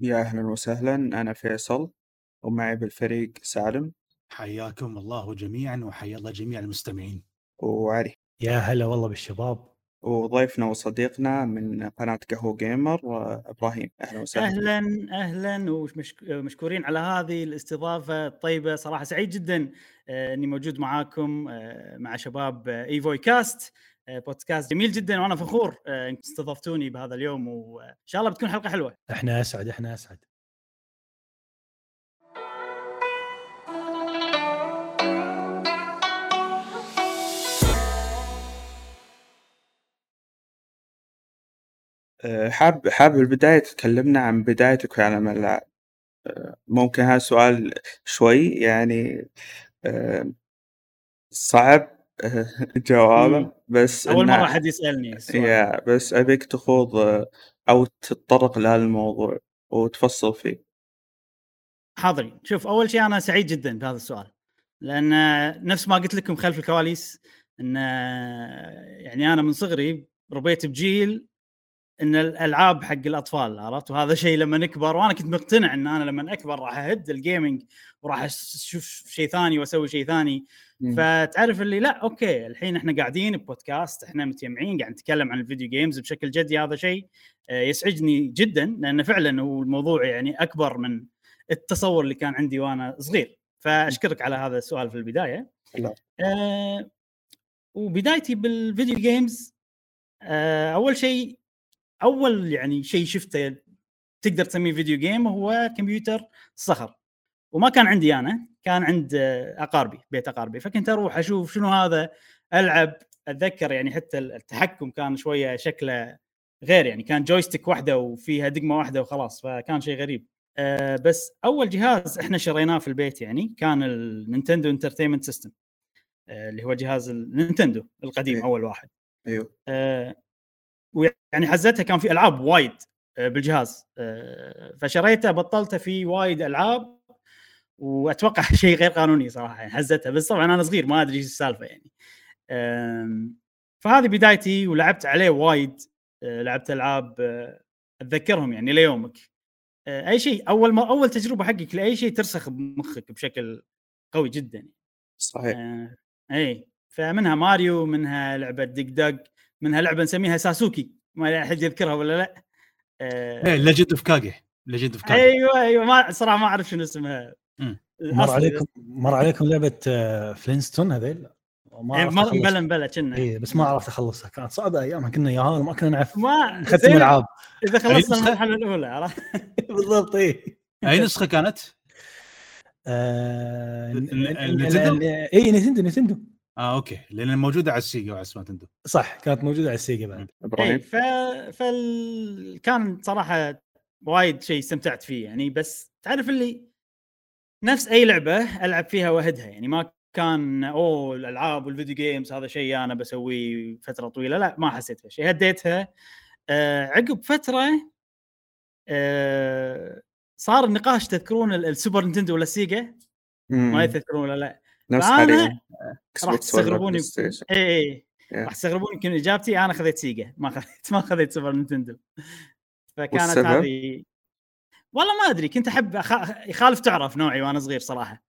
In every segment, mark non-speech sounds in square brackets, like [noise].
يا أهلا وسهلا أنا فيصل ومعي بالفريق سالم. حياكم الله جميعا وحيا الله جميع المستمعين. وعلي. يا هلا والله بالشباب. وضيفنا وصديقنا من قناة قهوة جيمر وإبراهيم أهلا وسهلا. أهلا أهلا ومشكورين على هذه الاستضافة الطيبة صراحة. سعيد جدا آه، إني موجود معاكم آه، مع شباب إيفوي كاست. آه، بودكاست جميل جدا وأنا فخور إنكم استضفتوني بهذا اليوم وإن شاء الله بتكون حلقة حلوة. إحنا أسعد إحنا أسعد. أه، حاب حاب البداية تكلمنا عن بدايتك في عالم الألعاب ممكن هذا سؤال شوي يعني صعب. [laughs] جوابه. بس أول مرة حد يسألني يا بس أبيك تخوض أو تتطرق لهذا الموضوع وتفصل فيه. حاضرين. شوف أول شيء أنا سعيد جدا بهذا السؤال. لأن نفس ما قلت لكم خلف الكواليس إن يعني أنا من صغري ربيت بجيل إن الألعاب حق الأطفال عرفت وهذا شيء لما نكبر وأنا كنت مقتنع إن أنا لما أكبر راح أهد ال gaming وراح أشوف شيء ثاني وأسوي شيء ثاني مم. فتعرف اللي لا أوكي الحين إحنا قاعدين ببودكاست إحنا متجمعين قاعد نتكلم عن ال video games بشكل جدي هذا شيء آه، يسعدني جدا لأن فعلا هو الموضوع يعني أكبر من التصور اللي كان عندي وأنا صغير فأشكرك على هذا السؤال في البداية لا. آه وبدايتي بال video games آه أول شيء أول يعني شيء شفته تقدر تسميه video game هو كمبيوتر صخر وما كان عندي أنا كان عند أقاربي بيت أقاربي. فكنت أروح أشوف شنو هذا ألعب أتذكر يعني حتى التحكم كان شوية شكله غير يعني كان joystick واحدة وفيها دقمة واحدة وخلاص فكان شيء غريب. آه بس أول جهاز إحنا شريناه في البيت يعني كان ال Nintendo Entertainment System اللي هو جهاز النينتندو القديم إيه. أول واحد. أيوه. آه ويعني حزتها كان في ألعاب وايد آه بالجهاز. آه فشريته بطلته في وايد ألعاب وأتوقع [laughs] شيء غير قانوني صراحة يعني حزتها. بس طبعا أنا صغير ما أدري إيش السالفة يعني. فهذه بدايتي ولعبت عليه وايد آه، لعبت ألعاب أتذكرهم يعني ليومك. أي شيء أول ما أول تجربة حقك لأي شيء ترسخ بمخك بشكل قوي جدا صحيح. آه، اي فمنها ماريو منها لعبة ديك دق منها لعبة نسميها ساسوكي. ما أحد يذكرها ولا لا. آه، ليجند اوف كاجي ليجند اوف كاجي أيوه أيوه. ما صراحة ما أعرف شنو اسمها. مر الأصلي عليكم مر عليكم لعبة آه، فلينستون هذيل؟ ما إيه، ما- أخلصها. بلا بلا كنا. اي بس ما عرفت أخلصها. كانت صعبة أيامها. كنا ياهال ما كنا نعرف ما ختم زين. العاب إذا خلصنا؟ المرحلة الأولى عرفت؟ [laughs] بالضبط اي أي نسخة كانت؟ آه،؟ اي نينتندو نينتندو آه أوكي لأن موجودة على السيجا وعلى سمارت صح كانت موجودة على السيجا بعد. اي إبراهيم؟ ف... فال... كان صراحة وايد شيء استمتعت فيه يعني بس تعرف اللي نفس أي لعبة ألعب فيها وأهدها يعني ما كان أوه الألعاب وال video games هذا شيء أنا بسويه فترة طويلة لا ما حسيت في شيء هديتها آه عقب فترة آه صار النقاش تذكرون ال- السوبر نينتندو ولا السيجا؟ ما مم. يتذكرون ولا لا. نفس حاليا. راح تستغربوني. اي اي Yeah. راح تستغربون يمكن اجابتي أنا خذيت سيجا. ما خذيت [laughs] ما خذيت سوبر نينتندو. فكانت؟ هذه والله ما أدري. كنت احب أخ... يخالف تعرف نوعي وأنا صغير صراحة.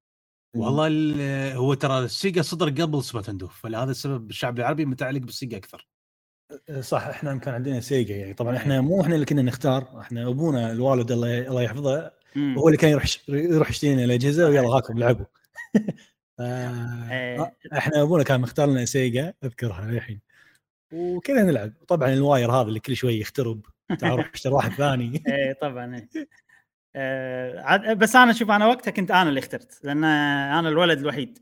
والله ال- هو ترى السيجا صدر قبل سمارت فلهذا السبب الشعب العربي متعلق بالسيجا أكثر. صح. إحنا كان عندنا سيجا يعني. طبعا إحنا مو إحنا اللي كنا نختار. إحنا أبونا الوالد الله الله يحفظه. هو اللي كان يروح يروح يشتري لنا الأجهزة ويلا هاكم لعبوا. [laughs] إيه. إحنا أبونا كان مختار لنا سيجا أذكرها للحين. وكذا نلعب. طبعا ال wire هذا اللي كل شوي يخترب روح اشتري واحد ثاني. إيه طبعا إيه. [laughs] آه بس أنا شوف أنا وقتها كنت أنا اللي اخترت لأن أنا الولد الوحيد.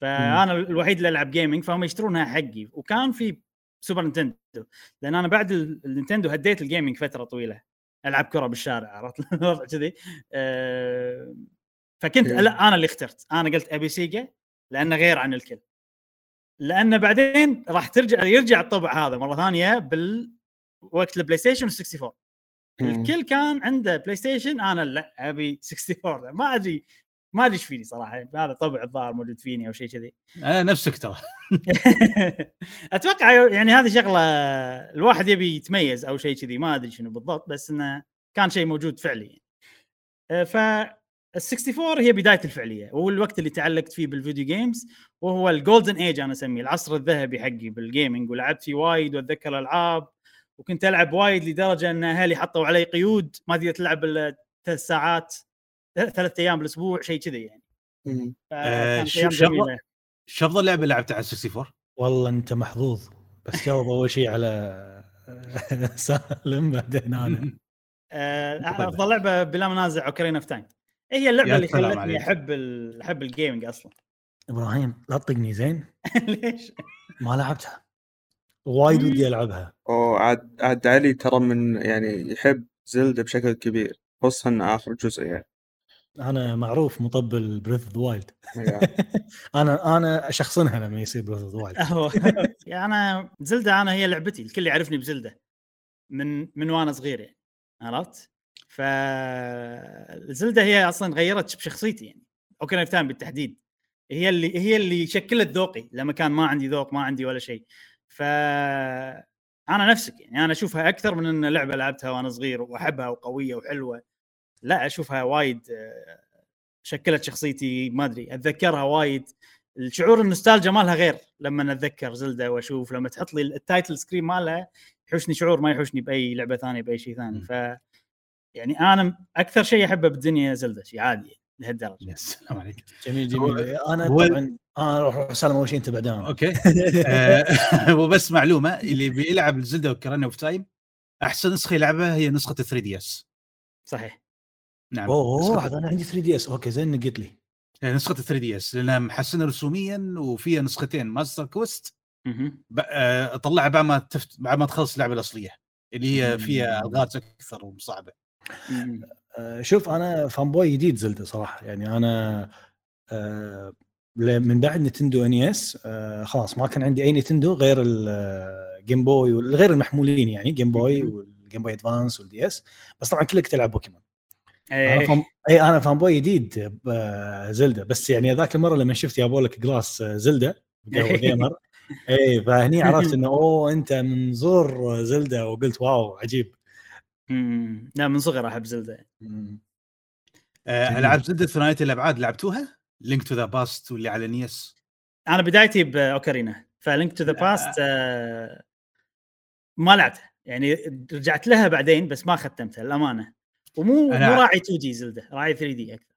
فأنا الوحيد اللي ألعب gaming فهم يشترونها حقي. وكان في سوبر نينتندو لأن أنا بعد ال- النينتندو هديت ال gaming فترة طويلة. ألعب كرة بالشارع عرفت؟ [laughs] الوضع كذي؟ آه، فكنت okay. لا أنا اللي اخترت أنا قلت أبي سيجا لأنه غير عن الكل. لأن بعدين راح ترجع يرجع الطبع هذا مرة ثانية بالوقت البلاي ستيشن 64 مم. الكل كان عنده بلاي ستيشن أنا لا أبي 64 ما أدري ما أدري إيش فيني صراحة هذا طبع الظاهر موجود فيني أو شيء كذي. أنا نفسك ترى. [laughs] أتوقع يعني هذه شغلة الواحد يبي يتميز أو شيء كذي ما أدري شنو بالضبط بس إنه كان شيء موجود فعلي آه، ف ال 64 هي بدايتي الفعلية والوقت اللي تعلقت فيه بال video games وهو ال golden age أنا أسميه العصر الذهبي حقي بال gaming ولعبت فيه وايد وأتذكر ألعاب وكنت ألعب وايد لدرجة أن أهلي حطوا علي قيود ما تقدر تلعب إلا ثلاث ساعات ثلاث أيام بالأسبوع شيء كذي يعني. آه، شو- افضل لعبة لعبتها على 64 والله أنت محظوظ بس جاوب أول [laughs] شيء على [laughs] سالم بعدين أنا. آه،. أفضل لعبة بلا منازع Ocarina of Time هي اللعبة اللي خلتني. أحب ال... أحب ال gaming أصلا؟ إبراهيم لا تطقني زين. [laughs] ليش؟ ما لعبتها. وايد ودي [laughs] ألعبها. وعاد عاد علي ترى من يعني يحب زلدة بشكل كبير. خصوصا آخر جزء يعني. أنا معروف مطبل Breath of Wild. أنا أنا اشخصنها لما يصير Breath of Wild يعني أنا زلدة أنا هي لعبتي الكل يعرفني بزلدة. من من وأنا صغير يعني. عرفت؟ ف زلدة هي أصلا غيرت بشخصيتي يعني. Ocarina of Time بالتحديد. هي اللي هي اللي شكلت ذوقي لما كان ما عندي ذوق ما عندي ولا شيء. ف أنا نفسك يعني أنا أشوفها أكثر من إن لعبة لعبتها وأنا صغير وأحبها وقوية وحلوة. لا أشوفها وايد شكلت شخصيتي ما أدري أتذكرها وايد. الشعور النوستالجيا مالها غير لما أتذكر زلدة وأشوف لما تحط لي ال title screen مالها يحوشني شعور ما يحوشني بأي لعبة ثانية بأي شيء ثاني. ف يعني أنا أكثر شيء أحبه بالدنيا زلدة شيء عادي لهالدرجة. يا سلام عليك. جميل جميل. أنا هو- طبعا أنا أروح سالم أول شيء أنت بعدين okay. [laughs] آه، [laughs] وبس معلومة اللي بيلعب الزلدا Ocarina of Time أحسن نسخة يلعبها هي نسخة 3 DS صحيح. نعم أوه أنا عندي 3 DS okay زين نقيت لي. آه، نسخة 3 DS لأنها محسنة رسوميا وفيها نسختين Master Quest طلعها بعد ما تفت... بعد ما تخلص اللعبة الأصلية اللي هي فيها. ألغاز أكثر. آه، شوف أنا fanboy جديد زلدة صراحة. يعني أنا آه، من بعد نتندو NES خلاص ما كان عندي أي نتندو غير ال Game Boy غير المحمولين يعني Game Boy. وال Game Boy Advance وال DS. بس طبعا كلك تلعب بوكيمون أنا إيه. fan اي أنا fanboy جديد بزلدة بس يعني ذاك المرة لما شفت يابوا لك جلاس زلدة [laughs] قهوة gamer اي فهني عرفت إنه أوه أنت من زور زلدة وقلت wow عجيب. لا من صغر أحب زلدة. مم. آه،. ألعاب زلدا ثنائيه الأبعاد لعبتوها؟ Link to the Past واللي على SNES أنا بدايتي ب Ocarina ف Link to the Past آه، ما لعبتها. يعني رجعت لها بعدين بس ما ختمتها للأمانة. ومو أنا- مو راعي 2D Zelda راعي 3D أكثر.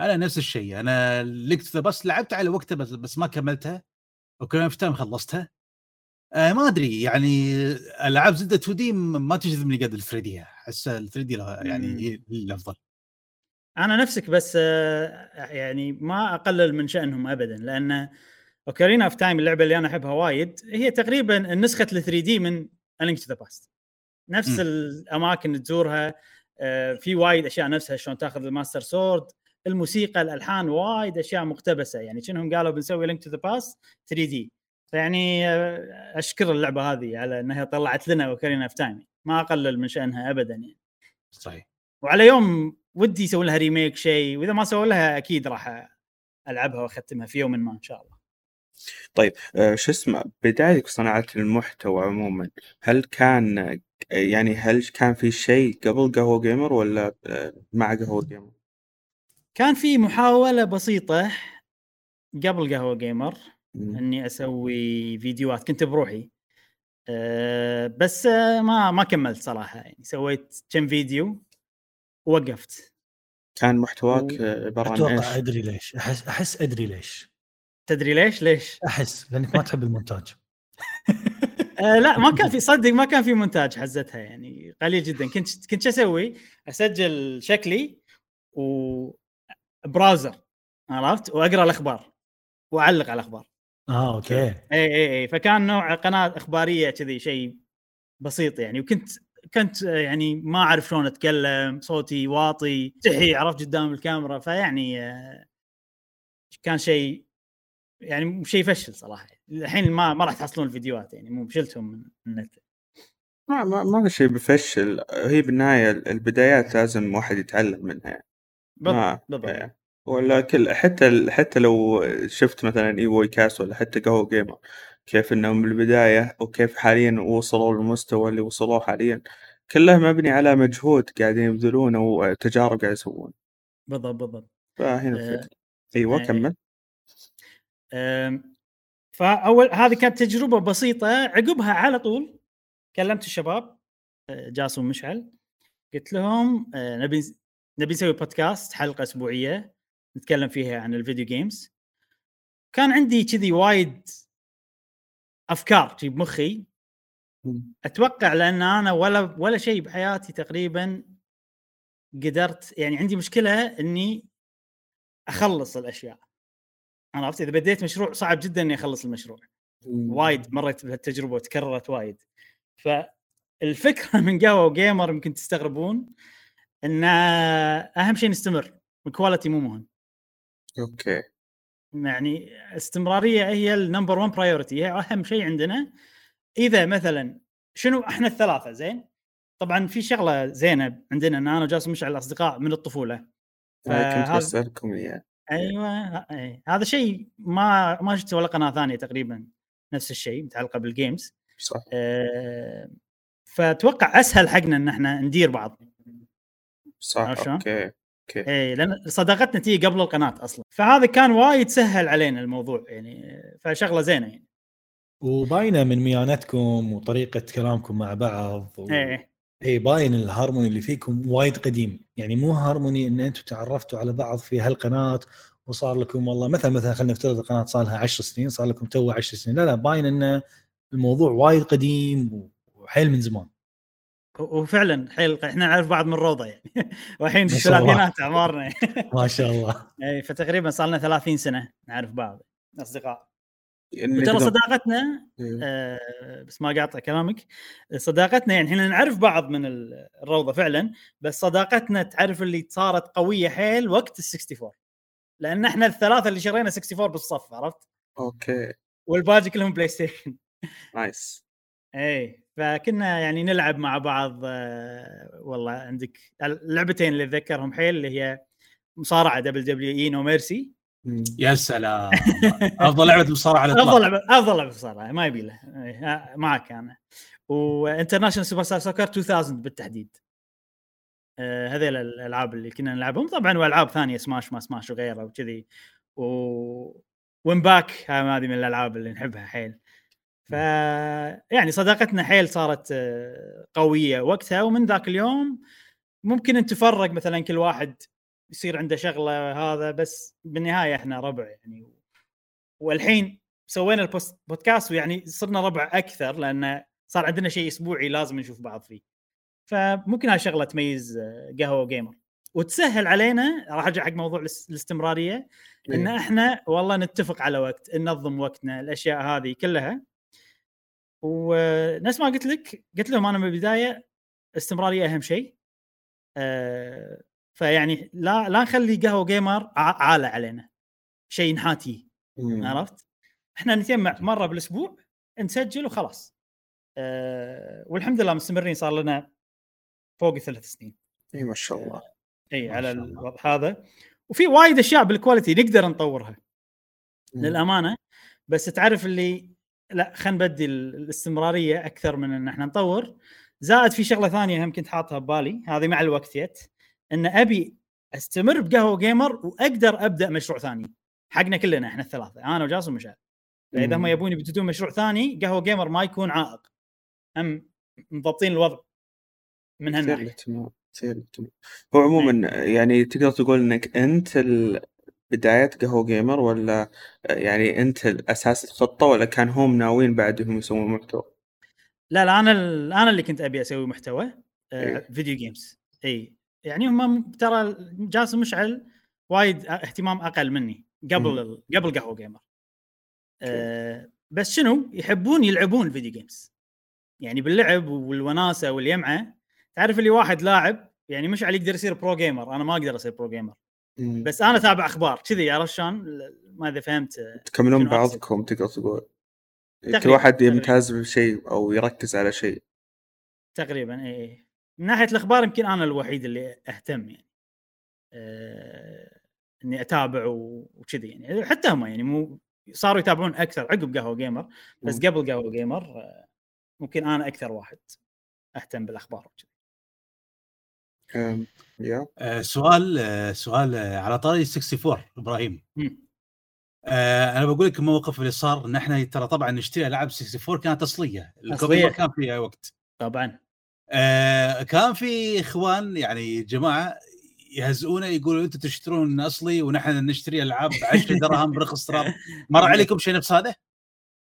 أنا نفس الشيء. أنا Link to the Past لعبتها على وقتها بس, بس ما كملتها. Ocarina of Time خلصتها. آه ما أدري يعني ألعاب Zelda 2D ما تجذبني قد ال 3D أحس ال 3D يعني. هي الافضل أنا نفسك بس آه، يعني ما أقلل من شأنهم ابدا لأن Ocarina of Time اللعبة اللي أنا أحبها وايد هي تقريبا نسخة ال 3D من Link to the Past نفس مم. الأماكن تزورها آه، في وايد أشياء نفسها شلون تأخذ ال Master Sword الموسيقى الألحان وايد أشياء مقتبسة يعني شنهم قالوا بنسوي Link to the Past 3D فيعني آه، أشكر اللعبة هذه على إنها طلعت لنا Ocarina of Time ما اقلل من شانها ابدا يعني صحيح وعلى يوم ودي يسوي لها remake شيء وإذا ما سووا لها أكيد راح ألعبها وأختمها في يوم ما إن شاء الله آه، شو اسمه بدايتك في صناعة المحتوى عموما هل كان يعني هل كان في شيء قبل قهوة جيمر ولا آه، مع قهوة جيمر؟ كان في محاولة بسيطة قبل قهوة جيمر. إني أسوي فيديوهات. كنت بروحي. أه بس ما ما كملت صراحة يعني. سويت كم فيديو ووقفت. كان محتواك و- عبارة عن أتوقع إيش؟ أدري ليش. أحس أحس أدري ليش. تدري ليش؟ ليش؟ أحس لأنك ما تحب المونتاج. [laughs] آه لا ما كان في صدق ما كان في مونتاج حزتها يعني. قليل جدا. كنت كنت شو أسوي؟ أسجل شكلي وبراوزر عرفت؟ وأقرأ الأخبار. وأعلق على الأخبار. آه okay. اي اي اي فكان نوع قناة إخبارية كذي شيء بسيط يعني. وكنت كنت يعني ما أعرف شلون أتكلم صوتي واطي تستحي عرفت قدام الكاميرا. فيعني آه، كان شيء يعني شيء يفشل صراحة. الحين ما ما راح تحصلون الفيديوهات يعني. مو شلتهم من النت. ما ما ما في شيء بفشل. هي بالنهاية البدايات لازم واحد يتعلم منها يعني. بالضبط. بالضبط ولا كل حتى حتى لو شفت مثلا اي وي كاس ولا حتى قهوة جيمر كيف إنهم بالبداية وكيف حاليا وصلوا للمستوى اللي وصلوه حاليا كله مبني على مجهود قاعدين يبذلونه وتجارب قاعد يسوون بالضبط بالضبط. فهنا آه، أيوه إيه. كمل. أم، فأول هذه كانت تجربة بسيطة عقبها على طول كلمت الشباب أه، جاسم ومشعل قلت لهم أه، نبي نبي نسوي بودكاست حلقة أسبوعية. نتكلم فيها عن الفيديو جيمز. كان عندي كذي وايد أفكار في بمخي مم. أتوقع لأن أنا ولا ولا شيء بحياتي تقريبا قدرت يعني عندي مشكلة إني أخلص الأشياء. عرفت؟ إذا بديت مشروع صعب جدا إني أخلص المشروع. وايد مريت بهالتجربة وتكررت وايد. فالفكرة [laughs] من قهوة جيمر يمكن تستغربون إن أهم شيء نستمر ال quality مو مهم. okay. يعني استمرارية هي ال number 1 priority هي أهم شيء عندنا. إذا مثلا شنو إحنا الثلاثة زين؟ طبعا في شغلة زينة عندنا إن أنا وجاسم مشعل اصدقاء من الطفولة. كنت بسالكم إياه. أيوه أي. هذا شيء ما ما شفته ولا قناة ثانية تقريبا نفس الشيء متعلقة بال games صح. أه فأتوقع أسهل حقنا إن إحنا ندير بعض. صح شلون؟ okay. اي لأن صداقتنا تيجي قبل القناة أصلا. فهذا كان وايد سهل علينا الموضوع يعني فشغلة زينة يعني. وباينة من ميانتكم وطريقة كلامكم مع بعض و... إيه. اي باين الهارموني اللي فيكم وايد قديم. يعني مو هارموني إن أنتم تعرفتوا على بعض في هالقناة وصار لكم والله مثلا مثلا خلينا نفترض القناة صار لها 10 سنين صار لكم تو 10 سنين. لا لا باين إن الموضوع وايد قديم وحيل من زمان. وفعلا حيل إحنا نعرف بعض من روضة يعني. [laughs] والحين. بالثلاثينات أعمارنا. [laughs] ما شاء الله. إي فتقريبا صار لنا 30 سنة نعرف بعض أصدقاء. يعني نقدر- صداقتنا إيه. آه، بس ما قاطع كلامك. صداقتنا يعني إحنا نعرف بعض من ال- الروضة فعلا بس صداقتنا تعرف اللي صارت قوية حيل وقت ال 64 لأن إحنا الثلاثة اللي شرينا 64 بالصف عرفت؟ okay. والباقي كلهم PlayStation nice إي. فكنا يعني نلعب مع بعض آه، والله عندك اللعبتين اللي اتذكرهم حيل اللي هي مصارعة دبليو دبليو إي نو ميرسي. يا سلام. أفضل لعبة مصارعة على أفضل لعبه أفضل لعبة مصارعة ما يبي له. آه، معك أنا. و International Superstar Soccer 2000 بالتحديد. آه، هذيل الألعاب اللي كنا نلعبهم. طبعا وألعاب ثانية Smash ما Smash وغيرها وكذي. و WinBack هذه من الألعاب اللي نحبها حيل. ف يعني صداقتنا حيل صارت آه، قوية وقتها ومن ذاك اليوم ممكن أن تفرق مثلا كل واحد يصير عنده شغلة هذا بس بالنهاية إحنا ربع يعني. والحين سوينا البودكاست ويعني صرنا ربع أكثر لأن صار عندنا شيء أسبوعي لازم نشوف بعض فيه. فممكن هاي شغلة تميز آه، قهوة جيمر وتسهل علينا راح أرجع حق موضوع الاس- الاستمرارية إن إيه. إحنا والله نتفق على وقت ننظم وقتنا الأشياء هذه كلها. ونفس ما قلت لك قلت لهم أنا من البداية استمرارية أهم شيء آه، فيعني لا لا نخلي قهوة جيمر عالة علينا شيء نحاتيه مم. عرفت؟ إحنا نتجمع مرة بالأسبوع نسجل وخلاص أه والحمد لله مستمرين صار لنا فوق الثلاث سنين إي ما شاء الله إي ما على. الوضع هذا وفي وايد أشياء بال quality نقدر نطورها مم. للأمانة بس تعرف اللي لا خلينا نبدي ال- الاستمرارية أكثر من إن إحنا نطور. زائد في شغلة ثانية هم كنت حاطها ببالي هذه مع الوقت جت. إن أبي أستمر بقهوة جيمر وأقدر أبدأ مشروع ثاني. حقنا كلنا إحنا الثلاثة أنا وجاسم ومشعل. فإذا هم. يبون يبتدون مشروع ثاني قهوة جيمر ما يكون عائق. هم مضبطين الوضع. من هالناحية. هو عموما يعني تقدر تقول إنك أنت ال- بداية قهوة جيمر ولا يعني أنت أساس الخطة ولا كان هم ناويين بعدهم يسوون محتوى؟ لا لا أنا ال- أنا اللي كنت أبي أسوي محتوى آه إيه. video games. إي. يعني هم ترى جاسم مشعل وايد اهتمام أقل مني قبل قبل قهوة جيمر. آه بس شنو؟ يحبون يلعبون video games. يعني باللعب والوناسة واليمعة. تعرف اللي واحد لاعب يعني مشعل يقدر يصير pro gamer أنا ما أقدر أصير pro gamer. بس أنا أتابع أخبار كذي عرفت شلون ما اذا فهمت تكملون؟ بعضكم تقدر تقول كل تقريباً، واحد. يمتاز بشيء أو يركز على شيء تقريبا اي إي. من ناحية الأخبار يمكن أنا الوحيد اللي أهتم يعني آه إني أتابع وكذي يعني حتى هم يعني مو صاروا يتابعون أكثر عقب قهوة جيمر بس. قبل قهوة جيمر آه، ممكن أنا أكثر واحد أهتم بالأخبار وكذي آه سؤال آه سؤال آه على طاري 64 إبراهيم. أنا بقول لك الموقف اللي صار إن إحنا ترى طبعا نشتري ألعاب 64 كانت أصلية. الكوبي كان فيها وقت. طبعا. آه كان في إخوان يعني جماعة يهزئونا يقولوا أنتم تشترون أصلي ونحن نشتري ألعاب ب 10 درهم برخص تراب. [laughs] مر عليكم شيء نفس هذا؟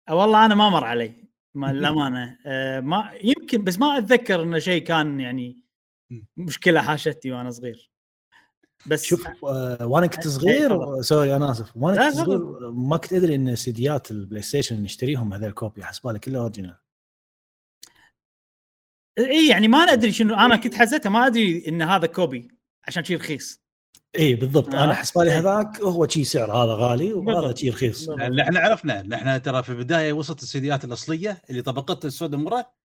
والله أنا ما مر علي ما [laughs] للأمانة. آه ما يمكن بس ما أتذكر إنه شيء كان يعني. مشكلة حاشتني وأنا صغير بس شوف آه، وأنا كنت [laughs] صغير. sorry أنا آسف وأنا كنت. صغير ما كنت أدري إن سيديات ال PlayStation نشتريهم هذول copy حسبالي كله original إي يعني ما ندري شنو أنا كنت حزتها ما أدري إن هذا copy عشان شيء رخيص إي بالضبط آه. أنا حسبالي. هذاك هو شي سعر هذا غالي وهذا. شي رخيص إحنا عرفنا نحن ترى في البداية وصلت السيديات الأصلية اللي طبقتها السوداء مرة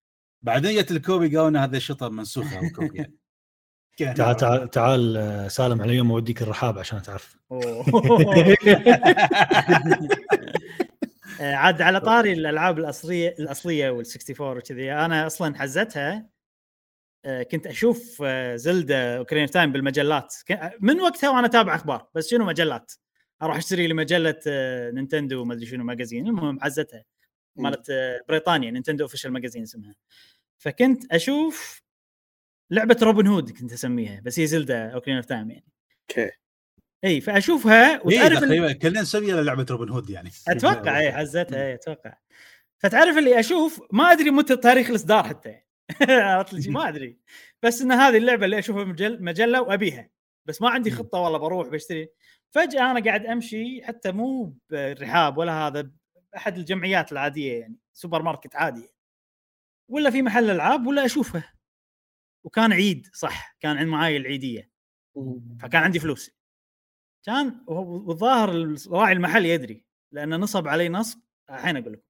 بعدين جت ال copy قالوا لنا هذا شطه منسوخه أو copy. [laughs] يعني. تعال تعال تعال آه، سالم على يوم أوديك الرحاب عشان تعرف. [laughs] آه، عاد على طاري [laughs] الألعاب الأصلية الأصلية وال64 وكذي أنا أصلا حزتها آه، كنت أشوف Zelda Ocarina Time بالمجلات. من وقتها وأنا اتابع أخبار بس شنو مجلات؟ أروح أشتري لي مجله Nintendo ما أدري شنو magazine المهم حزتها مالت بريطانيا Nintendo Official Magazine اسمها. فكنت أشوف لعبة روبن هود كنت أسميها بس هي Zelda Ocarina of Time يعني. okay. إي فأشوفها إيه وتعرف تقريبا كلنا نسوي لعبة روبن هود يعني. أتوقع إي [laughs] حزتها إي أتوقع. فتعرف اللي أشوف ما أدري متى تاريخ الإصدار حتى. [laughs] عرفت شي؟ ما أدري. بس إن هذه اللعبة اللي أشوفها مجل مجلة وأبيها. بس ما عندي خطة والله بروح بشتري. فجأة أنا قاعد أمشي حتى مو بالرحاب ولا هذا أحد الجمعيات العادية يعني سوبر ماركت عادي. ولا في محل ألعاب ولا اشوفها وكان عيد صح كان عند معاي العيدية. فكان عندي فلوس. كان والظاهر راعي المحل يدري لأنه نصب علي نصب الحين أقول لكم.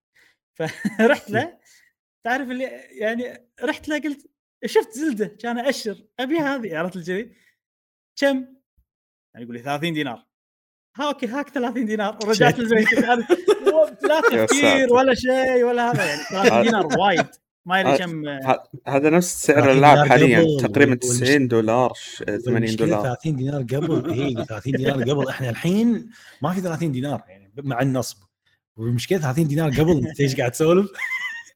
فرحت [laughs] له تعرف اللي يعني رحت له قلت شفت Zelda كان اشر ابي هذه؟ عرفت الجري كم؟ يعني يقول لي 30 دينار. ها okay هاك 30 دينار ورجعت. البيت. [laughs] لا تفكير. ولا شيء ولا هذا يعني 30 دينار وايد. ما ادري كم ه- هذا نفس سعر 30 اللاعب دينار حاليا تقريبا وال- 90 دولار ش- 80 والمشكلة دولار. 30 دينار قبل [laughs] اي 30 دينار قبل. إحنا الحين ما في 30 دينار يعني مع النصب. والمشكلة 30 دينار قبل انت [laughs] إيش قاعد تسولف؟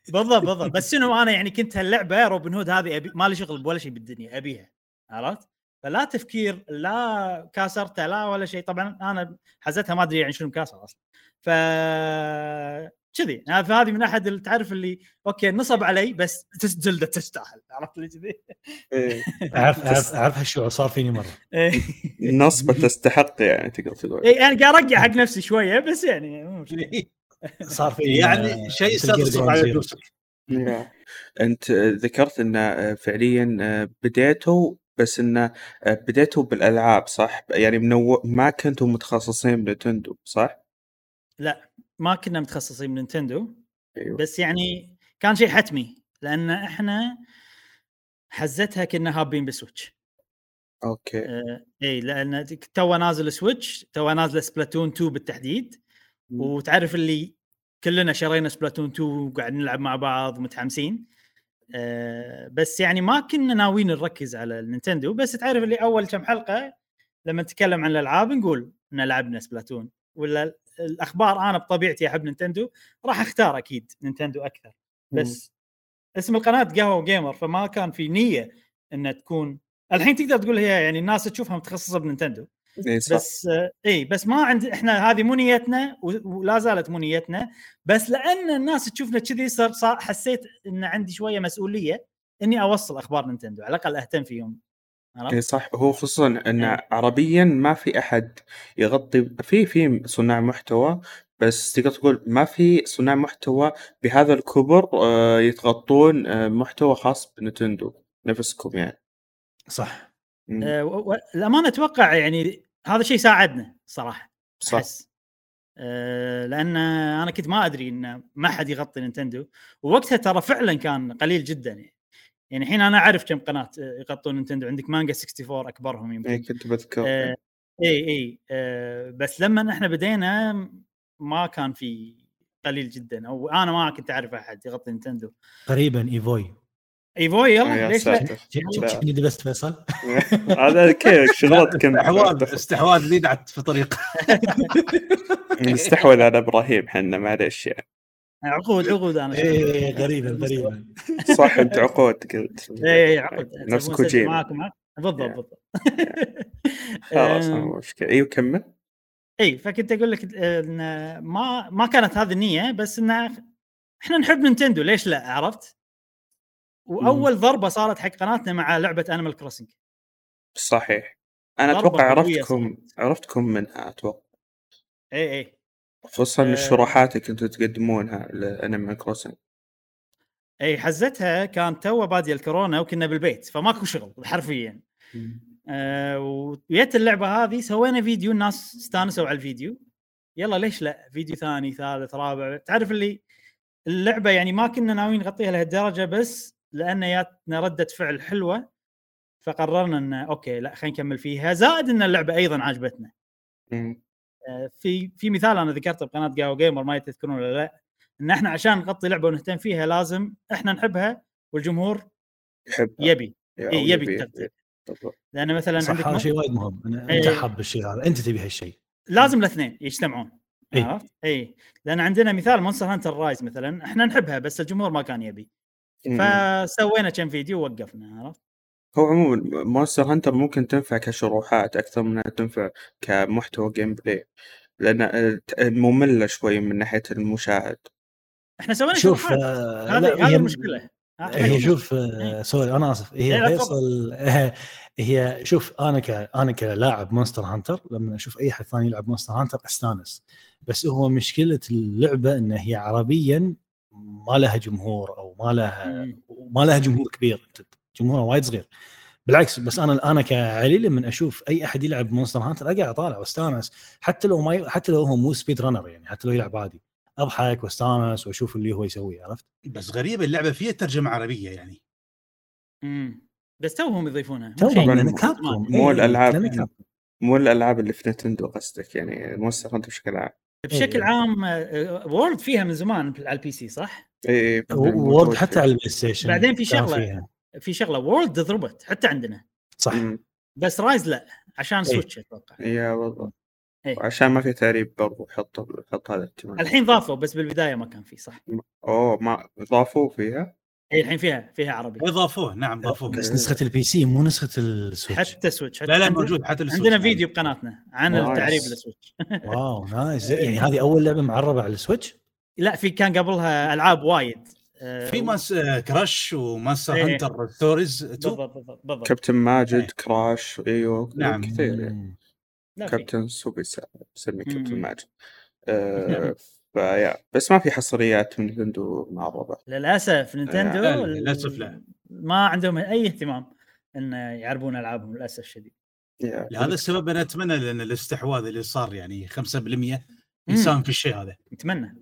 بالضبط بالضبط. [laughs] بس شنو أنا يعني كنت هاللعبة روبن هود هذه أبي ما لي شغل بولا شيء بالدنيا أبيها عرفت؟ فلا تفكير لا كاسرتها لا ولا شيء طبعا أنا حزتها ما أدري يعني شنو مكاسر أصلا. ف كذي أنا فهذه من أحد اللي تعرف اللي أوكي نصب علي بس تسجل تستاهل عرفت اللي كذي إيه. [laughs] اعرف اعرف أعرف هالشعور صار فيني مرة إيه. نصبة تستحق يعني تقدر تقول إيه، يعني قاعد ارجع حق نفسي شوية بس يعني مو. [laughs] صار فيني يعني شيء Ground على. فلوسك. أنت ذكرت إن آه، فعليا آه، بديتوا بس انه آه، بديتوا بالألعاب صح؟ يعني منو... ما كنتوا متخصصين ب Nintendo صح؟ ما كنا متخصصين ب Nintendo أيوه. بس يعني كان شيء حتمي لأن إحنا حزتها كنا هابين ب Switch. okay. آه إي لأن تو نازل Switch تو نازله Splatoon 2 بالتحديد مم. وتعرف اللي كلنا شرينا Splatoon 2 وقاعد نلعب مع بعض ومتحمسين آه بس يعني ما كنا ناويين نركز على ال Nintendo بس تعرف اللي أول كم حلقة لما نتكلم عن الألعاب نقول إن لعبنا Splatoon ولا الأخبار أنا بطبيعتي أحب Nintendo راح أختار أكيد Nintendo أكثر. بس اسم القناة قهوة جيمر فما كان في نية إنها تكون الحين تقدر تقول هي يعني الناس تشوفها متخصصة ب Nintendo. بس آه، إي بس ما عند إحنا هذه مو نيتنا ولا زالت مو نيتنا. بس لأن الناس تشوفنا كذي صار حسيت إن عندي شوية مسؤولية إني أوصل أخبار نينتندو على الأقل أهتم فيهم؟ اي صح. هو خصوصا إن إيه. عربيا ما في أحد يغطي في في صناع محتوى بس تقدر تقول ما في صناع محتوى بهذا الكبر آه، يتغطون آه، محتوى خاص بنتندو نفسكم يعني. صح. مم. آه، و- و- الامانه أتوقع يعني هذا الشيء ساعدنا صراحة صح. أحس. آه، لأن أنا كنت ما أدري إن ما حد يغطي Nintendo ووقتها ترى فعلا كان قليل جدا يعني. يعني الحين أنا أعرف كم قناة آه، يغطون Nintendo. عندك مانجا 64 أكبرهم يمكن. اي كنت بذكر. آه، اي اي آه، بس لما إحنا بدينا ما كان في قليل جدا. أو أنا ما كنت أعرف أحد يغطي Nintendo. قريبا إيفوي. ايفو يا يلا ليش لا. شنو دبست فيصل؟ [laughs] هذا كيف شغلتك استحواذ استحواذ ليدعت في طريق. [laughs] نستحوذ على إبراهيم حنا معلش يعني عقود عقود أنا إيه غريبه غريبه صاحب عقود قلت. اي عقود. نفس تبون نسجل كوجيما. معاكم معاك. بالضبط. بالضبط. [laughs] خلاص [laughs] مشكلة. أيوه كمل اي فكنت أقول لك إن ما ما كانت هذه النية بس إن إحنا نحب Nintendo. ليش لا؟ عرفت؟ وأول ضربة صارت حق قناتنا مع لعبة Animal Crossing صحيح. أنا أتوقع عرفتكم عرفتكم منها أتوقع. اي اي خصوصا آه. الشروحات اللي كنتوا تقدمونها ل Animal Crossing إي حزتها كان تو بادية الكورونا وكنا بالبيت فماكو شغل حرفيا. آه ويت اللعبة هذه سوينا فيديو الناس استانسوا على الفيديو. يلا ليش لا؟ فيديو ثاني ثالث رابع. تعرف اللي اللعبة يعني ما كنا ناويين نغطيها لهالدرجة بس لأن جاتنا ردة فعل حلوة فقررنا إن okay لا خلينا نكمل فيها. زائد إن اللعبة أيضا عجبتنا مم. آه، في في مثال أنا ذكرته بقناة جاو جيمر ما تذكرون ولا لا إن إحنا عشان نغطي لعبة ونهتم فيها لازم إحنا نحبها والجمهور يحب يبي إيه، يبي التغطية. بالضبط. لأن مثلا صح عندك هذا شيء وايد مهم أنا- أنت إيه. حاب الشيء هذا أنت تبي هالشيء لازم الاثنين يجتمعون إيه. عرفت؟ اي لأن عندنا مثال Monster Hunter Rise مثلا إحنا نحبها بس الجمهور ما كان يبي. فسوينا كم فيديو ووقفنا عرفت؟ هو عموما Monster Hunter ممكن تنفع كشروحات أكثر من إنها تنفع كمحتوى gameplay لأن آه، مملة شوي من ناحية المشاهد. إحنا سوينا شوف شروحات. آه، هذه هذه هي- المشكلة هي شوف آه، sorry أنا آسف. إيه، هي لا، فيصل هي شوف أنا ك أنا كلاعب Monster Hunter لما أشوف أي احد ثاني يلعب Monster Hunter أستانس. بس هو مشكلة اللعبة إن هي عربيا ما لها جمهور أو ما لها مم. ما لها جمهور كبير. جمهورها وايد صغير بالعكس بس أنا أنا كعلي لما أشوف أي أحد يلعب Monster Hunter أقعد أطالع وأستانس حتى لو ما ي... حتى لو هو مو speedrunner يعني حتى لو يلعب عادي أضحك وأستانس وأشوف اللي هو يسويه عرفت؟ بس غريبة اللعبة فيها ترجمة عربية يعني مم. بس توهم يضيفونها مو توهم لأن مو- إيه، الألعاب. لأن Capcom. مو الألعاب اللي في Nintendo قصدك يعني Monster Hunter بشكل عام بشكل إيه. عام World فيها من زمان على ال PC صح؟ اي World حتى على ال PlayStation بعدين في. فيها. في شغلة World ضربت حتى عندنا. صح. بس Rise لا عشان Switch أتوقع. yeah بالضبط. إيه. وعشان ما في تعريب برضو حط حط هذا الاهتمام الحين ضافوا بس بالبداية ما كان في صح؟ أوه ما ضافوا فيها؟ اي الحين فيها فيها عربي. اضافوه نعم ضافوه. بس نسخة ال PC مو نسخة ال Switch حتى Switch حتى لا لا موجود حتى ال Switch عندنا فيديو بقناتنا عن. التعريب لل Switch [laughs] wow nice يعني هذه أول لعبة معربة على ال Switch لا في كان قبلها ألعاب وايد. في ماس آه، كراش وماستر إيه. هانتر ستوريز تو بالضبط بالضبط كابتن ماجد إيه. كراش أيوه نعم. كثير يعني. لا في. كابتن سوبي سمي كابتن مم. ماجد آه فيا بس ما في حصريات من نينتندو معربه للأسف نينتندو لا، لا، للأسف لا. ما عندهم أي اهتمام إن يعربون ألعابهم للأسف الشديد. لهذا السبب أنا أتمنى لأن الاستحواذ اللي صار يعني 5% يساهم في الشيء هذا اتمنى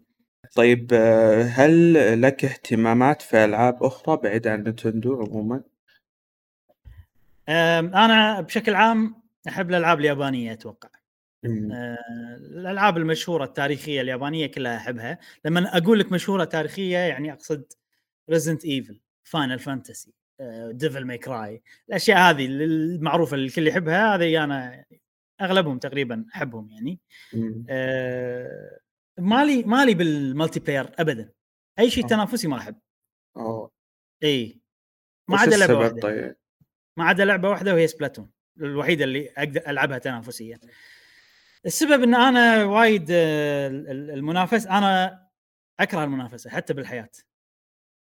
طيب آه، هل لك اهتمامات في ألعاب أخرى بعيدة عن Nintendo عموما؟ أم، أنا بشكل عام أحب الألعاب اليابانية أتوقع. أه، الألعاب المشهورة التاريخية اليابانية كلها أحبها لما أقول لك مشهورة تاريخية يعني أقصد Resident Evil Final Fantasy Devil May Cry الأشياء هذه المعروفة اللي الكل يحبها هذه أنا أغلبهم تقريبا أحبهم يعني. أه، مالي مالي بال multiplayer ابدا. أي شيء آه. تنافسي ما أحب. اوه إي. ما عدا لعبة السبب واحدة. طيب؟ ما عدا لعبة واحدة وهي Splatoon الوحيدة اللي أقدر ألعبها تنافسيا. السبب إن أنا وايد آه، ال- المنافسه أنا أكره المنافسة حتى بالحياة.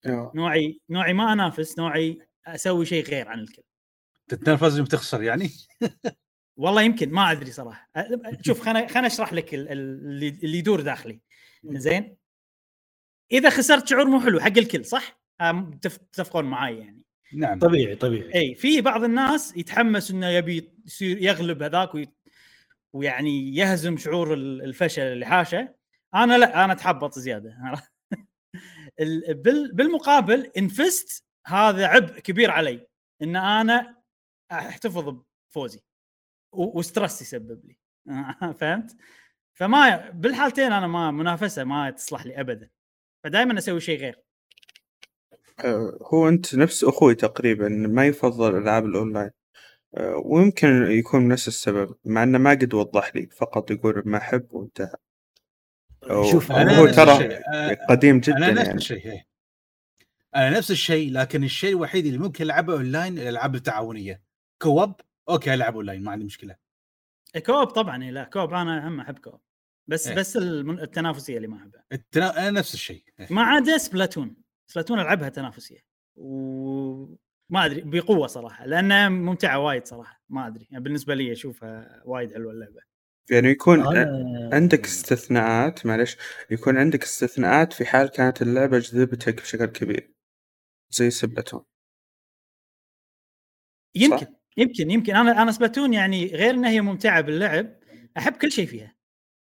آه. نوعي نوعي ما أنافس نوعي أسوي شيء غير عن الكل. تتنافس يوم تخسر يعني؟ [laughs] والله يمكن ما أدري صراحة. شوف خليني خليني أشرح لك ال- ال- اللي اللي يدور داخلي. زين؟ إذا خسرت شعور مو حلو حق الكل صح؟ تتفقون معاي يعني. نعم. طبيعي طبيعي. إي في بعض الناس يتحمس إنه يبي يصير يغلب هذاك وي... ويعني يهزم شعور ال- الفشل اللي حاشه. أنا لا أنا أتحبط زيادة. [laughs] ال- بال... بالمقابل ان فزت هذا عبء كبير علي. إن أنا أحتفظ بفوزي. و stress يسبب لي [laughs] فهمت؟ فما بالحالتين أنا ما منافسة ما تصلح لي ابدا فدائما أسوي شيء غير آه، هو أنت نفس أخوي تقريبا ما يفضل ألعاب الأونلاين آه، ويمكن يكون نفس السبب مع إنه ما قد وضح لي فقط يقول ما أحب وانتهى شوف أنا هو نفس ترى الشيء. أنا- قديم جدا أنا نفس يعني الشيء إيه. أنا نفس الشيء لكن الشيء الوحيد اللي ممكن ألعبه أونلاين الألعاب التعاونية co-op okay العب أونلاين ما عندي مشكلة. co-op طبعا إيه، لا co-op أنا هم أحب co-op. بس إيه. بس التنافسية اللي ما أحبها. التنا... نفس الشيء. إيه. ما عدا Splatoon. Splatoon ألعبها تنافسية. وما أدري بقوة صراحة لأنها ممتعة وايد صراحة. ما أدري يعني بالنسبة لي أشوفها وايد حلوة اللعبة. يعني يكون أنا عندك استثناءات معلش يكون عندك استثناءات في حال كانت اللعبة جذبتك بشكل كبير زي Splatoon يمكن. يمكن يمكن. أنا أنا Splatoon يعني غير إنها هي ممتعة باللعب أحب كل شيء فيها.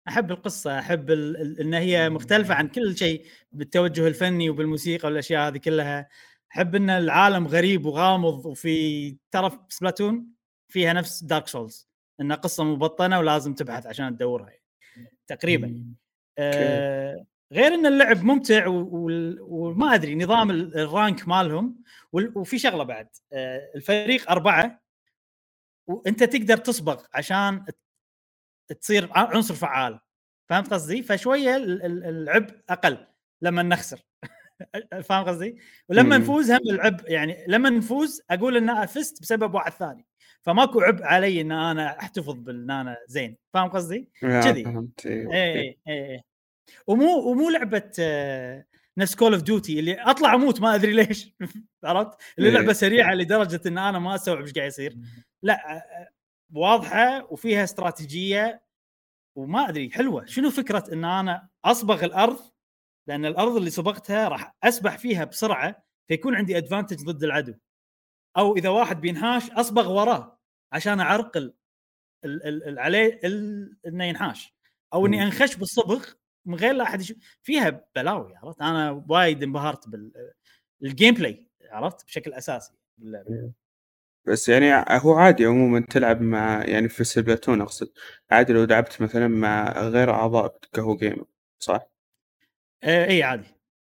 أحب القصة أحب ال- ال- إن هي مختلفة عن كل شيء بالتوجه الفني وبالموسيقى والأشياء هذه كلها. أحب إن العالم غريب وغامض وفي ترى في Splatoon فيها نفس Dark Souls إن قصة مبطنة ولازم تبحث عشان تدورها تقريبا. آه غير إن اللعب ممتع وما أدري نظام ال- ال rank مالهم وفي شغلة بعد. آه الفريق أربعة وأنت تقدر تصبغ عشان تصير عنصر فعال فهمت قصدي؟ فشوية ال- ال- العبء أقل لما نخسر [laughs] فاهم قصدي؟ ولما مم. نفوز هم العبء يعني لما نفوز أقول إن أنا فزت بسبب واحد ثاني فماكو عبء علي إن أنا أحتفظ بان أنا زين فاهم قصدي؟ كذي. فهمت إيه، إيه أوكي. إيه إيه ومو ومو لعبة آه، نفس Call of Duty اللي أطلع أموت ما أدري ليش [laughs] عرفت؟ اللي إيه. لعبه سريعة لدرجة إن أنا ما استوعب إيش قاعد يصير لا واضحة وفيها استراتيجية وما أدري حلوة. شنو فكرة إن أنا أصبغ الأرض؟ لأن الأرض اللي صبغتها راح أسبح فيها بسرعة فيكون عندي advantage ضد العدو. أو إذا واحد بينهاش أصبغ وراه عشان أعرقل عليه إنه ينحاش أو إني. أنخش بالصبغ من غير لا أحد يشوف. فيها بلاوي عرفت؟ أنا وايد انبهرت بال gameplay عرفت؟ بشكل أساسي. باللعبه بس يعني هو عادي عموما تلعب مع يعني في سبلاتون أقصد. عادي لو لعبت مثلا مع غير أعضاء كهو gamer صح؟ آه اي عادي.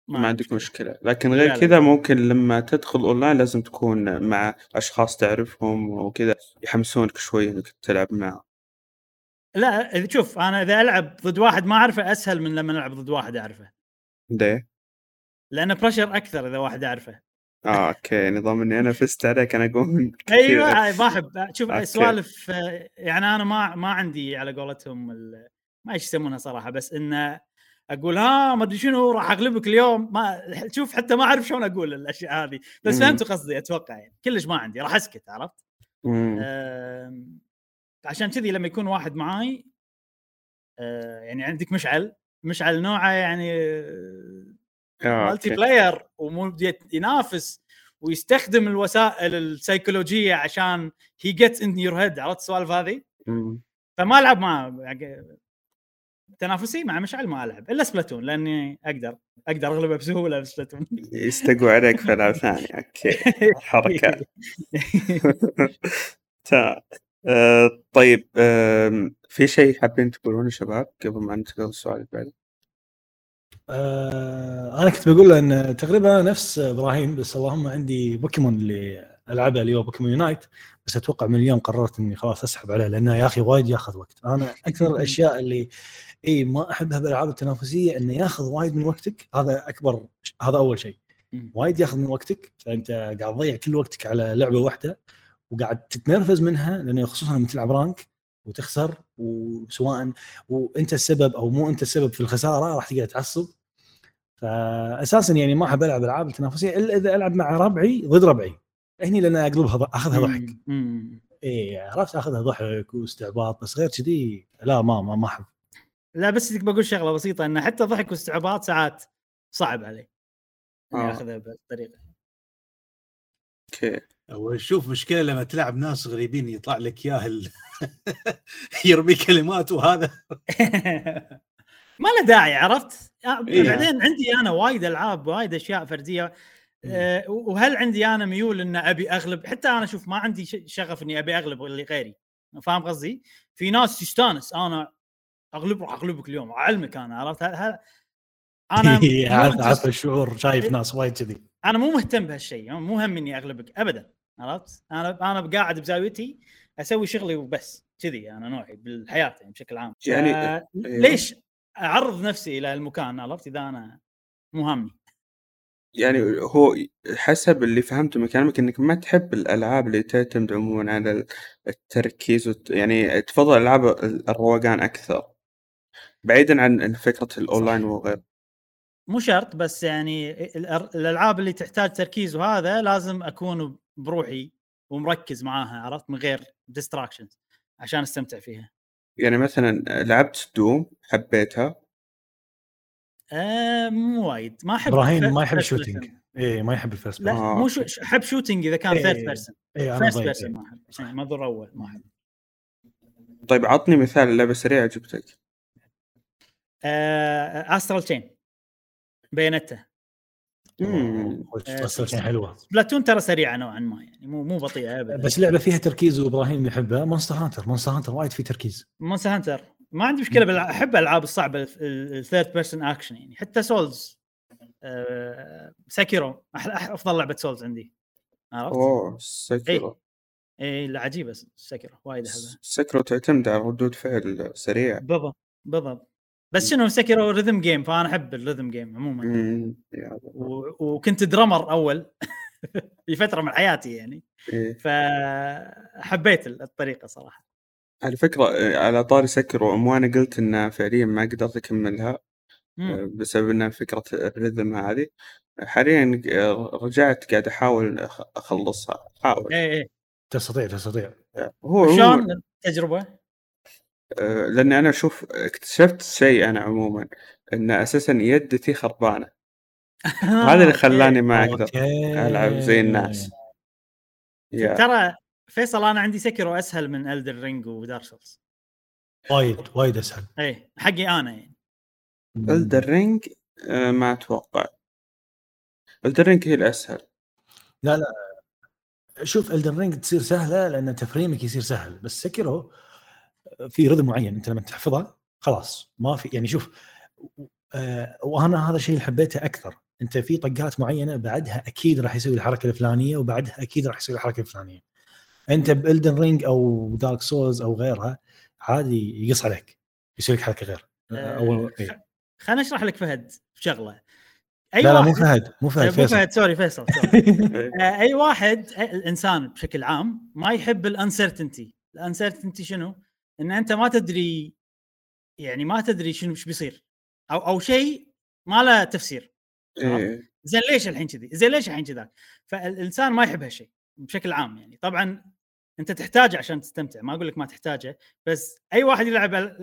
ما, عندك مشكلة. لكن غير. كذا ممكن لما تدخل أونلاين لازم تكون مع أشخاص تعرفهم وكذا يحمسونك شوي إنك تلعب معهم. لا إذا- شوف أنا إذا ألعب ضد واحد ما أعرفه أسهل من لما ألعب ضد واحد أعرفه. ليه؟ لأن pressure أكثر إذا واحد أعرفه. آه أوكي. نظام إني أنا فزت عليك أنا أقوم [laughs] أيوه ما احب شوف okay. سوالف آه، يعني أنا ما ما عندي على قولتهم ال- ما إيش يسمونها صراحة بس انه أقول ها ما أدري شنو راح أغلبك اليوم. ما شوف حتى ما أعرف شلون أقول الأشياء هذه. بس. فهمتوا قصدي أتوقع يعني. كلش ما عندي راح أسكت عرفت؟ آم، عشان كذي لما يكون واحد معاي آه، يعني عندك مشعل مشعل نوعه يعني آه، multi أوكي. player وينافس ويستخدم الوسائل السيكولوجية عشان he gets in your head عرفت السوالف هذه. فما ألعب مع يعني تنافسي مع مشعل ما ألعب إلا Splatoon لأني أقدر أقدر أغلبه بسهولة ب Splatoon يستقوا عليك في العاب ثانية okay. [laughs] تمام آه، طيب في شيء حابين تقولونه شباب قبل ما ننتقل للسؤال اللي بعده؟ آه أنا كنت بقول له إن تقريبا نفس إبراهيم بس اللهم عندي بوكيمون اللي العبها اللي هو Pokémon Unite بس أتوقع من اليوم قررت إني خلاص أسحب عليه لأنه يا أخي وايد ياخذ وقت أنا أكثر [laughs] الأشياء اللي إي ما احبها بالالعاب التنافسية إنه ياخذ وايد من وقتك هذا أكبر هذا أول شيء. وايد ياخذ من وقتك فأنت قاعد تضيع كل وقتك على لعبة واحدة وقاعد تتنرفز منها لأنه خصوصا لما تلعب rank وتخسر وسواء وانت السبب أو مو انت السبب في الخسارة راح تقعد تعصب. فاساسا يعني ما أحب ألعب ألعاب التنافسية إلا إذا ألعب مع ربعي ضد ربعي. هني لأن أقلبها أخذها ضحك. اي عرفت؟ أخذها ضحك واستعباط بس غير كذي لا ما ما ما أحب. لا بس بقول شغلة بسيطة انه حتى ضحك واستعباط ساعات صعب علي آه. أخذها بهالطريقة. أوكي. وشوف مشكلة لما تلعب ناس غريبين يطلع لك إياه ال- [laughs] يرمي كلمات وهذا. [laughs] ما له داعي عرفت؟ آه، إيه. بعدين عندي أنا وايد ألعاب وايد أشياء فردية. آه، وهل عندي أنا ميول ان أبي أغلب؟ حتى أنا أشوف ما عندي شغف إني أبي أغلب اللي غيري فاهم قصدي؟ في ناس تستانس أنا اغلب راح أغلبك اليوم اعلمك أنا عرفت؟ ه- ه- أنا [laughs] عارف مو عارف الشعور شايف ناس وايد كذي. أنا مو مهتم بهالشيء مو هم إني أغلبك ابدا عرفت؟ أنا أنا قاعد بزاويتي أسوي شغلي وبس كذي أنا نوعي بالحياة يعني بشكل عام. يعني- آه أيوه. ليش أعرض نفسي إلى المكان عرفت؟ إذا أنا مو هامني يعني هو حسب اللي فهمته من كلامك إنك ما تحب الألعاب اللي تعتمد عموما على التركيز والت... يعني تفضل ألعاب الروقان أكثر. بعيدا عن فكرة الأونلاين وغيره مو شرط بس يعني الأر- الألعاب اللي تحتاج تركيز وهذا لازم أكون بروحي ومركز معاها عرفت؟ من غير distractions عشان أستمتع فيها. يعني مثلا لعبت دوم حبيتها؟ آه مو وايد. ما أحب إبراهيم ما يحب person. اي ما يحب ال first لا آه، مو. شو أحب شوتنج إذا كان. third person first person. ما أحب يعني ما ضر أول ما أحب. طيب عطني مثال لعبة سريعة عجبتك آه Astral Chain بيانته مم. آه، بس شيء حلوة. Splatoon ترى سريعة نوعا ما يعني مو مو بطيئة ابدا. بس لعبة فيها تركيز وإبراهيم يحبها. Monster Hunter Monster Hunter وايد فيه تركيز. Monster Hunter ما عندي مشكلة بالع... أحب الالعاب الصعبة ال third person action يعني. حتى Souls آه Sekiro أح... أح... أفضل لعبة Souls عندي. عرفت؟ أوه Sekiro اي لا عجيبة Sekiro وايد أحبها. Sekiro تعتمد على ردود فعل سريعه بالضبط بالضبط. بس شنو Sekiro rhythm game فأنا أحب ال rhythm game عموما. و... وكنت drummer أول [laughs] في فترة من حياتي يعني إيه. فحبيت الطريقة صراحة على فكرة آه، على طاري Sekiro مو أنا قلت إن فعليا ما قدرت أكملها آه، مم. بسبب إن فكرة ال rhythm هذه حاليا آه، رجعت قاعد أحاول أخ- أخلصها أحاول اي اي تستطيع تستطيع هو هو شلون التجربه؟ آه، لأني أنا أشوف اكتشفت شيء أنا عموما إن أساسا يدتي خربانة. [laughs] هذا اللي خلاني ما أقدر okay. ألعب زي الناس. ترى فيصل أنا عندي Sekiro اسهل من Elden Ring و Dark Souls وايد وايد أسهل. إي حقي أنا يعني. Elden Ring آه، ما أتوقع. Elden Ring هي الأسهل. لا لا. شوف Elden Ring تصير سهلة لأن تفريمك يصير سهل بس Sekiro في rhythm معين أنت لما تحفظها خلاص ما في يعني شوف آه وأنا هذا الشيء اللي حبيته أكثر أنت في طقات معينة بعدها أكيد راح يسوي الحركة الفلانية وبعدها أكيد راح يسوي الحركة الفلانية أنت ب Elden Ring أو Dark Souls أو غيرها عادي يقص عليك يسوي لك حركة غير آه، أو إيه. خليني أشرح لك فهد شغلة أي لا لا مو فهد مو آه، فهد مو فيصل فهد sorry فيصل sorry. [laughs] آه، أي واحد آه، الإنسان بشكل عام ما يحب ال uncertainty ال uncertainty شنو؟ إن أنت ما تدري يعني ما تدري شنو إيش بيصير أو أو شيء ما له تفسير إيه. زين ليش الحين كذي؟ زين ليش الحين كذا؟ فالإنسان ما يحب هالشيء بشكل عام يعني طبعا أنت تحتاجه عشان تستمتع ما أقول لك ما تحتاجه بس أي واحد يلعب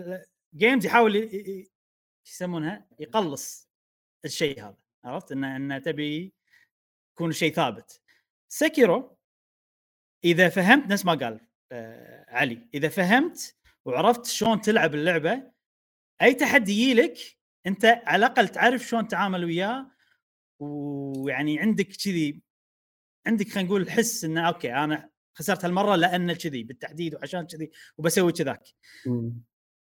جيمز يحاول يسمونها؟ يقلص الشيء هذا عرفت؟ إنه إنه تبي يكون الشيء ثابت. Sekiro إذا فهمت نفس ما قال آه علي إذا فهمت وعرفت شلون تلعب اللعبة أي تحدي يجيلك أنت على الأقل تعرف شلون تتعامل وياه ويعني عندك كذي عندك خلينا نقول حس إنه okay أنا خسرت هالمرة لأن كذي بالتحديد وعشان كذي وبسوي كذاك.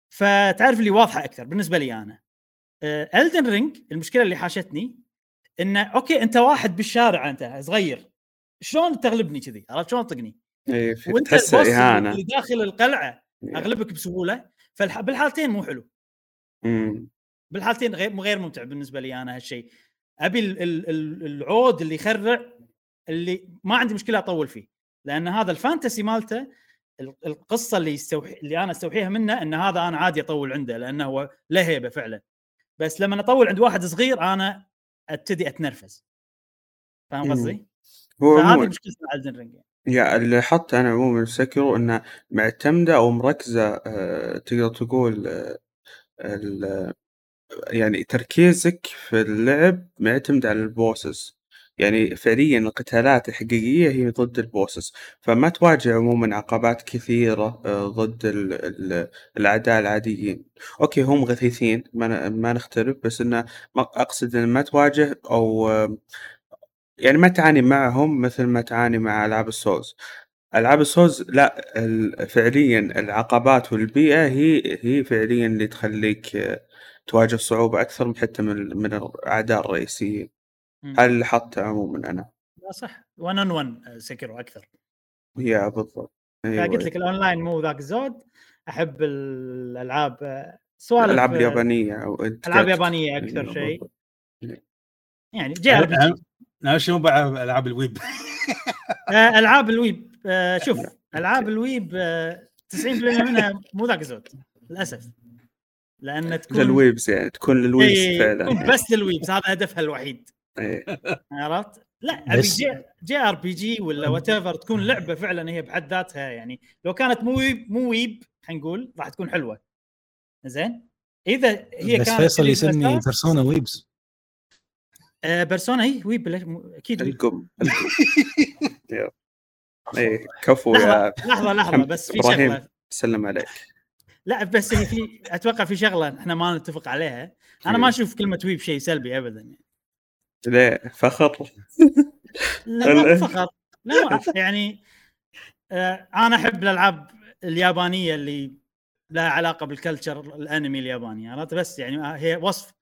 فتعرف اللي واضحة أكثر بالنسبة لي أنا Elden Ring المشكلة اللي حاشتني إنه okay أنت واحد بالشارع أنت صغير شلون تغلبني كذي عرفت شلون تطقني إيه. وأنت تحس إهانة اللي داخل القلعة. أغلبك بسهولة. فبالحالتين مو حلو. مم. بالحالتين غير غير ممتع بالنسبة لي أنا هالشيء أبي ال- ال- ال- العود اللي يخرع اللي ما عندي مشكلة أطول فيه. لأن هذا ال fantasy مالته ال- القصة اللي يستوحي اللي أنا أستوحيها منه إن هذا أنا عادي أطول عنده لأنه هو له هيبه فعلا. بس لما أطول عند واحد صغير أنا أبتدي أتنرفز. فاهم. قصدي؟ هو فهذه مشكلة Elden Ring يا اللي حط أنا عموما Sekiro انها معتمدة أو مركزة آه، تقدر تقول ال- يعني تركيزك في اللعب معتمد على ال bosses يعني فعليا القتالات الحقيقية هي ضد ال bosses فما تواجه عموما عقبات كثيرة آه، ضد ال- ال- الأعداء العاديين. okay هم غثيثين ما ما نختلف بس إنه ما- أقصد ان ما تواجه أو آه، يعني ما تعاني معهم مثل ما تعاني مع ألعاب ال Souls ألعاب ال Souls لا فعليا العقبات والبيئة هي هي فعليا اللي تخليك تواجه صعوبة أكثر حتى من من الأعداء الرئيسيين. هذا اللي حاطه عموما أنا. لا صح. 1 on 1 Sekiro أكثر. يا بالضبط. أيوة. فقلت لك الأونلاين مو ذاك الزود أحب الألعاب سوالف الالعاب اليابانية أو ألعاب يابانية أكثر أيوة شيء. يعني JR أنا شيء مو بعرف ألعاب ال weeb؟ [laughs] آه، ألعاب ال weeb. آه، شوف ألعاب ال weeb آه، 90% منها مو ذاك الزود للأسف. لأن تكون لل weebs يعني تكون لل weebs إيه، فعلا. تكون بس لل weebs هذا هدفها الوحيد. إيه. عرفت؟ لا أبي J, JRPG ولا whatever تكون لعبة فعلا هي بحد ذاتها يعني. لو كانت مو weeb مو weeb خلينا نقول راح تكون حلوة. زين؟ إذا هي بس كانت فيصل يسمي Persona weebs. آه Persona اي مو- أكيد. القم. [laughs] إيه كفو يا لحظة لحظة بس في. شغلة. سلم عليك. لا بس هي في أتوقع في شغلة إحنا ما نتفق عليها. أنا ما أشوف كلمة ويب شيء سلبي ابدا يعني. ليه فخر [laughs] لا ما فقط. لا يعني آه أنا أحب الألعاب اليابانية اللي لها علاقة بالكلتشر الأنمي الياباني عرفت؟ بس يعني هي وصف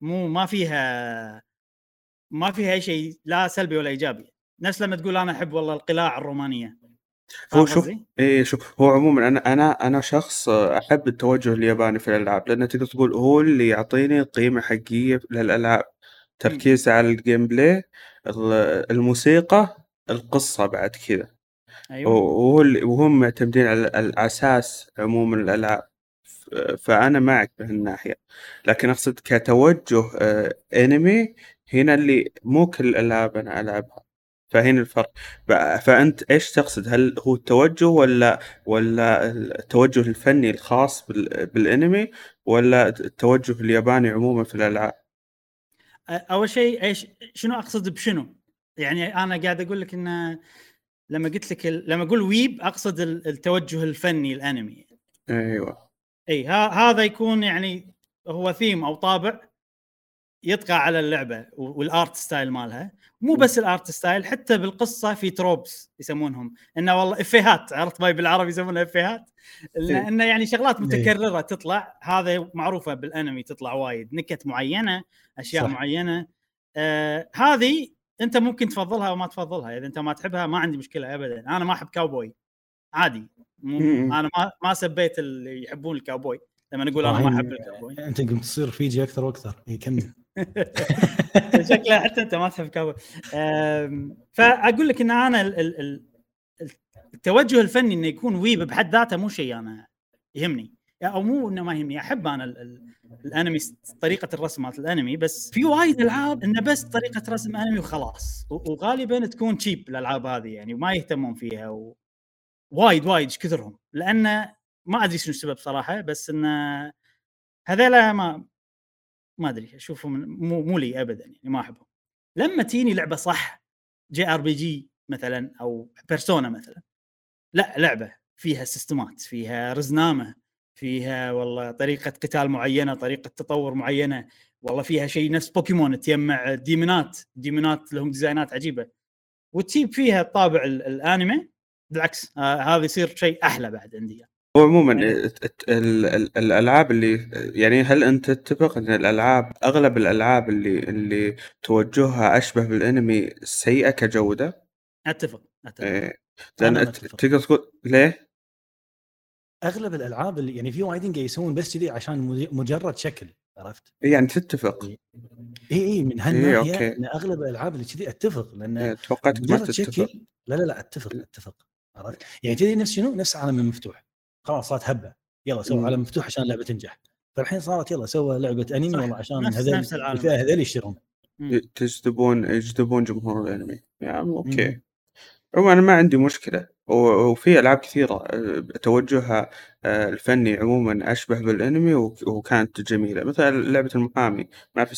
مو ما فيها ما فيها أي شيء لا سلبي ولا إيجابي. نفس لما تقول أنا أحب والله القلاع الرومانية. هو شوف؟ إيه شوف هو عموما أنا أنا أنا شخص أحب التوجه الياباني في الألعاب لأنه تقدر تقول هو اللي يعطيني قيمة حقيقية للالعاب تركيز على ال gameplay ال- الموسيقى القصة بعد كذا. أيوه. وهو اللي- وهم معتمدين على الأساس عموما الألعاب. فأنا معك بهالناحية. لكن أقصد كتوجه آه، انمي هنا اللي مو كل الألعاب أنا ألعبها. فهنا الفرق. فأنت إيش تقصد؟ هل هو التوجه ولا ولا التوجه الفني الخاص بال- بالأنمي ولا التوجه الياباني عموما في الألعاب؟ أول شيء إيش شنو أقصد بشنو؟ يعني أنا قاعد أقول لك انه لما قلت لك ال- لما أقول ويب أقصد ال- التوجه الفني الأنمي. أيوه. إي ها هذا يكون يعني هو ثيم أو طابع يطغى على اللعبة وال art style مالها. مو بس ال art style حتى بالقصة في tropes يسمونهم. إنه والله إفيهات عرفت باي بالعربي يسمونها إفيهات؟ إيه. إنه يعني شغلات إيه. متكررة تطلع. هذا معروفة بالأنمي تطلع وايد. نكت معينة أشياء صح. معينة. آه هذه أنت ممكن تفضلها أو ما تفضلها. إذا أنت ما تحبها ما عندي مشكلة ابدا. أنا ما أحب كاوبوي عادي. أنا ما ما سبيت اللي يحبون الكاوبوي لما نقول أنا ما أحب الكاوبوي أنت قمت تصير فيجي أكثر وأكثر. إيه، كمل. [laughs] شكله حتى أنت ما تحب كاوبوي فأقول لك إن أنا ال- ال- ال- التوجه الفني إنه يكون weeb بحد ذاته مو شيء أنا يهمني. أو مو إنه ما يهمني أحب أنا ال- ال- الأنمي طريقة الرسم مالت الأنمي بس في وايد ألعاب إنه بس طريقة رسم أنمي وخلاص. وغالبا تكون cheap الألعاب هذه يعني وما يهتمون فيها و... وايد وايد كثرهم؟ لأن ما أدري شنو السبب صراحة بس انه هذيلا ما ما أدري أشوفهم مو مو لي ابدا يعني ما أحبهم. لما تجيني لعبة صح JRPG مثلا أو Persona مثلا لا لعبة فيها system ات فيها رزنامة فيها والله طريقة قتال معينة طريقة تطور معينة والله فيها شيء نفس بوكيمون تجمع demon ات demon ات لهم design ات عجيبة. وتجيب فيها الطابع ال- الأنمي بالعكس آه هذا يصير شيء أحلى بعد عندي. هو عموما الت- الت- ال- ال- الألعاب اللي يعني هل أنت تتفق إن الألعاب أغلب الألعاب اللي اللي توجهها أشبه بالأنمي سيئة كجودة؟ أتفق أتفق إيه. لأن. تقدر تقول ليه؟ أغلب الألعاب اللي يعني في وايدين قاعد يسوون بس كذي عشان مج- مجرد شكل عرفت؟ يعني تتفق اي اي من إيه، هالناحية okay. إن أغلب الألعاب اللي كذي أتفق لأن إيه، توقعتك ما مجرد تتفق شكل لا لا لا أتفق أتفق عرفت؟ يعني كذي نفس شنو؟ نفس عالم مفتوح خلاص صارت هبة يلا سووا مم. عالم مفتوح عشان اللعبة تنجح فالحين صارت يلا سوى لعبة أنمي. والله عشان نفس- هذول. الفئة هذول يشترون. تجذبون يجذبون جمهور الأنمي يعني okay مم. عموما أنا ما عندي مشكلة وفي ألعاب كثيرة آه، توجهها آه، الفني عموما أشبه بالأنمي وك- وكانت جميلة مثل لعبة المحامي ما في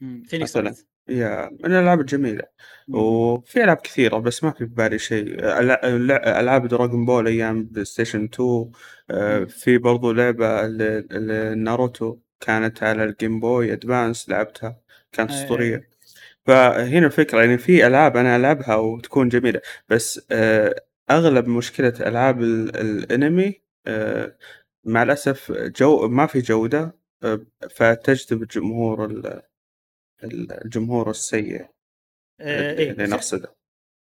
مم. فينيكس مثلاً. هي من الألعاب الجميلة. مم. وفي ألعاب كثيرة بس ما في ببالي شيء. ألع- ألع- ألعاب Dragon Ball أيام بلاي ستيشن 2 آه، مم. في برضو لعبة ال- ال- ناروتو كانت على ال Game Boy Advance لعبتها. كانت أسطورية. فهنا الفكرة يعني في ألعاب أنا ألعبها وتكون جميلة. بس آه، أغلب مشكلة ألعاب ال- الأنمي آه، مع الأسف جو ما في جودة آه، فتجذب الجمهور ال- الجمهور السيء آه اللي إيه. نقصده.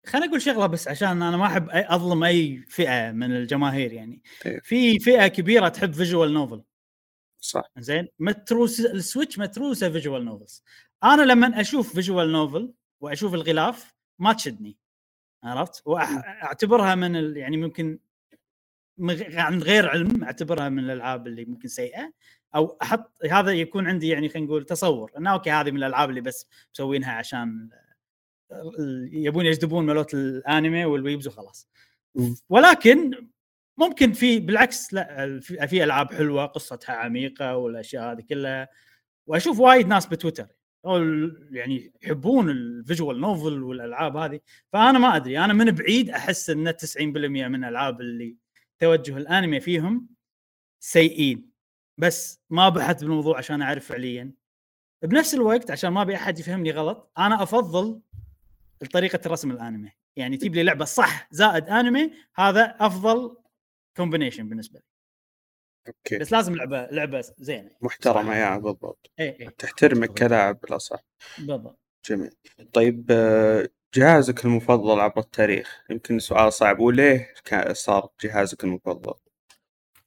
خليني أقول شغلة بس عشان أنا ما أحب أظلم أي فئة من الجماهير يعني. إيه. في فئة كبيرة تحب visual novel صح. زين؟ متروس السويتش متروسة visual novels أنا لما أشوف visual novel وأشوف الغلاف ما تشدني. عرفت؟ وأعتبرها من ال... يعني ممكن عن غير علم أعتبرها من الألعاب اللي ممكن سيئة. أو أحط هذا يكون عندي يعني خلينا نقول تصور انه okay هذه من الألعاب اللي بس مسوينها عشان يبون يجذبون ملوت الأنمي وال weebs وخلاص. ولكن ممكن في بالعكس لا في ألعاب حلوة قصتها عميقة والأشياء هذه كلها. وأشوف وايد ناس بتويتر يعني يحبون ال visual novel والألعاب هذه. فأنا ما أدري أنا من بعيد أحس إن 90% من الالعاب اللي توجه الأنمي فيهم سيئين. بس ما بحثت بالموضوع عشان أعرف فعليا. بنفس الوقت عشان ما أبي أحد يفهمني غلط أنا أفضل طريقة رسم الأنمي. يعني تجيب لي لعبة صح زائد أنمي هذا أفضل combination بالنسبة لي. okay. بس لازم لعبة لعبة زينة. محترمة يا بالضبط. اي اي تحترمك كلاعب بالاصح بالضبط. جميل. طيب جهازك المفضل عبر التاريخ؟ يمكن سؤال صعب. وليه صار جهازك المفضل؟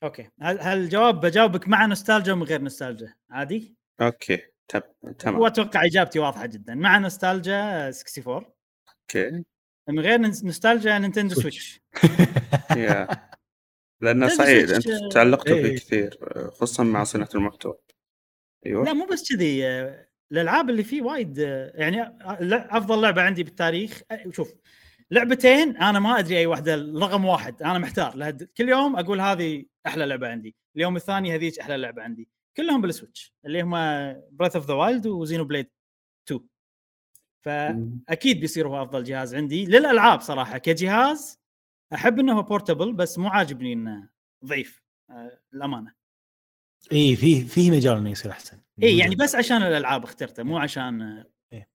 okay. هل هل الجواب بجاوبك مع نوستالجيا ومن غير نوستالجيا؟ عادي؟ okay. تم- تمام. وأتوقع إجابتي واضحة جدا. مع نوستالجيا 64 okay. من غير نس- نوستالجيا نينتندو سويتش. [laughs] لأنه سويتش، أنت آه، تعلقتوا إيه. فيه كثير آه، خصوصا مع صناعة المحتوى. أيوه. لا مو بس كذي آه، الألعاب اللي فيه وايد يعني أفضل لعبة عندي بالتاريخ شوف لعبتين أنا ما أدري أي واحدة رقم واحد أنا محتار لهد... كل يوم أقول هذه أحلى لعبة عندي اليوم الثاني هذيك أحلى لعبة عندي كلهم بالسويتش اللي هم Breath of the Wild و Xenoblade 2 فأكيد بيصير هو أفضل جهاز عندي للألعاب صراحة كجهاز أحب إنه هو portable بس مو عاجبني إنه ضعيف آه، الامانه إي في في مجال إنه يصير أحسن. إي يعني بس عشان الألعاب اخترته مو عشان آه، إيه.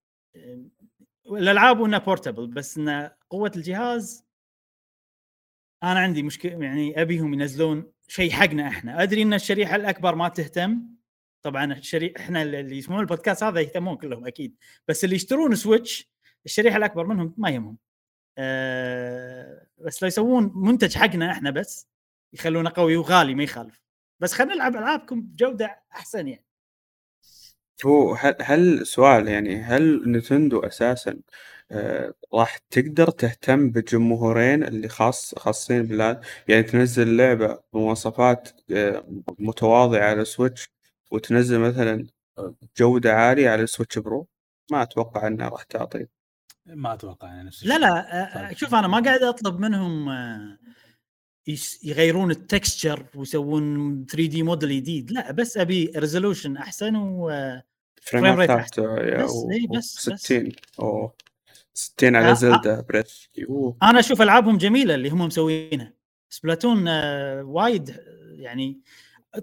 الألعاب وانه portable بس انه قوة الجهاز أنا عندي مشكلة يعني أبيهم ينزلون شيء حقنا إحنا. أدري إن الشريحة الأكبر ما تهتم طبعا الشريحة إحنا اللي يسمعون البودكاست هذا يهتمون كلهم أكيد بس اللي يشترون سويتش الشريحة الأكبر منهم ما يهمهم. أه بس لو يسوون منتج حقنا إحنا بس يخلونه قوي وغالي ما يخالف. بس خلينا نلعب ألعابكم بجودة أحسن يعني. هو هل, هل سؤال يعني هل نينتندو أساسا آه راح تقدر تهتم بالجمهورين اللي خاص خاصين بالله يعني تنزل لعبة بمواصفات آه متواضعة على سويتش وتنزل مثلا جودة عالية على السويتش Pro ما أتوقع إنها راح تعطي ما أتوقع يعني نفس لا الشيء. لا آه، طيب. شوف أنا ما قاعد أطلب منهم آه، يس- يغيرون ال texture ويسوون 3 دي موديل جديد لا بس أبي resolution أحسن و frame rate يا بس، إيه، بس- بس. 60 أوه. 60 على آه، Zelda Breath. أوه. أنا أشوف ألعابهم جميلة اللي هم مسوينها. Splatoon آه، وايد آه، يعني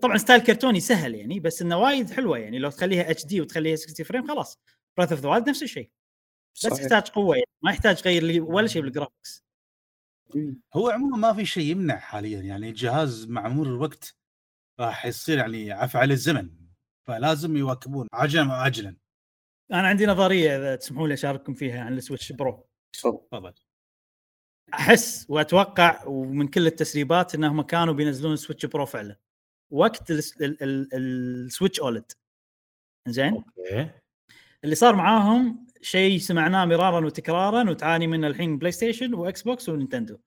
طبعا style كرتوني سهل يعني بس إنه وايد حلوة يعني. لو تخليها HD وتخليها 60 frame خلاص. Breath of the Wild نفس الشيء. بس صحيح. يحتاج قوة يعني ما يحتاج غير لي ولا شيء بال graphics. هو عموما ما في شيء يمنع حاليا يعني. الجهاز مع مرور الوقت راح يصير يعني عفى على الزمن. فلازم يواكبون. عجلا. وعجلا أنا عندي نظرية إذا تسمحوا لي أشارككم فيها عن السويتش Pro. تفضل. تفضل. أحس وأتوقع ومن كل التسريبات إنهم كانوا بينزلون سويتش Pro فعلا. وقت الس- ال- ال- السويتش OLED. زين okay. اللي صار معاهم شيء سمعناه مرارا وتكرارا وتعاني منه الحين بلاي ستيشن وإكس بوكس ونينتندو.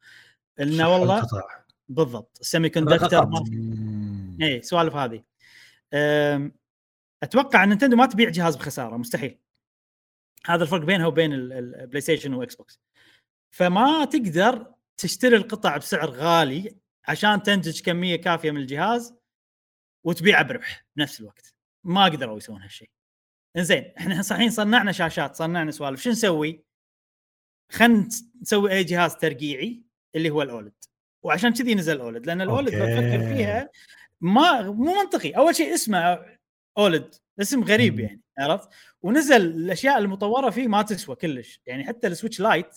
إنه والله. بالضبط. ال semiconductor. اي السوالف هذه. أتوقع إن نينتندو ما تبيع جهاز بخسارة مستحيل. هذا الفرق بينها وبين ال- ال- البلاي ستيشن واكس بوكس فما تقدر تشتري القطع بسعر غالي عشان تنتج كمية كافية من الجهاز وتبيعه بربح بنفس الوقت. ما قدروا يسوون هالشيء. إنزين إحنا صحيح صنعنا شاشات صنعنا سوالف. شو نسوي؟ خلينا نسوي أي جهاز ترقيعي اللي هو ال OLED. وعشان كذي نزل ال OLED لأن ال OLED okay. بفكر فيها ما مو منطقي. أول شيء اسمه OLED اسم غريب. يعني عرفت؟ ونزل الأشياء المطورة فيه ما تسوى كلش يعني حتى السويتش Lite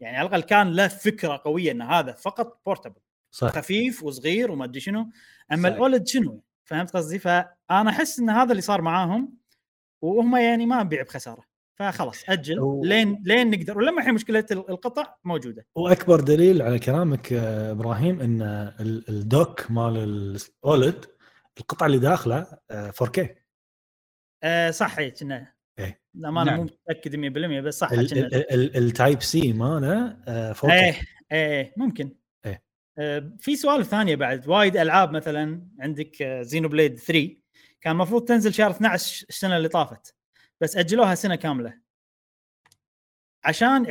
يعني على الأقل كان له فكرة قوية إن هذا فقط portable صح. خفيف وصغير وما أدري شنو أما. الأولد شنو؟ فهمت قصدي؟ فأنا أحس إن هذا اللي صار معاهم وهم يعني ما نبيع بخسارة فخلاص أجل و- لين لين نقدر ولما الحين مشكلة ال- القطع موجودة. وأكبر دليل على كلامك إبراهيم إن ال- الدوك مال الأولد القطعة اللي داخلة آه، 4K آه صح هي كنا إيه. لا ما أنا نعم. مو متأكد 100% بس صح ال- كنا ال- ال- ال Type C ماله آه، 4K إيه إيه ممكن. إيه. آه في سوالف ثانية بعد. وايد ألعاب مثلا عندك Xenoblade 3 كان المفروض تنزل شهر 12 السنة اللي طافت بس أجلوها سنة كاملة. عشان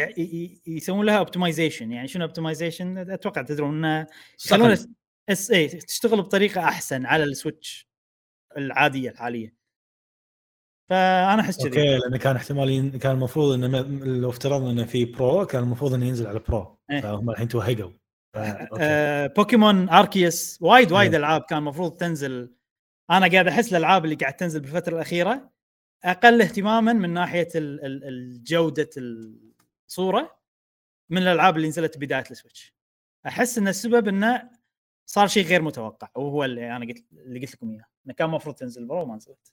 يسوون لها optimization يعني شنو optimization أتوقع تدرون انه يخلونها صقل. اس اي تشتغل بطريقة أحسن على السويتش العادية الحالية فأنا أحس كذي okay لأنه كان احتمال ين- كان المفروض إنه م- لو افترضنا إنه في Pro كان المفروض إنه ينزل على Pro إيه. فهم الحين توهقوا. آه Pokémon Arceus وايد وايد إيه. ألعاب كان المفروض تنزل أنا قاعد أحس الألعاب اللي قاعد تنزل بالفترة الأخيرة أقل اهتماما من ناحية ال- ال- ال- جودة الصورة من الألعاب اللي نزلت بداية ال Switch أحس إن السبب إنه صار شيء غير متوقع وهو اللي أنا قلت اللي قلت لكم إياه إنه كان المفروض تنزل Pro ما نزلت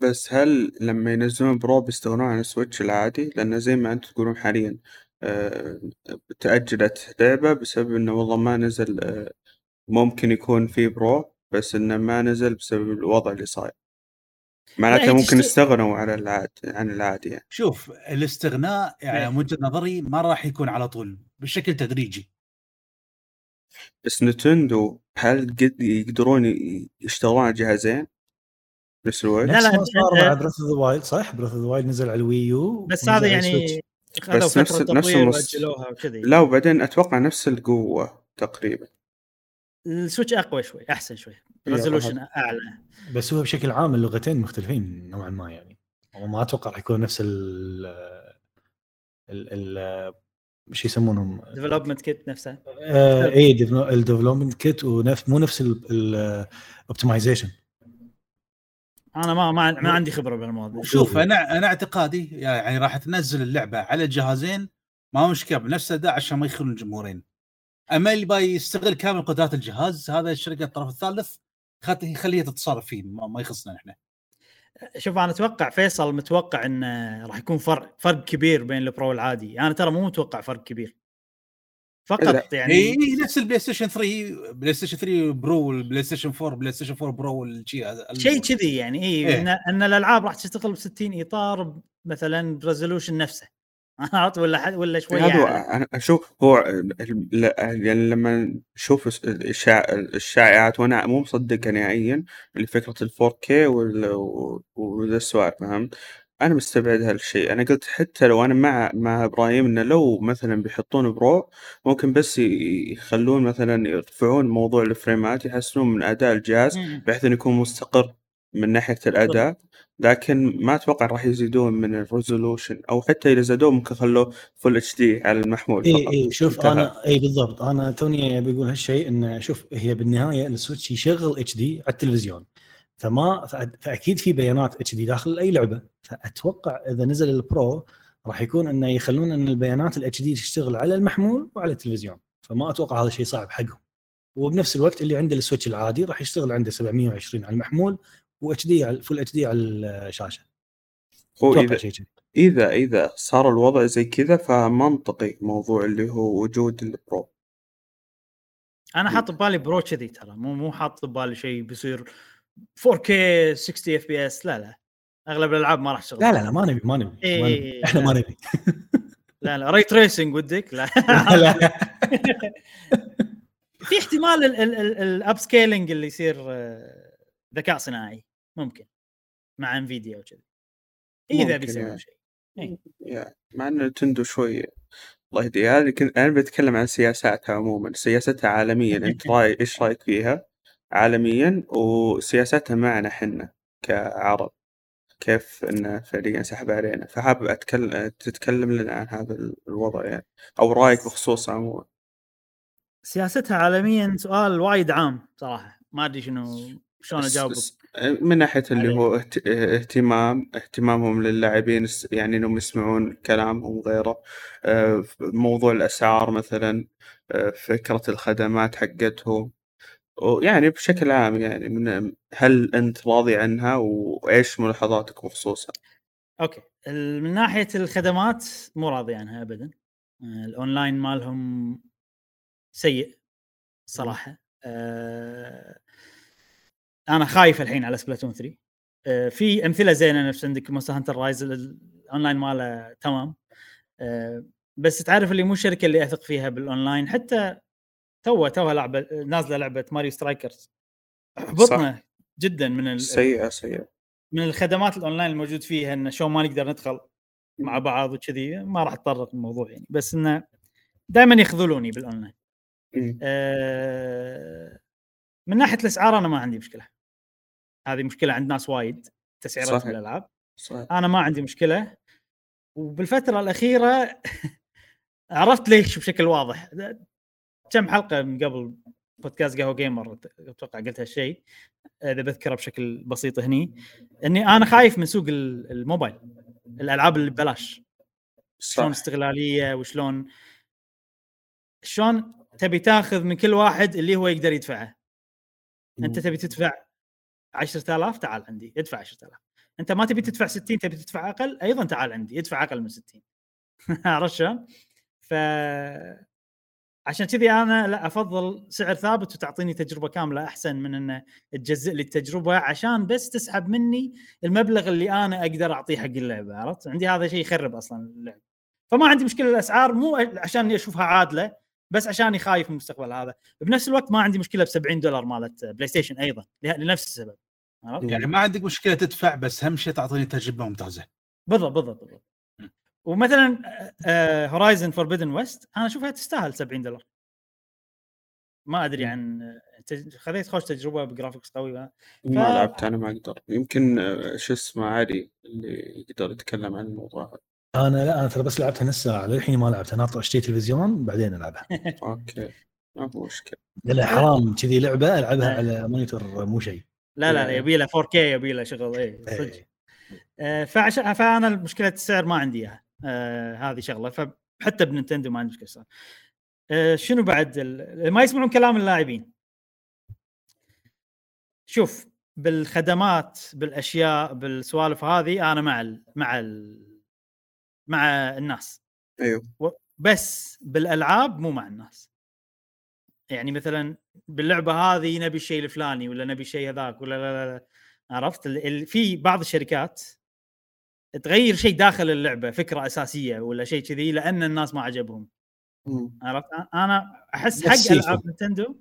بس هل لما ينزلون Pro بيستغنون عن ال Switch العادي؟ لأن زي ما أنتم تقولون حاليا آه، تأجلت لعبة بسبب إنه والله ما نزل آه، ممكن يكون في Pro بس إنه ما نزل بسبب الوضع اللي صاير معناته ممكن يستغنوا على العاد عن العادي يعني شوف الاستغناء يعني إيه. من وجهه نظري ما راح يكون على طول بشكل تدريجي بس Nintendo هل قد يقدرون يشتغلون على جهازين؟ نفس الوقت؟ لا، لا، صار مع Breath of the Wild صح؟ Breath of the Wild نزل على ال Wii U بس هذا. يعني بس نفس- نفس المص- لا وبعدين أتوقع نفس القوة تقريبا. ال Switch أقوى شوي أحسن شوي. إيه، resolution أعلى. بس هو بشكل عام اللعبتين مختلفين نوعا ما يعني. وما أتوقع راح يكون نفس ال ال ال شو يسمونهم. development kit نفسه. آه اي ال development kit ونفس مو نفس ال optimization أنا ما ما, ما عندي خبرة بهالموضوع شوف أنا أنا اعتقادي يعني راح تنزل اللعبة على الجهازين ما مشكلة بنفس الأداء عشان ما يخلون الجمهورين. أما اللي يبي يستغل كامل قدرات الجهاز هذا الشركة الطرف الثالث خليها تتصرف فيه ما ما يخصنا إحنا شوف أنا أتوقع فيصل متوقع انه راح يكون فرق فرق كبير بين ال Pro والعادي أنا ترى مو متوقع فرق كبير فقط لا. يعني اي نفس ال PlayStation 3 PlayStation 3 Pro وال PlayStation 4 PlayStation 4 Pro والشيء هذا شيء كذي يعني اي إيه. إن, إن الألعاب راح تشتغل ب 60 إطار مثلا ب resolution نفسه [laughs] عرفت ولا حد ولا شوية هذا أعلى. أنا أشوف هو يعني لما الشائع- الشائعات وأنا مو مصدقها نهائيا اللي فكره ال 4K وال- و- وذا السوالف فهمت؟ أنا مستبعد هالشيء أنا قلت حتى لو أنا مع مع إبراهيم إنه لو مثلا بيحطون Pro ممكن بس يخلون مثلا يرفعون موضوع الفريمات يحسنون من أداء الجهاز. بحيث إنه يكون مستقر من ناحية الأداء لكن ما أتوقع راح يزيدون من ال resolution أو حتى إذا زادوه ممكن خلوه full HD على المحمول إي إي شوف انتهى. أنا إي بالضبط. أنا توني بقول هالشيء انه شوف هي بالنهاية ال Switch يشغل HD على التلفزيون فما فأكيد في بيانات HD داخل أي لعبة فأتوقع إذا نزل ال Pro راح يكون إنه يخلون إن البيانات ال HD تشتغل على المحمول وعلى التلفزيون فما أتوقع هذا شيء صعب حقهم. وبنفس الوقت اللي عنده ال Switch العادي راح يشتغل عنده 720 على المحمول و HD على full HD على الشاشة. هو اذا شيء كذي. اذا إذا صار الوضع زي كذا فمنطقي موضوع اللي هو وجود ال Pro. أنا حاط ببالي Pro كذي ترى. مو مو حاط ببالي شيء بيصير 4K 60 FPS لا لا. أغلب الألعاب ما راح تشتغل. لا لا لا ما نبي ما نبي, إيه، ما إيه، نبي. إيه، إحنا لا. ما نبي. [laughs] لا لا. ray tracing ودك لا. [laughs] لا لا. [laughs] في احتمال ال upscaling اللي يصير آه، ذكاء صناعي. ممكن مع Nvidia وكذا إذا بيسوون يعني. شيء. إيه. يا مع إن Nintendo شوي الله يهديها كنت أنا بتكلم عن سياساتها عموما. سياستها عالميا. أنت راي إيش رأيك فيها؟ عالميا وسياستها معنا إحنا كعرب. كيف انه فعليا سحب علينا. فحابب اتكلم تتكلم لنا عن هذا الوضع يعني. أو رأيك بخصوصه عموما. سياستها عالميا سؤال وايد عام صراحة. ما أدري شنو شلون أجاوبك. من ناحية اللي. هو اهت- اهتمام اهتمامهم للاعبين يعني إنهم يسمعون كلامهم وغيره. آه، موضوع الأسعار مثلا آه، فكرة الخدمات حقتهم. ويعني بشكل عام يعني من هل أنت راضي عنها؟ وإيش ملاحظاتك بخصوصها؟ أوكي. من ناحية الخدمات مو راضي عنها ابدا. آه، الأونلاين مالهم سيء صراحة. آه، أنا خايف الحين على Splatoon 3 آه، في أمثلة زينة نفس عندك Monster Hunter Rise ال online ماله تمام. آه، بس تعرف اللي مو الشركة اللي أثق فيها بالأونلاين حتى تو توها لعبة نازلة لعبة Mario Strikers احبطنا جدا من سيئة سيئة. من الخدمات الأونلاين الموجود فيها انه شلون ما نقدر ندخل مع بعض وكذي ما راح اتطرق الموضوع يعني. بس إنه دائما يخذلوني بالأونلاين. أه من ناحية الأسعار أنا ما عندي مشكلة. هذه مشكلة عند ناس وايد تسعيرات صحيح. الألعاب. صحيح. أنا ما عندي مشكلة. وبالفترة الأخيرة [laughs] عرفت ليش بشكل واضح. كم حلقة من قبل بودكاست قهوة جيمر أتوقع قلت هالشيء إذا بذكره بشكل بسيط هني إني أنا خايف من سوق ال- الموبايل الألعاب اللي ببلاش. شلون استغلالية وشلون شلون تبي تاخذ من كل واحد اللي هو يقدر يدفعه. أنت تبي تدفع 10000 تعال عندي ادفع 10000 انت ما تبي تدفع 60 تبي تدفع أقل أيضا تعال عندي ادفع أقل من 60 [laughs] عرفت شلون؟ ف عشان كذي أنا لا أفضل سعر ثابت وتعطيني تجربة كاملة أحسن من إنه تجزئ لي التجربة عشان بس تسحب مني المبلغ اللي أنا أقدر أعطيه حق اللعبة عرفت؟ عندي هذا شيء يخرب أصلا اللعبة. فما عندي مشكلة الأسعار مو عشان أشوفها عادلة بس عشاني خايف من المستقبل هذا بنفس الوقت ما عندي مشكلة ب 70 دولار مالت PlayStation أيضا لنفس السبب؟ يعني ما عندك مشكلة تدفع بس أهم شيء تعطيني تجربة ممتازة. بالضبط بالضبط بالضبط. ومثلا Horizon Forbidden West أنا أشوفها تستاهل 70 دولار. ما أدري. عن تج- خذيت خوش تجربة ب graphics قوي ما ف- لعبت أنا ما أقدر. يمكن آه، شو اسمه علي اللي يقدر يتكلم عن الموضوع. هذا أنا لا أنا ترى بس لعبتها نص ساعه للحين ما لعبتها. ناطر أشتري تلفزيون بعدين ألعبها. [laughs] أوكي. ما هو مشكلة. لا حرام. كذي لعبة ألعبها إيه. على monitor مو شيء. لا لا لا إيه. يبي له 4K يبي له شغل اي صدق. إيه. آه، فعشان فأنا مشكلة السعر ما عندي إياها. آه، هذه شغلة. فحتى ب Nintendo ما عندي مشكلة صار. آه، شنو بعد ال- ما يسمعون كلام اللاعبين. شوف بالخدمات بالأشياء بالسوالف هذه أنا مع ال مع ال مع الناس. و- بس بالألعاب مو مع الناس. يعني مثلا باللعبة هذه نبي الشيء الفلاني ولا نبي الشيء هذاك ولا لا لا, لا. عرفت في بعض الشركات تغير شيء داخل اللعبة فكرة أساسية ولا شيء كذي لأن الناس ما عجبهم. عرفت أنا أحس حق. ألعاب نينتندو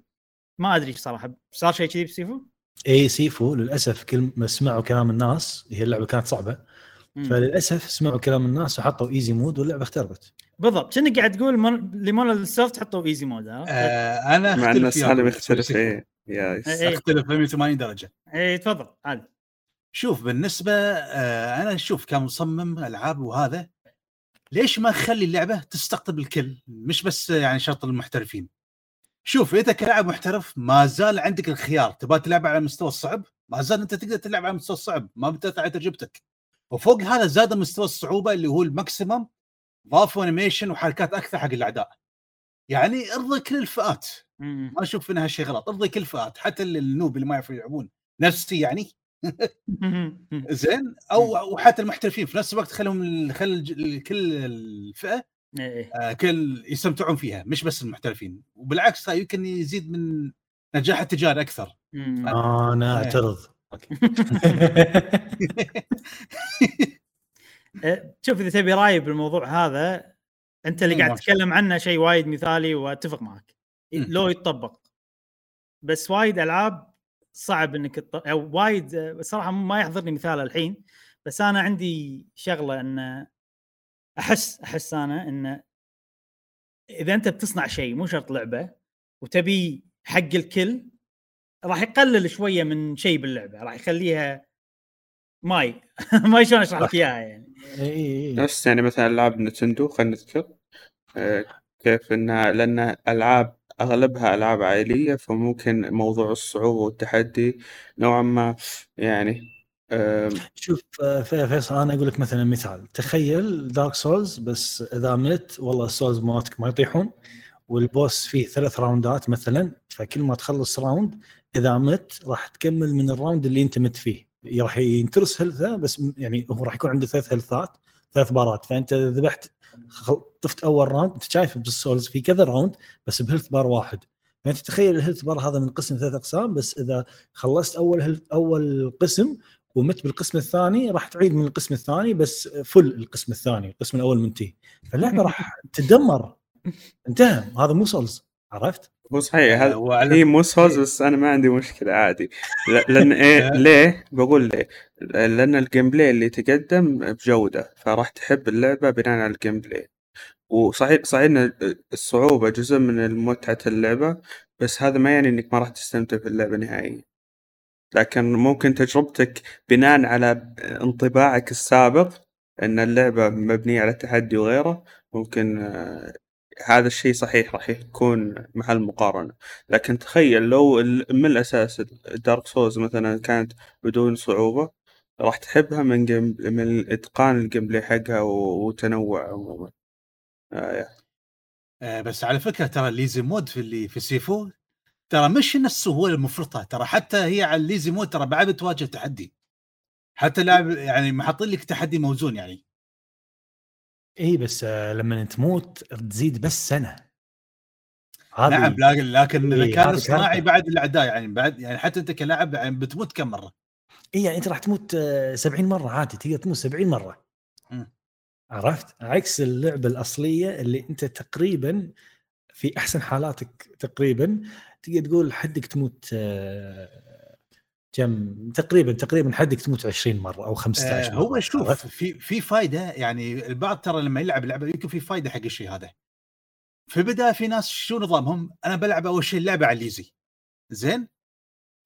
ما أدري صراحة صار شيء كذي بسيفو إي سيفو للأسف كل ما سمعوا كلام الناس هي اللعبة كانت صعبة مم. فللأسف سمعوا كلام الناس وحطوا easy mode واللعبة اختربت بالضبط. كأنك قاعد تقول مون... لمون السوفت حطوا easy mode؟ آه أنا مع أختلف بيختلف سيفو. إيه. يا إيه. أختلف 180 درجة. اي تفضل عادي. شوف بالنسبة آه أنا أشوف كمصمم ألعاب وهذا ليش ما نخلي اللعبة تستقطب الكل؟ مش بس يعني شرط المحترفين. شوف إذا كلاعب محترف ما زال عندك الخيار. تبغى تلعب على المستوى الصعب؟ ما زال أنت تقدر تلعب على المستوى الصعب ما بتأثر على تجربتك. وفوق هذا زاد مستوى الصعوبة اللي هو ال maximum ضافوا animation وحركات أكثر حق الأعداء. يعني ارضي كل الفئات. ما أشوف إنها شيء غلط. ارضي كل الفئات حتى ال noob اللي ما يعرفوا يلعبون. نفسي يعني. [laughs] زين؟ أو وحتى المحترفين. في نفس الوقت خلهم خل كل الفئة إيه. آه، كل يستمتعون فيها. مش بس المحترفين. وبالعكس هاي يمكن يزيد من نجاح التجاري أكثر. أنا إيه. اعترض إيه، [laughs] [laughs] شوف إذا تبي راي بالموضوع هذا أنت اللي قاعد تتكلم عنه شيء وايد مثالي وأتفق معك. لو يتطبق. بس وايد ألعاب صعب إنك تط... أو وايد صراحة ما يحضرني مثال الحين بس أنا عندي شغلة إن أحس أحس أنا إن إذا أنت بتصنع شيء مو شرط لعبة وتبي حق الكل راح يقلل شوية من شيء باللعبة راح يخليها ماي [laughs] ما شلون أشرح لك إياها يعني؟ إي إي نفس يعني مثلا ألعاب نتندو خلينا نذكر آه، كيف إنها لأن ألعاب أغلبها ألعاب عائلية فممكن موضوع الصعوبة والتحدي نوعا ما يعني آم، شوف آه، في- فيصل أنا أقول لك مثلا مثال. تخيل دارك سولز بس إذا مت والله ال souls مالتك ما يطيحون وال boss فيه ثلاث round ات مثلا فكل ما تخلص round إذا مت راح تكمل من ال round اللي أنت مت فيه. راح ينترس health ه بس يعني هو راح يكون عنده ثلاث health ات ثلاث بارات فأنت ذبحت طفت أول round أنت شايف بالسولز في كذا round بس ب health bar واحد. فأنت تخيل ال health bar هذا من قسم ثلاث أقسام بس إذا خلصت أول health أول قسم ومت بالقسم الثاني راح تعيد من القسم الثاني بس فل القسم الثاني القسم الأول منتهي فاللعبة راح تدمر. انتهى هذا مو سولز. عرفت؟ هو صحيح هذا وعلى- هي مو سولز بس أنا ما عندي مشكلة عادي. لأن إيه [laughs] ليه؟ بقول ليه؟ لأن ال gameplay اللي تقدم بجودة فراح تحب اللعبة بناء على ال gameplay وصحيح صحيح إن الصعوبة جزء من متعة اللعبة بس هذا ما يعني إنك ما راح تستمتع في اللعبة نهائيا. لكن ممكن تجربتك بناء على انطباعك السابق إن اللعبة مبنية على التحدي وغيره ممكن آه، هذا الشيء صحيح راح يكون محل مقارنة. لكن تخيل لو من الأساس دارك سولز مثلا كانت بدون صعوبة راح تحبها من game من إتقان ال gameplay حقها وتنوع عموما. آه آه، بس على فكرة ترى ال easy mode في اللي في سيفو ترى مش هو المفرطة. ترى حتى هي على ال easy mode ترى بعد بتواجه تحدي. حتى لاعب يعني محاطين لك تحدي موزون يعني. اي بس آه، لما تموت تزيد بس سنة هذه نعم لكن لكن إيه، الذكاء الاصطناعي. بعد الأعداء يعني بعد يعني حتى أنت كلاعب يعني بتموت كم مرة اي يعني أنت راح تموت آه، 70 مرة عادي تقدر تموت 70 مرة مم. عرفت عكس اللعبة الأصلية اللي أنت تقريبا في أحسن حالاتك تقريبا تقدر تقول حدك تموت آه، كم؟ تقريبا تقريبا حدك تموت 20 مرة أو 15 آه مرة. هو شوف؟ في في فائده يعني البعض ترى لما يلعب اللعبة يمكن في فائده حق الشيء هذا. في البداية في ناس شو نظامهم؟ أنا بلعب أول شيء اللعبة على ال easy زين؟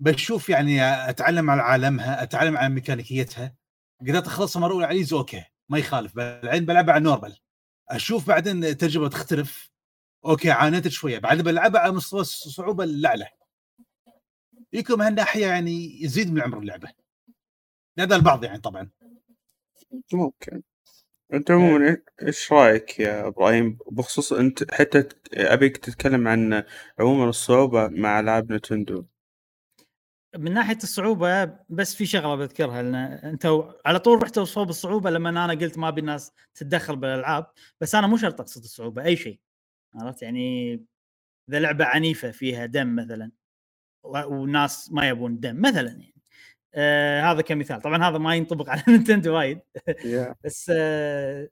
بشوف يعني أتعلم على عالمها أتعلم على ميكانيكيتها. قدرت اخلصها مرة أولى على ال easy أوكي ما يخالف. بعدين بلعبها على normal. أشوف بعدين التجربه تختلف. okay عانيت شوية. بعدين بلعبها على مستوى الصعوبة الأعلى. يكون من هالناحيه يعني يزيد من عمر اللعبة. لدى البعض يعني طبعا. ممكن. أنت عموما إيه- إيش رأيك يا إبراهيم؟ بخصوص أنت حتى أبيك تتكلم عن عموما الصعوبة مع العاب نتندو. من ناحية الصعوبة بس في شغلة بذكرها لأن أنت على طول رحت صوب الصعوبة لما أنا قلت ما أبي الناس تتدخل بالألعاب بس أنا مو شرط أقصد الصعوبة أي شيء. عرفت؟ يعني إذا لعبة عنيفة فيها دم مثلا. والناس ما يبون دم مثلا يعني. آه هذا كمثال. طبعا هذا ما ينطبق على [laughs] نينتندو وايد. بس آه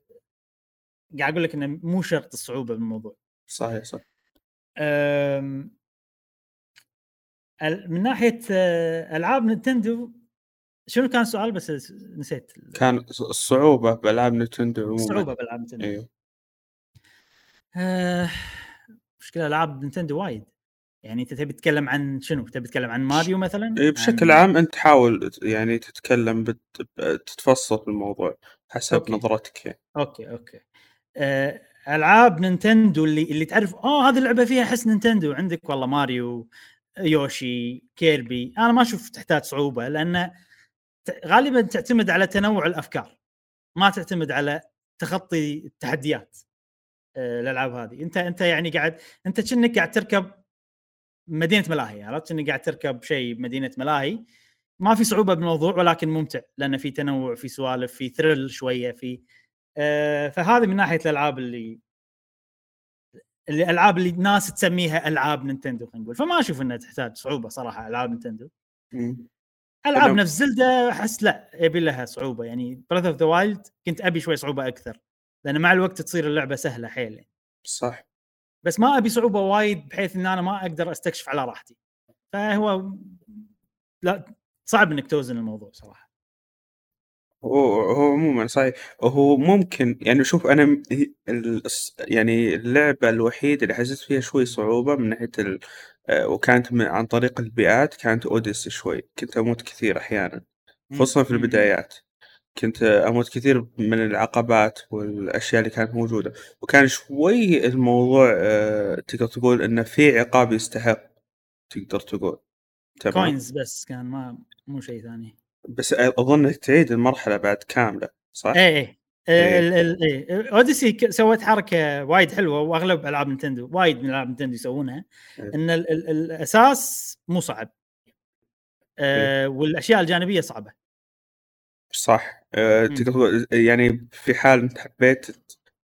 قاعد أقول لك إنه مو شرط الصعوبة بالموضوع. صحيح صح. من ناحية آه، ألعاب نينتندو شنو كان السؤال بس نسيت كان الصعوبة بألعاب نتندو عموما. الصعوبه بألعاب نينتندو. أيوه آه، مشكلة ألعاب نينتندو وايد. يعني أنت تبي تتكلم عن شنو؟ تبي تتكلم عن ماريو مثلا؟ إيه، بشكل عن- عام أنت حاول يعني تتكلم بت... تتفصل في الموضوع حسب okay. نظرتك يعني. okay okay آه، ألعاب نينتندو اللي اللي تعرف آه هذه اللعبة فيها حس نينتندو عندك والله ماريو يوشي كيربي أنا ما أشوف تحتاج صعوبة لأن غالبا تعتمد على تنوع الأفكار ما تعتمد على تخطي التحديات آه، الألعاب هذه انت أنت يعني قاعد أنت كأنك قاعد تركب مدينة ملاهي عرفت؟ انك قاعد تركب شيء بمدينة ملاهي. ما في صعوبة بالموضوع ولكن ممتع لأن في تنوع في سوالف في thrill شوية في آه، فهذه من ناحية الألعاب اللي اللي الالعاب اللي الناس تسميها ألعاب نينتندو خلينا نقول. فما أشوف إنها تحتاج صعوبة صراحة ألعاب نينتندو. ألعاب أنا- نفس زلدة أحس لا يبي لها صعوبة. يعني Breath of the Wild كنت أبي شوي صعوبة أكثر لأن مع الوقت تصير اللعبة سهلة حيل يعني. صح. بس ما أبي صعوبة وايد بحيث إن أنا ما أقدر أستكشف على راحتي. فهو لا صعب إنك توزن الموضوع صراحة. هو هو عموما صحيح. هو ممكن يعني شوف أنا يعني اللعبة الوحيدة اللي حسيت فيها شوي صعوبة من ناحية ال... آه، وكانت من عن طريق البيئات كانت أوديسي شوي. كنت أموت كثير أحيانا خصوصا في. البدايات. كنت أموت كثير من العقبات والأشياء اللي كانت موجودة وكان شوي الموضوع آه، تقدر تقول إنه في عقاب يستحق تقدر تقول تمام coins بس كان ما مو شيء ثاني بس أظن إنك تعيد المرحلة بعد كاملة صح؟ إيه إيه إيه. ال- ال- إيه. اوديسي ك- سوت حركة وايد حلوة وأغلب ألعاب نينتندو وايد من ألعاب نينتندو يسوونها إيه. إن ال ال الأساس مو صعب آه والأشياء الجانبية صعبة صح آه،. تقدر تقول- يعني في حال إنت حبيت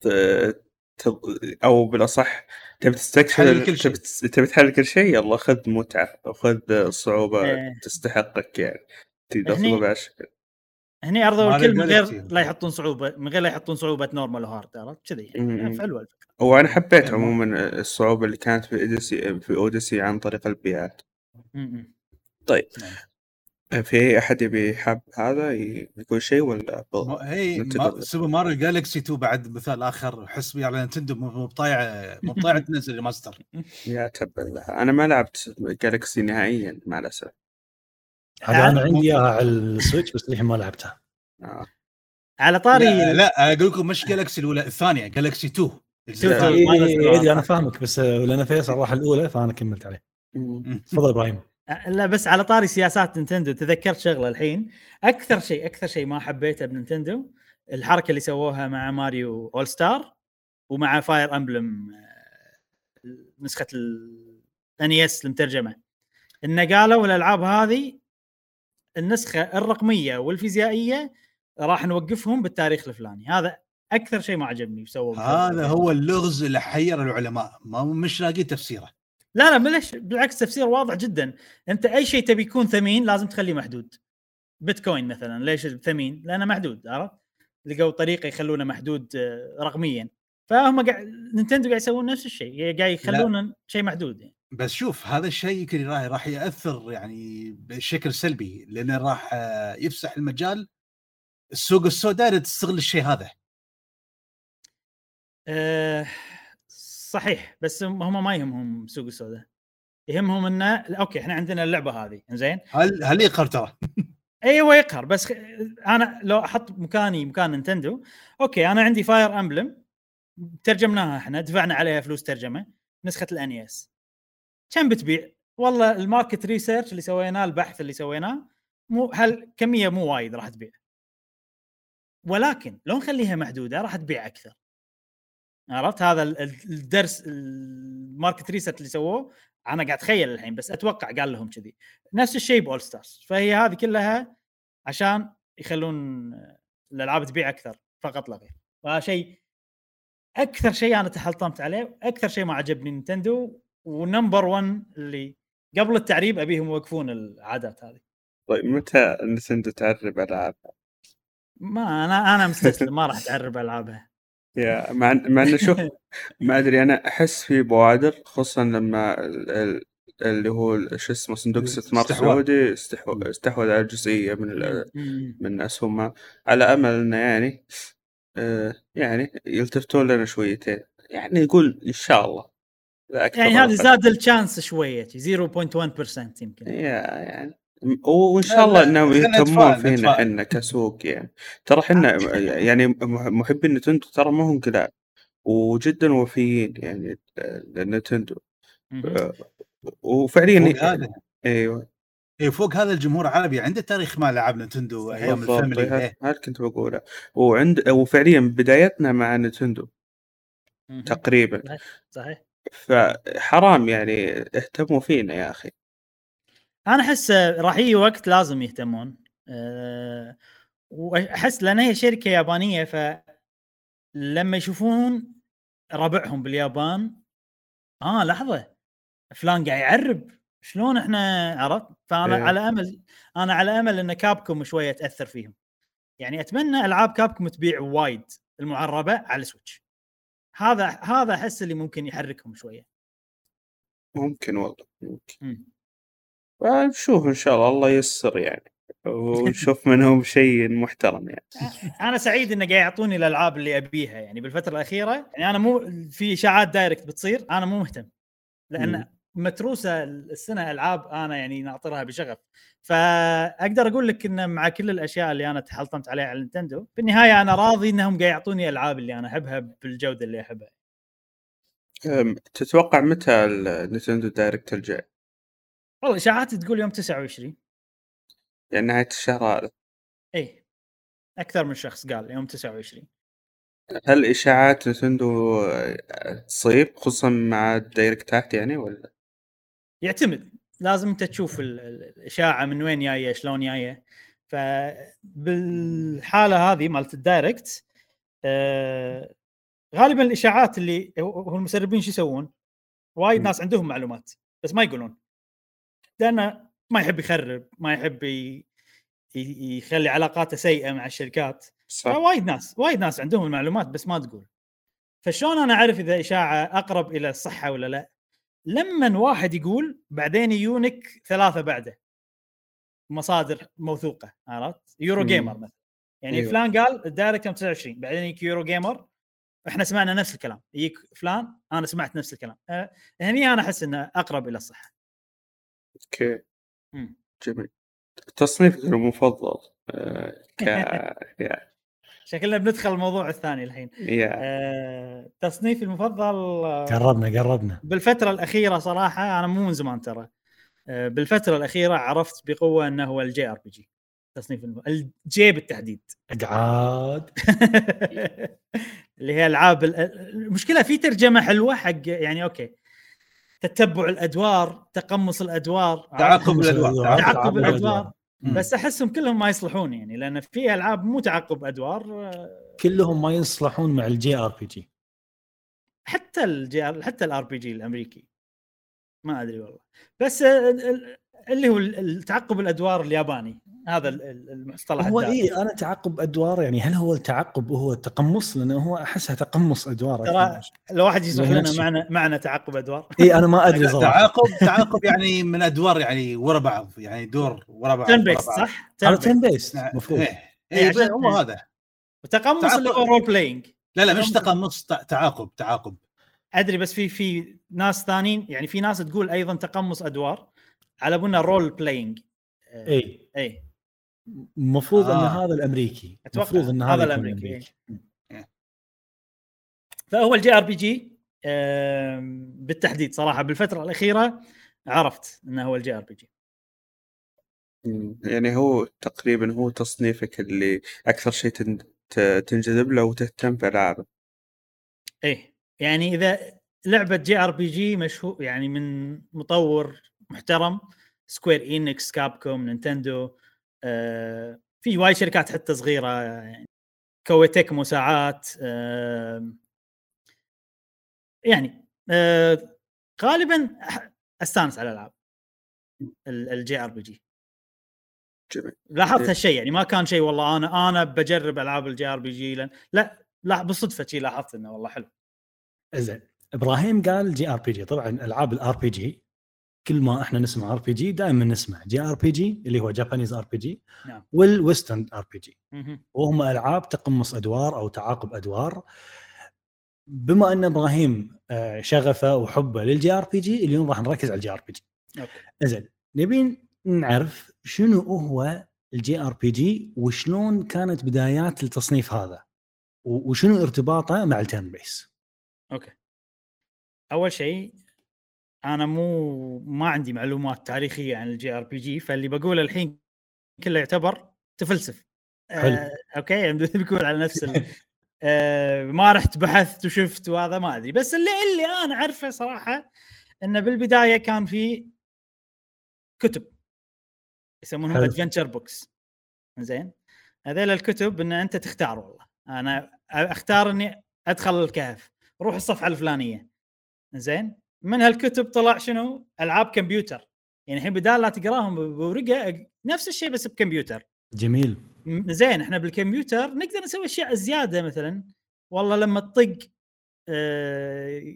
ت- ت- أو بالأصح تبي تستكشف تحلل كل شيء. تبي تحلل كل شيء يلا خذ متعة أو خذ صعوبة إيه. تستحقك يعني تقدر تقول بهالشكل هني ارضوا مال الكل من غير. لا يحطون صعوبة من غير لا يحطون صعوبة normal و hard عرفت كذي. يعني حلوة الفكرة وأنا حبيت عموما الصعوبة اللي كانت في Odyssey في Odyssey عن طريق البيئات م-م. في أحد يبي حاب هذا يقول شيء ولا ب- ما- هي ننتقل. Super Mario Galaxy 2 بعد مثال آخر حسبي على Nintendo مو مو بطايعه مو بطايعه [laughs] تنزل remaster يا تبا أنا ما لعبت Galaxy نهائيا مع الاسف هذا أنا عندي إياها على ال Switch بس للحين ما لعبتها آه. على طاري لا, لا أقول لكم مش Galaxy الأولى الثانية Galaxy 2 الجزء لا. الثاني. اي ما نزلوا اي هذا. أنا فاهمك بس آه، لأن فيصل راح الأولى فأنا كملت عليه مم. تفضل إبراهيم لا بس على طاري سياسات Nintendo. تذكرت شغلة الحين. أكثر شيء أكثر شيء ما حبيته ب Nintendo الحركة اللي سووها مع Mario All Star ومع Fire Emblem نسخة ال NES المترجمة. إن قالوا الألعاب هذه النسخة الرقمية والفيزيائية راح نوقفهم بالتاريخ الفلاني. هذا أكثر شيء ما عجبني سووا هذا هو اللغز اللي حير العلماء. ما مش لاقي تفسيره. لا لا بلاش. بالعكس تفسير واضح جدا. أنت أي شيء تبي يكون ثمين لازم تخليه محدود. بيتكوين مثلا ليش ثمين؟ لأنه محدود عرفت؟ لقوا طريقة يخلونه محدود آه، رقميا. فهم قاعد نينتندو قاعد يسوون نفس الشيء قاعد يخلونه شيء شيء محدود يعني. بس شوف هذا الشيء يمكن راح راح يأثر يعني بشكل سلبي لأنه راح آه، يفسح المجال. السوق السوداء تستغل الشيء هذا. أه صحيح بس هم ما يهمهم سوق السوداء. يهمهم إنه okay إحنا عندنا اللعبة هذه زين هل هل يقهر ترى؟ [laughs] أيوه يقهر بس. أنا لو أحط مكاني مكان Nintendo okay أنا عندي Fire Emblem ترجمناها إحنا دفعنا عليها فلوس ترجمة نسخة ال NES كم بتبيع؟ والله ال market research اللي سويناه البحث اللي سويناه مو هل كمية مو وايد راح تبيع. ولكن لو نخليها محدودة راح تبيع أكثر. عرفت؟ هذا ال- ال- الدرس ال market research اللي سووه أنا قاعد أتخيل الحين بس أتوقع قال لهم كذي. نفس الشيء ب All Stars. فهي هذه كلها عشان يخلون الألعاب تبيع أكثر فقط لا غير. فشيء أكثر شيء أنا تحلطمت عليه أكثر شيء ما عجبني Nintendo و number 1 اللي قبل التعريب أبيهم يوقفون العادات هذه. طيب متى نتندو تعرب ألعاب؟ ما أنا أنا مستسلم ما راح تعرب ألعابها. يا مع مع انه شوف [laughs] ما أدري أنا أحس في بوادر خصوصا لما ال- ال- اللي هو شو اسمه صندوق استثمار استحواذ. سعودي استحو- استحوذ على جزئية من ال-. من أسهمها على أمل إنه يعني آه يعني يلتفتون لنا شويتين يعني نقول إن شاء الله يعني هذه. زاد ال chance شوية 0.1% يمكن يا يعني وإن شاء الله إنهم يهتمون فينا. إحنا كسوق يعني. ترى إحنا [laughs] يعني محبين Nintendo ترى ما هم قلال وجدا وفيين يعني ل Nintendo. مهم. وفعليا أيوه. إيه، فوق هذا الجمهور العربي عنده تاريخ مع العاب Nintendo أيام ال Family. هذا إيه. هذا كنت بقوله. وعند وفعليا بدايتنا مع نتندو. تقريبا. صحيح. فحرام يعني اهتموا فينا يا أخي. أنا أحس راح يجي وقت لازم يهتمون. أه وأحس لأن هي شركة يابانية فلما يشوفون ربعهم باليابان آه لحظة فلان قاعد يعرب شلون إحنا عرفت؟ فأنا إيه. على أمل أنا على أمل إن Capcom شوية تأثر فيهم. يعني أتمنى ألعاب Capcom تبيع وايد المعربة على ال Switch. هذا هذا أحس اللي ممكن يحركهم شوية. ممكن والله ممكن. مم. نشوف إن شاء الله الله ييسر يعني ونشوف [laughs] منهم شيء محترم يعني. أنا سعيد إنه قاعد يعطوني الألعاب اللي أبيها يعني. بالفترة الأخيرة يعني أنا مو في إشاعات Direct بتصير أنا مو مهتم. لأن مم. متروسة السنة ألعاب أنا يعني ناطرها بشغف. فأقدر أقول لك إن مع كل الأشياء اللي أنا تحلطمت عليها على Nintendo في النهايه أنا راضي إنهم قاعد يعطوني ألعاب اللي أنا أحبها بالجودة اللي أحبها. تتوقع متى ال Nintendo Direct الجاي؟ والله إشاعات تقول يوم 29 يعني نهاية الشهر هذا. اي أكثر من شخص قال يوم 29 هل اشاعات Nintendo تصيب خصوصا مع ال Direct ات يعني ولا؟ يعتمد. لازم أنت تشوف ال- ال- الإشاعة من وين جاية شلون جاية. فبالحاله هذه مالت ال Direct آه غالبا الإشاعات اللي هو المسربين شو يسوون؟ وايد. ناس عندهم معلومات بس ما يقولون. لأنه ما يحب يخرب ما يحب ي... يخلي علاقاته سيئة مع الشركات. صح. فوايد ناس وايد ناس عندهم المعلومات بس ما تقول. فشلون أنا أعرف إذا إشاعة أقرب إلى الصحة ولا لا؟ لما واحد يقول بعدين يجونك ثلاثة بعده. مصادر موثوقة عرفت؟ Euro. Gamer مثلا. يعني أيوة. فلان قال ال Direct يوم 29 بعدين يجيك Eurogamer إحنا سمعنا نفس الكلام. يجيك فلان أنا سمعت نفس الكلام. أه هني أنا أحس إنه أقرب إلى الصحة. okay مم. جميل. تصنيفك المفضل آه، ك [laughs] يا شكلنا بندخل الموضوع الثاني الحين. يا أه تصنيفي المفضل آه، قربنا قربنا. بالفترة الأخيرة صراحة أنا مو من زمان ترى. أه بالفترة الأخيرة عرفت بقوة إنه هو ال JRPG. تصنيف الم... ال J بالتحديد. اقعاد [laughs] اللي هي ألعاب ال- المشكلة في ترجمة حلوة حق يعني okay. تتبع الأدوار تقمص الأدوار. تعاقب الأدوار تعقب الأدوار. بس أحسهم كلهم ما يصلحون يعني لأن في ألعاب مو تعقب أدوار آه، كلهم ما يصلحون مع ال JRPG. حتى ال JR حتى ال RPG الأمريكي. ما أدري والله. بس آه، ال- ال- اللي هو ال- التعقب الأدوار الياباني. هذا ال- ال- المصطلح هو. اي أنا تعقب أدوار يعني هل هو التعقب وهو التقمص لأنه هو أحسها تقمص أدوار ترى لو واحد يشرح لنا. معنى معنى تعقب أدوار اي أنا ما أدري [laughs] صراحة تعاقب تعاقب يعني من أدوار يعني ورا بعض يعني دور ورا بعض turn based. صح؟ based. based نعم. المفروض عشان- هو هذا وتقمص. اللي هو role playing لا لا مش تقمص تع- تعاقب تعاقب أدري بس في في ناس ثانيين يعني في ناس تقول أيضا تقمص أدوار على بنا role playing اي اي المفروض إن آه. هذا الأمريكي المفروض إن هذا هذا يكون الأمريكي، الامريكي فهو ال JRPG بالتحديد صراحة بالفترة الأخيرة عرفت إنه هو ال JRPG. يعني هو تقريبا هو تصنيفك اللي أكثر شيء تنجذب له وتهتم في ألعابه. إيه. يعني إذا لعبة JRPG مشهور يعني من مطور محترم سكوير انكس كابكوم نينتندو آه في وايد شركات حتى صغيرة يعني كويتك مساعات آه يعني آه غالبا أستانس على الألعاب ال JRPG لاحظت إيه. هالشيء يعني ما كان شيء والله أنا أنا بجرب ألعاب ال JRPG لا لا بالصدفة شي لاحظت إنه والله حلو. زين إبراهيم قال JRPG طبعا ألعاب ال RPG كل ما إحنا نسمع RPG دائما نسمع JRPG اللي هو Japanese RPG نعم. وال Western RPG. وهم ألعاب تقمص أدوار أو تعاقب أدوار بما أن إبراهيم آه، شغفه وحبه لل JRPG اليوم راح نركز على ال JRPG. زين نبي نعرف شنو هو ال JRPG وشلون كانت بدايات التصنيف هذا وشنو ارتباطه مع ال turn based أوكي أول شيء أنا مو ما عندي معلومات تاريخية عن ال JRPG فاللي بقوله الحين كله يعتبر تفلسف. حلو. آه، أوكي؟ [laughs] بقول على نفس ال... آه، ما رحت بحثت وشفت وهذا ما أدري. بس اللي اللي أنا أعرفه صراحة إنه بالبداية كان في كتب يسمونهم. adventure books زين؟ هذيل الكتب إن أنت تختار والله. أنا أختار إني أدخل الكهف روح الصفحة الفلانية. زين؟ من هالكتب طلع شنو؟ ألعاب كمبيوتر. يعني الحين بدال لا تقراهم بورقة نفس الشيء بس بكمبيوتر. جميل. زين إحنا بالكمبيوتر نقدر نسوي أشياء زيادة مثلا. والله لما تطق آه،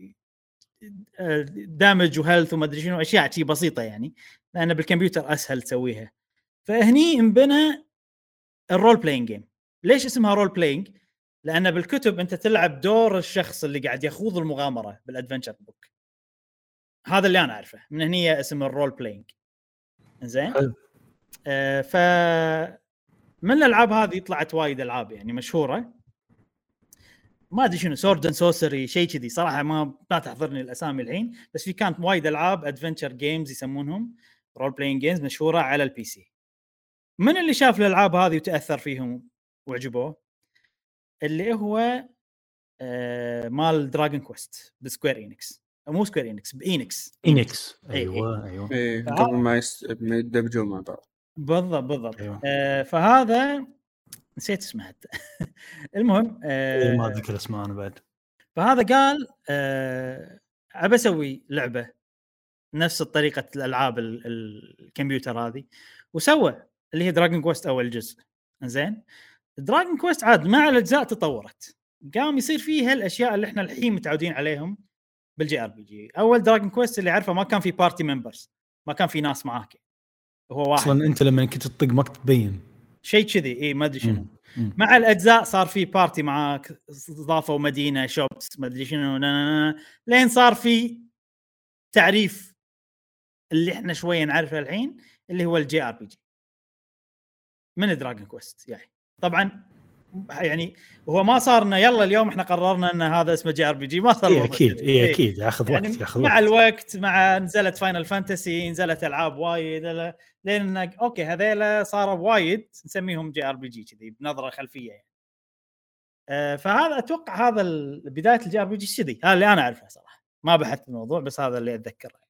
آه، damage و health وما أدري شنو أشياء شي بسيطة يعني لأن بالكمبيوتر أسهل تسويها. فهني انبنى ال role playing game ليش اسمها role playing؟ لأن بالكتب أنت تلعب دور الشخص اللي قاعد يخوض المغامرة بال adventure book هذا اللي أنا أعرفه. من هني اسم ال role playing زين. آه ف من الألعاب هذه طلعت وايد ألعاب يعني مشهورة. ما أدري شنو sword and sorcery شيء كذي. صراحة ما ما تحضرني الأسامي الحين بس في كانت وايد ألعاب adventure games يسمونهم. role playing games مشهورة على ال PC من اللي شاف الألعاب هذه وتأثر فيهم وعجبوه؟ اللي هو آه، مال دراجون كويست بسكوير إنكس. مو سكوير إنكس باينكس إنكس. إي إي. أيوه أيوه. إيه قبل ما يس... ما يندمجوا مع بعض. بالضبط بالضبط. أيوه. آه، فهذا نسيت اسمه حتى. [laughs] المهم آه، إي، ما أتذكر اسمه أنا بعد. فهذا قال آه، أبى أسوي لعبة نفس طريقة الألعاب ال- ال- الكمبيوتر هذه وسوى اللي هي دراجون كويست أول جزء. زين دراجون كويست عاد مع الأجزاء تطورت. قام يصير فيها الأشياء اللي إحنا الحين متعودين عليهم. بال JRPG. أول دراجون كويست اللي عارفه ما كان في party members ما كان في ناس معاك. هو واحد. أصلا أنت لما كنت تطق ما كنت تبين. شيء كذي اي ما أدري شنو. مع الأجزاء صار في party معاك ضافوا مدينه shops ما أدري شنو لين صار في تعريف اللي إحنا شوية نعرفه الحين اللي هو ال JRPG. من دراجون كويست يعني طبعا يعني هو ما صار انه يلا اليوم إحنا قررنا إن هذا اسمه JRPG ما صار الموضوع أكيد. اي إيه. أكيد ياخذ يعني وقت ياخذ مع وقت الوقت مع نزلت فاينل فانتسي نزلت ألعاب وايد لين أوكي هذيلا صاروا وايد نسميهم JRPG كذي بنظرة خلفية يعني. آه، فهذا أتوقع هذا بداية ال JRPG كذي هذا اللي أنا أعرفه صراحة ما بحثت الموضوع بس هذا اللي أتذكره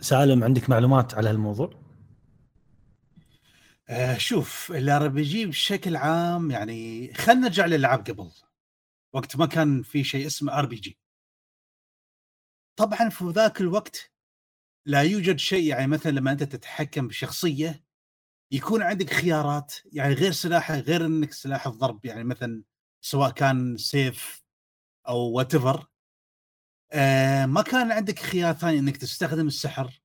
سألم عندك معلومات على هالموضوع؟ آه شوف ال RPG بشكل عام يعني خلينا نرجع للألعاب قبل. وقت ما كان في شيء اسمه RPG طبعا في ذاك الوقت لا يوجد شيء يعني مثلا لما أنت تتحكم بشخصية يكون عندك خيارات يعني غير سلاحه غير إنك سلاح الضرب يعني مثلا سواء كان سيف أو what آه ما كان عندك خيار ثاني إنك تستخدم السحر.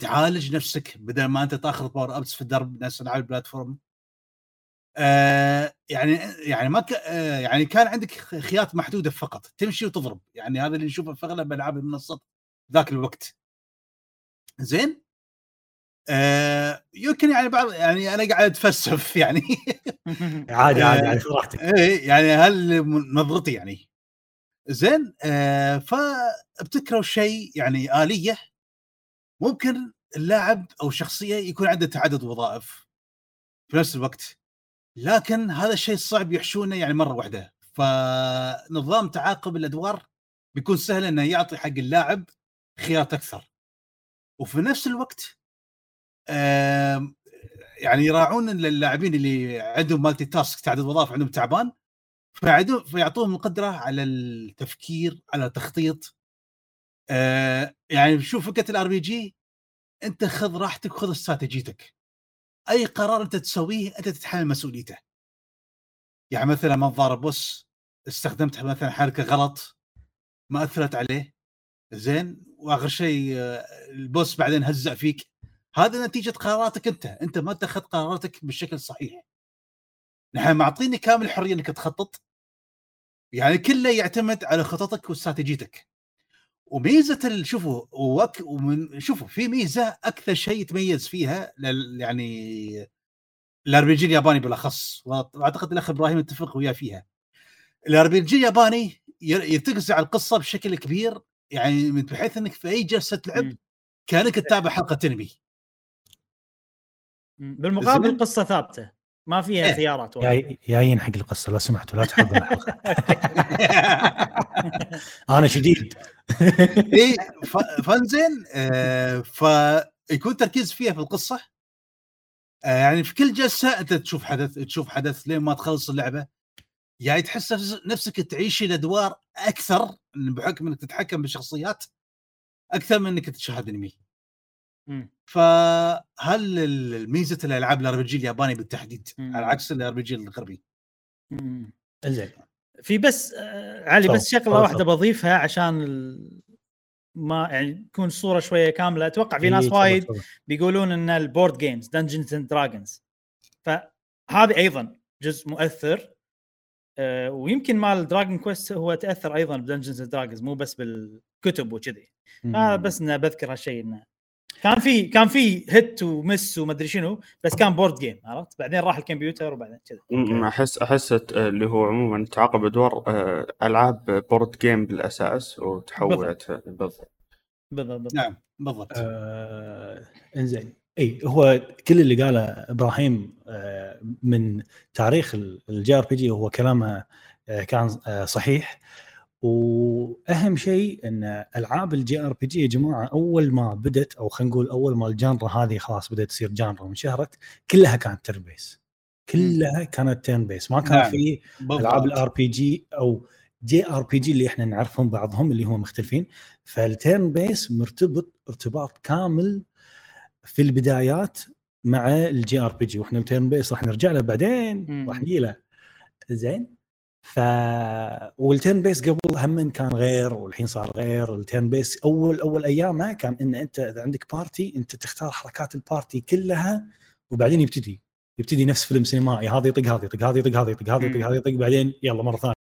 تعالج نفسك بدل ما أنت تأخذ power ups في الدرب نفس العاب ال platform. آه يعني يعني ما ك... آه يعني كان عندك خيارات محدودة فقط. تمشي وتضرب. يعني هذا اللي نشوفه في أغلب ألعاب المنصات ذاك الوقت. زين؟ آه يمكن يعني بعض يعني أنا قاعد أتفلسف [laughs] يعني. عادي عادي آه، عادي راحتك إيه يعني هل نظرتي يعني. زين؟ آه فابتكروا شيء يعني آلية؟ ممكن اللاعب أو الشخصيه يكون عنده تعدد وظائف في نفس الوقت لكن هذا الشيء صعب يحشونه يعني مرة واحدة. فنظام تعاقب الأدوار بيكون سهل إنه يعطي حق اللاعب خيارات أكثر. وفي نفس الوقت يعني يراعون اللاعبين اللي عندهم multitask تعدد وظائف عندهم تعبان فيعطوهم القدرة على التفكير على التخطيط آه يعني شوف فكرة ال RPG أنت خذ راحتك وخذ استراتيجيتك. أي قرار أنت تسويه أنت تتحمل مسؤوليته. يعني مثلا ما ضارب بوس استخدمت مثلا حركه غلط ما أثرت عليه زين وآخر شيء آه، البوس بعدين هزأ فيك. هذا نتيجة قراراتك أنت. أنت ما اتخذ قراراتك بالشكل الصحيح. نحن معطيني كامل الحرية إنك تخطط. يعني كله يعتمد على خططك واستراتيجيتك. وميزة شوفوا وك ومن شوفوا في ميزة أكثر شيء يتميز فيها لل يعني ال RPG الياباني بالأخص وأعتقد الأخ إبراهيم يتفق وياه فيها ال RPG الياباني يرتكز على القصة بشكل كبير يعني من بحيث إنك في أي جلسة لعب مم. كأنك تتابع حلقة أنمي بالمقابل. قصة ثابتة ما فيها إيه. خيارات وايد. جاي جايين حق القصة لو سمحتوا لا تحرقون الحلقة [laughs] أنا شديد [laughs] اي فانزين آه فيكون تركيز فيها في القصة آه يعني في كل جلسة أنت تشوف حدث تشوف حدث لين ما تخلص اللعبة يعني تحس نفس- نفسك تعيش الأدوار أكثر بحكم إنك تتحكم بالشخصيات أكثر من إنك تشاهد أنمي. فهل ال- ميزة الألعاب ال RPG الياباني بالتحديد؟ مم. على عكس ال RPG الغربي. زين. في بس آه، علي بس شغلة. واحدة بضيفها عشان ال... ما يعني تكون الصورة شوية كاملة. أتوقع في ناس إيه، تفضل، وايد. بيقولون إن ال board games Dungeons and Dragons فهذه أيضا جزء مؤثر آه، ويمكن مال Dragon Quest هو تأثر أيضا ب Dungeons and Dragons مو بس بالكتب وكذي. بس انه بذكر هالشيء إنه كان في كان في hit و miss ومدري شنو بس كان board game عرفت؟ بعدين راح الكمبيوتر وبعدين كذا. احس أحس اللي هو عموما تعاقب أدوار آه، ألعاب board game بالأساس وتحولت بالضبط. بالضبط. نعم بالضبط. آه إنزين. إي هو كل اللي قاله إبراهيم آه من تاريخ ال JRPG هو كلامه آه، كان آه، صحيح. وأهم شيء إن ألعاب ال JRPG يا جماعة أول ما بدت أو خلينا نقول أول ما ال genre هذه خلاص بدأت تصير genre وانشهرت كلها كانت turn based كلها كانت turn based ما كان نعم. في ألعاب ال RPG أو JRPG اللي إحنا نعرفهم بعضهم اللي هم مختلفين. فال turn based مرتبط ارتباط كامل في البدايات مع ال JRPG. وإحنا ال turn based راح نرجع له بعدين. راح نجي له. زين؟ ف وال turn based قبل هم كان غير والحين صار غير ال turn based أول أول ايامه كان إن أنت اذا عندك party أنت تختار حركات ال party كلها وبعدين يبتدي يبتدي نفس فيلم سينمائي هذا يطق هذا يطق هذا يطق هذا يطق هذا يطق. هذا يطق بعدين يلا مرة ثانية.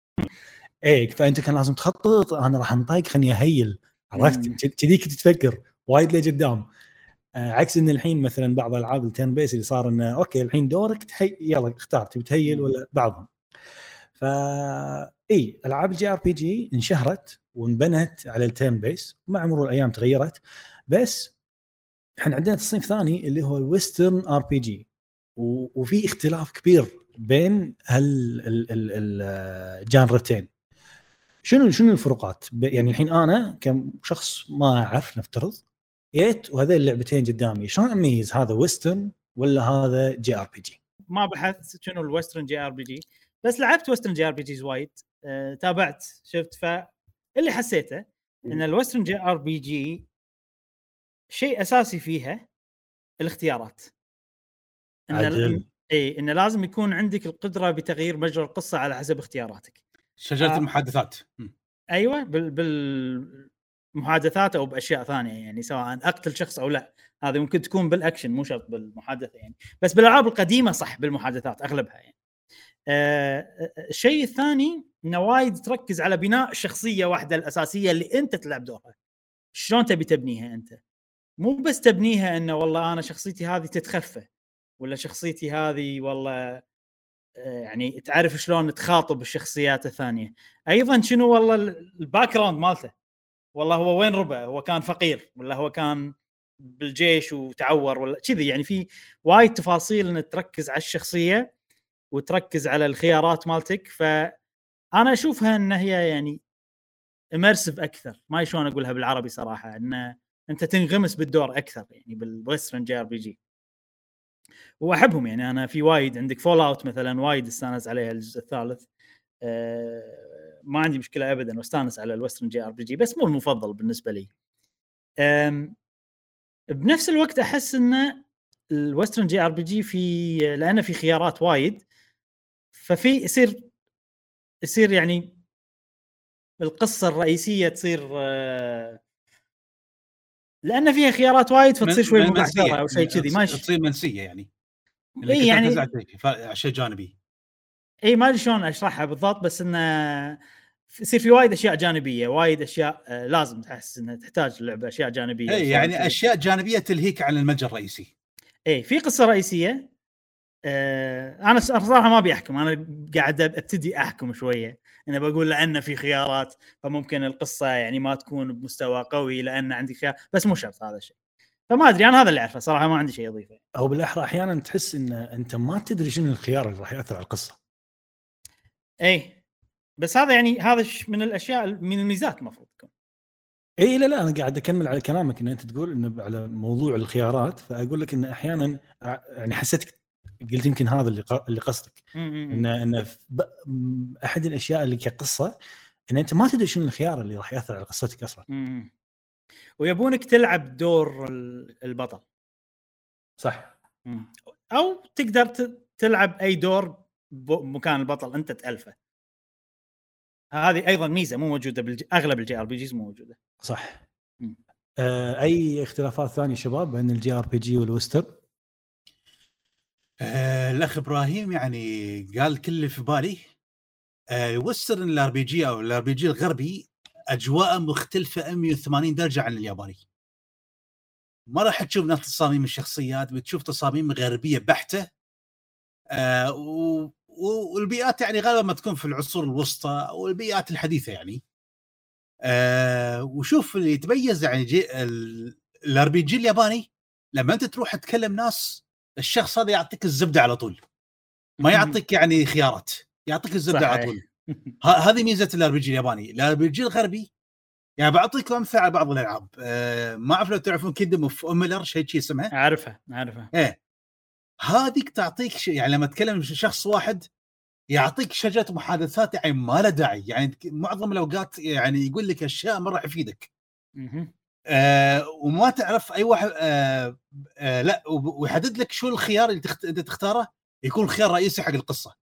إيه فأنت كان لازم تخطط أنا راح انطق خليني أ heal. عرفت؟ مم. كذيك تفكر وايد لقدام آه عكس إن الحين مثلا بعض ألعاب ال turn based اللي صار إنه okay الحين دورك تحي... يلا اختار تبي ت heal ولا بعضهم. فا إي ألعاب ال JRPG انشهرت وانبنت على ال turn based مع مرور الأيام تغيرت بس إحنا عندنا تصنيف ثاني اللي هو ال Western RPG وفي اختلاف كبير بين الجانرتين شنو شنو الفروقات؟ يعني الحين أنا كشخص ما أعرف نفترض جيت وهذين اللعبتين قدامي شلون أميز هذا Western ولا هذا JRPG؟ ما بحثت شنو ال Western JRPG بس لعبت Western JRPGs وايد أه تابعت شفت فاللي حسيته إن ال Western JRPG شيء أساسي فيها الاختيارات. إن عدل. إي انه لازم يكون عندك القدرة بتغيير مجرى القصة على حسب اختياراتك. شجرة آه. المحادثات. أيوه بال بالمحادثات أو بأشياء ثانية يعني سواء أقتل شخص أو لا. هذه ممكن تكون بالأكشن مو شرط بالمحادثة يعني. بس بالألعاب القديمة صح بالمحادثات أغلبها يعني. الشيء الثاني إنه وايد تركز على بناء الشخصيه واحدة الأساسية اللي أنت تلعب دورها. شلون تبي تبنيها أنت؟ مو بس تبنيها إنه والله أنا شخصيتي هذه تتخفى ولا شخصيتي هذه والله آه، يعني تعرف شلون تخاطب الشخصيات الثانية. أيضا شنو والله ال- ال background مالته؟ والله هو وين ربع هو كان فقير ولا هو كان بالجيش وتعور ولا كذي؟ يعني في وايد تفاصيل ان تركز على الشخصية وتركز على الخيارات مالتك فأنا أشوفها إن هي يعني immersive أكثر. ما شلون أقولها بالعربي صراحة إن أنت تنغمس بالدور أكثر يعني بال Western JRPG وأحبهم يعني أنا في وايد عندك Fallout مثلا وايد استانس عليها الجزء الثالث. أه ما عندي مشكلة ابدا واستانس على ال Western JRPG بس مو المفضل بالنسبة لي. بنفس الوقت أحس إن ال Western JRPG في لأنه في خيارات وايد ففي يصير يصير يعني القصة الرئيسية تصير آه، لأن فيها خيارات وايد فتصير شوي مبعثرة. أو شيء كذي ما تصير منسية يعني إيه يعني- يعني شيء جانبي إي ما أدري شلون أشرحها بالضبط بس انه يصير في وايد أشياء جانبية وايد أشياء آه، لازم تحس إنها تحتاج اللعبه أشياء جانبية إي يعني. أشياء جانبية تلهيك عن المتجر الرئيسي إي في قصة رئيسية أنا صراحة ما أبي أحكم أنا قاعد أبتدي أحكم شوية أنا بقول لأن في خيارات فممكن القصة يعني ما تكون بمستوى قوي لأن عندي خيار بس مو شرط هذا الشيء. فما أدري أنا هذا اللي أعرفه صراحة ما عندي شيء أضيفه. أو بالأحرى أحيانا تحس إن أنت ما تدري شنو الخيار اللي راح يأثر على القصة. إي بس هذا يعني هذا من الأشياء من الميزات المفروض تكون. إي لا لا أنا قاعد أكمل على كلامك إن أنت تقول انه على موضوع الخيارات فأقول لك إن أحيانا ع- يعني حسيتك قلت يمكن هذا اللي اللي قصدك. إن إن أحد الأشياء اللي كقصة إن أنت ما تدري شنو الخيار اللي راح يأثر على قصتك أصلا. مم. ويبونك تلعب دور ال- البطل. صح. مم. أو تقدر تلعب أي دور بمكان البطل أنت تألفه. هذه أيضا ميزة مو موجودة بالج... أغلب ال JRPGs مو موجودة. صح. مم. آه أي اختلافات ثانية شباب بين ال JRPG وال Western آه الأخ إبراهيم يعني قال كل اللي في بالي آه Western ال RPG أو ال RPG الغربي اجواء مختلفة 180 درجة عن الياباني. ما راح تشوف نفس تصاميم الشخصيات بتشوف تصاميم غربية بحتة آه و... والبيئات يعني غالبا ما تكون في العصور الوسطى أو البيئات الحديثة يعني. آه وشوف اللي يتميز يعني ال RPG الياباني لما أنت تروح تكلم ناس الشخص هذا يعطيك الزبدة على طول. ما. يعطيك يعني خيارات يعطيك الزبدة على. طول. [laughs] ه- هذه ميزة ال RPG الياباني. ال RPG الغربي يعني بعطيكم أمثلة على بعض الألعاب. آه ما أعرف لو تعرفون Kingdoms of Amalur شيء شي اسمها؟ أعرفها أعرفها. إيه. هذيك تعطيك شيء يعني لما تتكلم شخص واحد يعطيك شجرة محادثات يعني ما له داعي. يعني معظم الأوقات يعني يقول لك أشياء ما راح يفيدك. آه وما تعرف أي واحد آه آه لا ويحدد لك شو الخيار اللي تخت... أنت تختاره يكون خيار رئيسي حق القصة.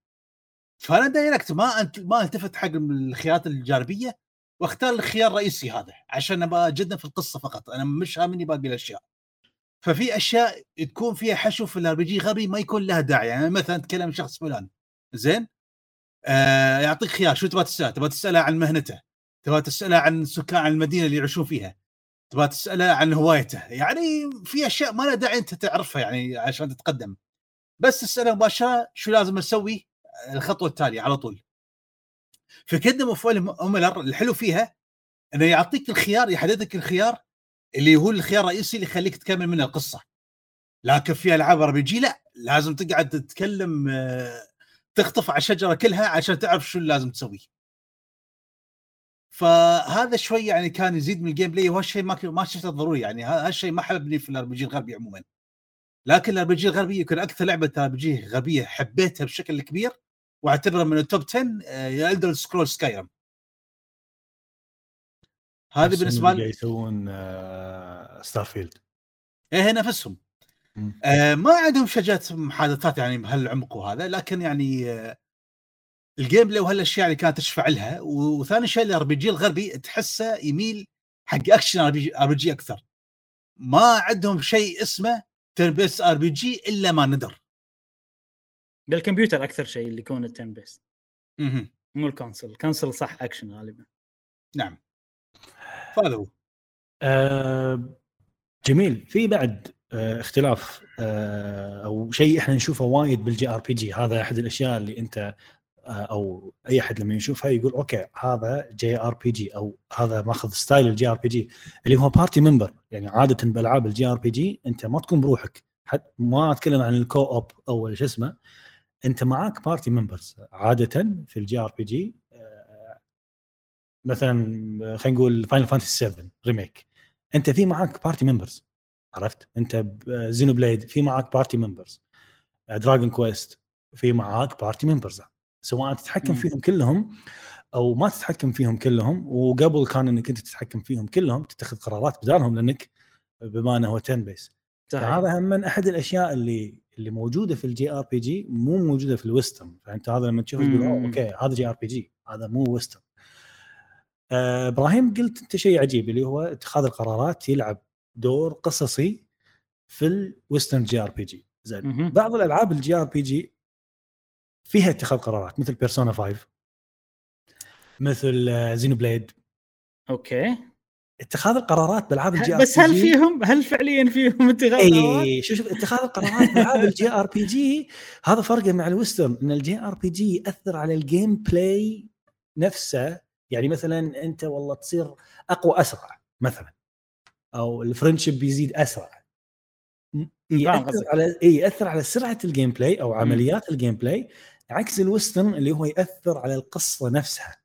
فأنا دايركت ما انت ما التفت حق الخيارات الجانبية واختار الخيار الرئيسي هذا عشان أبغى جدا في القصة فقط. أنا مش هامني باقي الأشياء. ففي أشياء تكون فيها حشو في الار جي غبي ما يكون لها داعي. يعني مثلا تكلم شخص فلان. زين؟ آه يعطيك خيار. شو تبغى تسأله؟ تبغى تسأله عن مهنته. تبغى تسأله عن سكان عن المدينة اللي يعيشون فيها. تبغى تسأله عن هوايته. يعني في أشياء ما لها داعي أنت تعرفها يعني عشان تتقدم. بس تسأله مباشرة شو لازم أسوي؟ الخطوة التالية على طول. في Kingdom of Amalur الحلو فيها إنه يعطيك الخيار يحدد لك الخيار اللي هو الخيار الرئيسي اللي يخليك تكمل من القصة. لكن في ألعاب RPG لا. لازم تقعد تتكلم آه، تخطف على الشجرة كلها عشان تعرف شو لازم تسوي فهذا شوي يعني كان يزيد من ال gameplay وهالشيء ما ما شفته ضروري يعني هالشيء ما حببني في ال RPG الغربي عموما. لكن ال RPG الغربي يمكن أكثر لعبة RPG غربية حبيتها بشكل كبير وأعتبرها من ال top 10 آه، Elder Scrolls Skyrim هذه بالنسبة لي يسوون Starfield إيه نفسهم. آه ما عندهم شجرة محادثات يعني بهالعمق وهذا لكن يعني آه ال gameplay وهالاشياء اللي كانت تشفع لها وثاني شيء ال RPG الغربي تحسه يميل حق action RPG, أكثر. ما عندهم شيء اسمه turn-based RPG إلا ما ندر. بالكمبيوتر أكثر شيء اللي يكون ال turn-based. مو ال console ال console صح اكشن غالبا. نعم. فهذا هو. آه، جميل. في بعد آه، اختلاف آه، أو شيء إحنا نشوفه وايد بال JRPG هذا أحد الأشياء اللي أنت أو أي أحد لما يشوفها يقول okay هذا JRPG أو هذا ماخذ style ال JRPG. اللي هو party member يعني عاده بألعاب ال JRPG أنت ما تكون بروحك. حتى ما أتكلم عن ال co-op أو شو اسمه. أنت معاك party members عاده في ال JRPG مثلا خلينا نقول Final Fantasy 7 Remake أنت في معاك party members عرفت؟ أنت Xenoblade في معاك party members Dragon Quest في معاك party members سواء تتحكم. فيهم كلهم أو ما تتحكم فيهم كلهم وقبل كان إنك أنت تتحكم فيهم كلهم تتخذ قرارات بدالهم لأنك بما أنه هو 10 بيس. فهذا هم من أحد الأشياء اللي اللي موجودة في ال JRPG مو موجودة في ال western فأنت هذا لما تشوفه تقول. أوه okay هذا JRPG هذا مو western آه، إبراهيم قلت أنت شيء عجيب اللي هو اتخاذ القرارات يلعب دور قصصي في ال western JRPG زين. بعض الألعاب ال JRPG فيها اتخاذ قرارات مثل Persona 5 مثل Xenoblade okay. اتخاذ القرارات بألعاب ال JRPG بس هل فيهم؟ هل فعليا فيهم اتخاذ قرارات؟ اي شوف شوف اتخاذ القرارات بألعاب ال JRPG هذا فرقه مع ال western إن ال JRPG يأثر على ال gameplay نفسه. يعني مثلا أنت والله تصير أقوى أسرع مثلا أو ال friendship بيزيد أسرع. يأثر. على اي يأثر على سرعة ال gameplay أو عمليات ال gameplay عكس ال western اللي هو يأثر على القصة نفسها.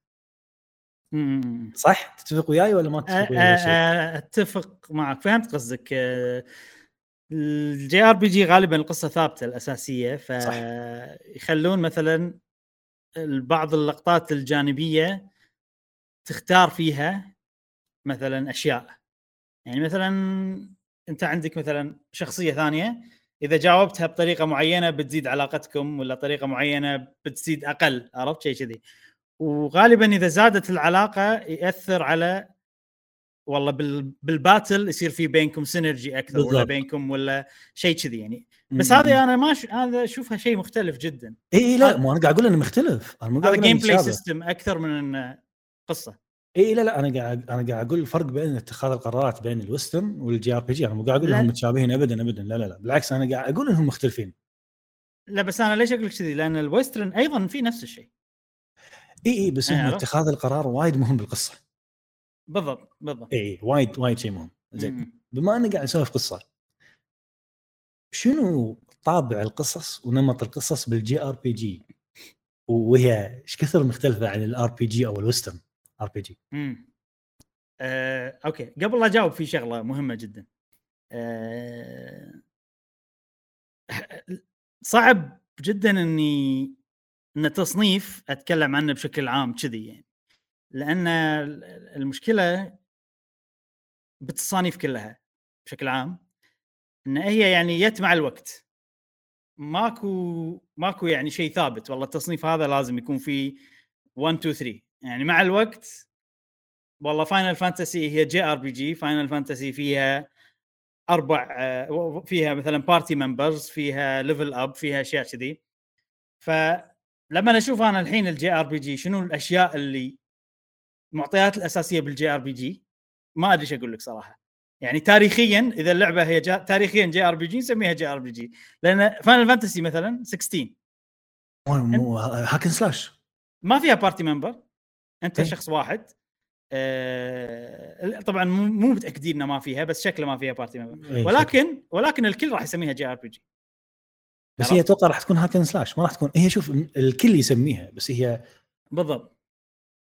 صح؟ تتفق وياي ولا ما تتفق وياي أ- شيء؟ أتفق معك. فهمت قصدك. ال JRPG غالبا القصة ثابتة الأساسية فيخلون مثلا بعض اللقطات الجانبية تختار فيها مثلا أشياء. يعني مثلا أنت عندك مثلا شخصية ثانية إذا جاوبتها بطريقة معينة بتزيد علاقتكم ولا طريقة معينة بتزيد أقل عرفت؟ شيء كذي. وغالبا إذا زادت العلاقة يأثر على والله بال... بال battle يصير في بينكم synergy أكثر ولا بالضبط. بينكم ولا شيء كذي يعني. بس هذا أنا ما ش... هذا أشوفها شيء مختلف جدا. إي لا مو أنا قاعد أقول إنه مختلف. أنا مو قاعد هذا gameplay. system أكثر من قصة. اي لا لا أنا قاعد أنا قاعد أقول الفرق بين اتخاذ القرارات بين ال western وال JRPG أنا مو قاعد أقول. إنهم متشابهين ابدا ابدا لا لا لا. بالعكس أنا قاعد أقول إنهم مختلفين. لا بس أنا ليش أقول لك كذي؟ لأن ال western أيضا في نفس الشيء. إي إي بس عرفت. اتخاذ القرار وايد مهم بالقصة. بالضبط بالضبط. إي اي وايد وايد شيء مهم. زين. بما أني قاعد أسولف قصة شنو طابع القصص ونمط القصص بال JRPG وهي إيش كثر مختلفة عن ال RPG أو ال western RPG آه، okay. قبل لا أجاوب في شغلة مهمة جدا. آه، صعب جدا إني إن تصنيف أتكلم عنه بشكل عام كذي يعني. لأن المشكلة بالتصانيف كلها بشكل عام إن هي يعني يت مع الوقت. ماكو ماكو يعني شيء ثابت. والله التصنيف هذا لازم يكون فيه 1 2 3 يعني مع الوقت والله Final Fantasy هي JRPG Final Fantasy فيها أربع آه، فيها مثلا party members فيها level up فيها أشياء كذي. فلما أشوف أنا الحين ال JRPG شنو الأشياء اللي المعطيات الأساسية بال JRPG ما أدري إيش أقول لك صراحة. يعني تاريخيا إذا اللعبة هي جا... تاريخيا جي ار بي جي نسميها جي ار بي جي لأن Final Fantasy مثلا 16 مو مو hack and slash. ما فيها party member أنت إيه. شخص واحد. آه طبعا مو متأكدين إنه ما فيها بس شكله ما فيها party member ولكن ولكن الكل راح يسميها JRPG بس هي أتوقع راح تكون hack and slash ما راح تكون هي شوف الكل يسميها بس هي بالضبط.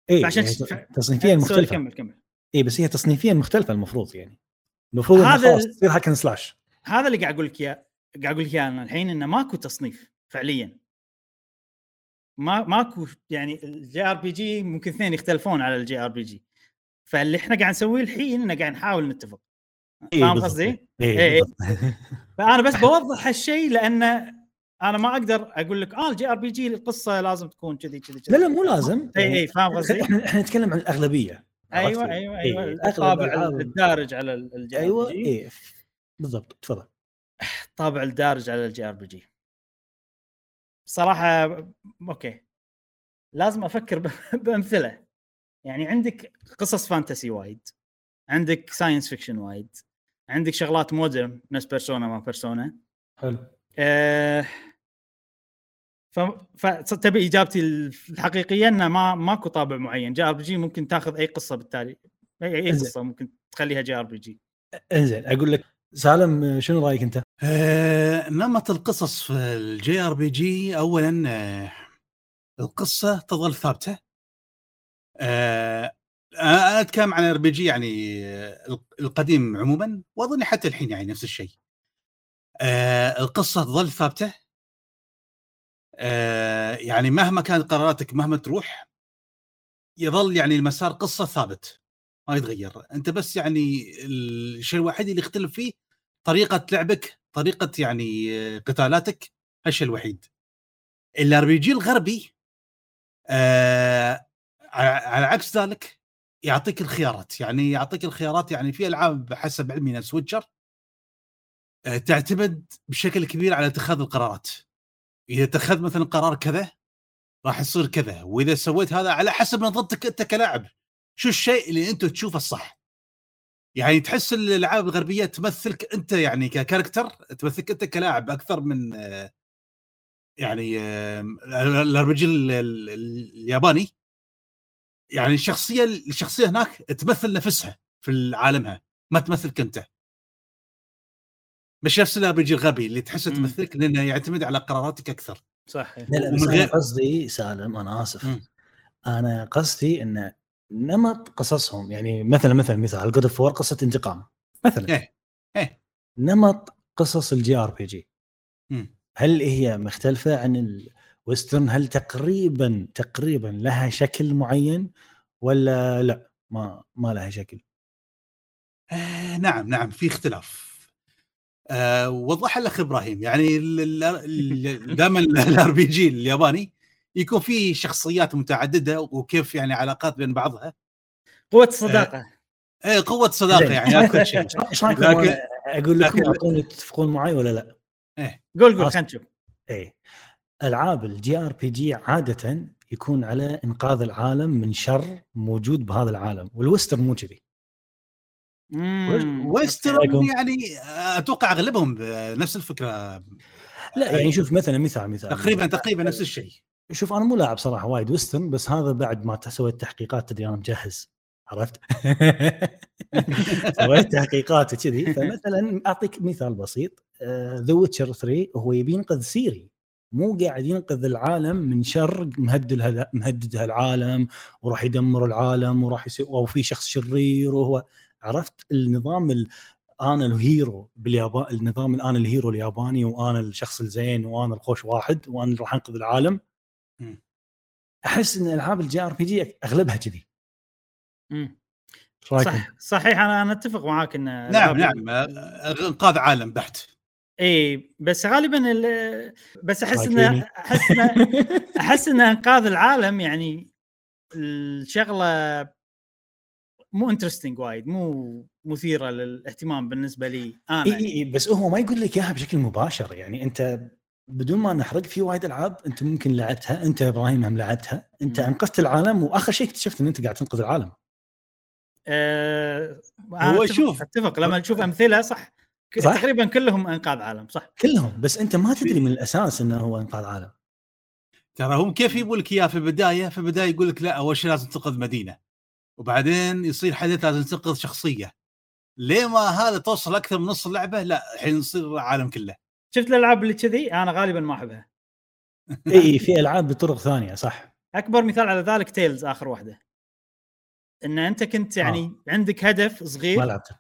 اي فعشان يعني تصنيفيا سوري مختلفة. كمل كمل. اي بس هي تصنيفيا مختلفة المفروض يعني. المفروض هذا خلاص تصير hack and slash هذا اللي قاعد أقول لك إياه قاعد أقول لك إياه أنا الحين إنه ماكو تصنيف فعليا. ما ماكو يعني ال JRPG ممكن اثنين يختلفون على ال JRPG فاللي إحنا قاعد نسويه الحين إنه قاعد نحاول نتفق إيه فاهم. قصدي؟ اي إيه. بالضبط. فأنا بس بوضح هالشيء لأن أنا ما أقدر أقول لك آه ال JRPG القصة لازم تكون كذي كذي كذي لا لا مو لازم اي اي فاهم قصدي؟ إحنا إحنا نتكلم عن الأغلبية أيوه؟ أيوه إيه، أيوه الطابع الدارج على ال JR أيوه PG اي بالضبط تفضل الطابع الدارج على ال JRPG صراحة okay. لازم أفكر [laughs] بأمثلة. يعني عندك قصص fantasy وايد عندك science fiction وايد عندك شغلات modern نفس بيرسونا ما بيرسونا حلو. آه ف... فتبي إجابتي الحقيقية إنه ما ماكو طابع معين. JRPG ممكن تاخذ أي قصة بالتالي أي, أي. قصة ممكن تخليها JRPG. إنزين أقول لك سالم شنو رأيك أنت؟ آه، نمط القصص في ال JRPG اولا آه، القصة تظل ثابتة. آه، أنا أتكلم عن RPG يعني آه، القديم عموما وأظن حتى الحين يعني نفس الشيء. آه، القصة تظل ثابتة. آه، يعني مهما كانت قراراتك مهما تروح يظل يعني المسار قصة ثابت. ما يتغير. أنت بس يعني الشيء الوحيد اللي يختلف فيه طريقة لعبك طريقة يعني قتالاتك هالشيء الوحيد. ال RPG الغربي آه على على عكس ذلك يعطيك الخيارات. يعني يعطيك الخيارات يعني في ألعاب حسب علمي نفس Witcher آه تعتمد بشكل كبير على اتخاذ القرارات. إذا اتخذت مثلا قرار كذا راح يصير كذا وإذا سويت هذا على حسب نظرتك أنت كلاعب. شو الشيء اللي أنت تشوفه الصح؟ يعني تحس الألعاب الغربية تمثلك أنت يعني ك character تمثلك أنت كلاعب أكثر من يعني ال R الياباني. يعني الشخصية الشخصية هناك تمثل نفسها في عالمها ما تمثلك أنت. مش نفس ال R الغربي اللي تحسه مم. تمثلك لأنه يعتمد على قراراتك أكثر. صح لا لا بس غير- قصدي سالم أنا آسف. مم. أنا قصدي إن نمط قصصهم. يعني مثلا مثلا مثال God of قصة انتقام. مثلا. إيه إيه. نمط قصص ال JRPG. هل هي مختلفة عن ال western هل تقريبا تقريبا لها شكل معين ولا لا؟ ما ما لها شكل. آه نعم نعم في اختلاف. آه وضح الاخ إبراهيم يعني [laughs] دائما ال RPG الياباني يكون فيه شخصيات متعددة وكيف يعني علاقات بين بعضها قوة الصداقة إيه قوة صداقه زين. يعني كل شيء [laughs] إيش رأيكم لكن- أقول لكم لكن- أعطوني تتفقون معي ولا لا؟ قول قول خلاص. خلينا نشوف إيه ألعاب ال JRPG عادة يكون على إنقاذ العالم من شر موجود بهذا العالم وال western مو كذي. western؟ يعني أتوقع أغلبهم نفس الفكرة لا يعني شوف مثلا مثال مثال تقريبا تقريبا نفس الشيء شوف أنا مو لاعب صراحة وايد western بس هذا بعد ما سويت تحقيقات تدري أنا مجهز عرفت؟ [laughs] سويت تحقيقات وكذي فمثلا أعطيك مثال بسيط The Witcher 3 هو يبي ينقذ Ciri مو قاعد ينقذ العالم من شر مهدد مهدد هالعالم وراح يدمر العالم وراح يصير أو في شخص شرير وهو عرفت النظام ال... أنا ال hero باليابان النظام الان ال hero الياباني وأنا الشخص الزين وأنا الخوش واحد وأنا راح أنقذ العالم. أحس إن ألعاب ال JRPG أغلبها كذي؟ صح صحيح أنا أنا أتفق معاك إن نعم نعم أنقاذ عالم بحت إي بس غالبا ال- بس أحس. انه أحس انه [laughs] أحس إن إنقاذ العالم يعني الشغلة مو interesting وايد مو مثيرة للاهتمام بالنسبة لي أنا إي إي بس هو ما يقول لك إياها بشكل مباشر يعني أنت بدون ما نحرق في وايد ألعاب أنت ممكن لعبتها أنت يا إبراهيم هم لعبتها أنت. أنقذت العالم وآخر شيء اكتشفت إن أنت قاعد تنقذ العالم. أنا هو شوف- أتفق. لما تشوف أمثلة صح, صح؟ تقريبا كلهم أنقاذ عالم صح؟ كلهم بس أنت ما تدري من الأساس إنه هو أنقاذ عالم. ترى هم كيف يبوا لك إياه في البداية؟ في البداية يقول لك لا أول شيء لازم تنقذ مدينة وبعدين يصير حدث لازم تنقذ شخصية. ليه ما هذا توصل أكثر من نص اللعبة؟ لا الحين يصير العالم كله. شفت الألعاب اللي كذي؟ أنا غالبا ما أحبها. [laughs] إي في ألعاب بطرق ثانية صح. أكبر مثال على ذلك Tales آخر واحدة. إن أنت كنت يعني آه. عندك هدف ما صغير لعبته.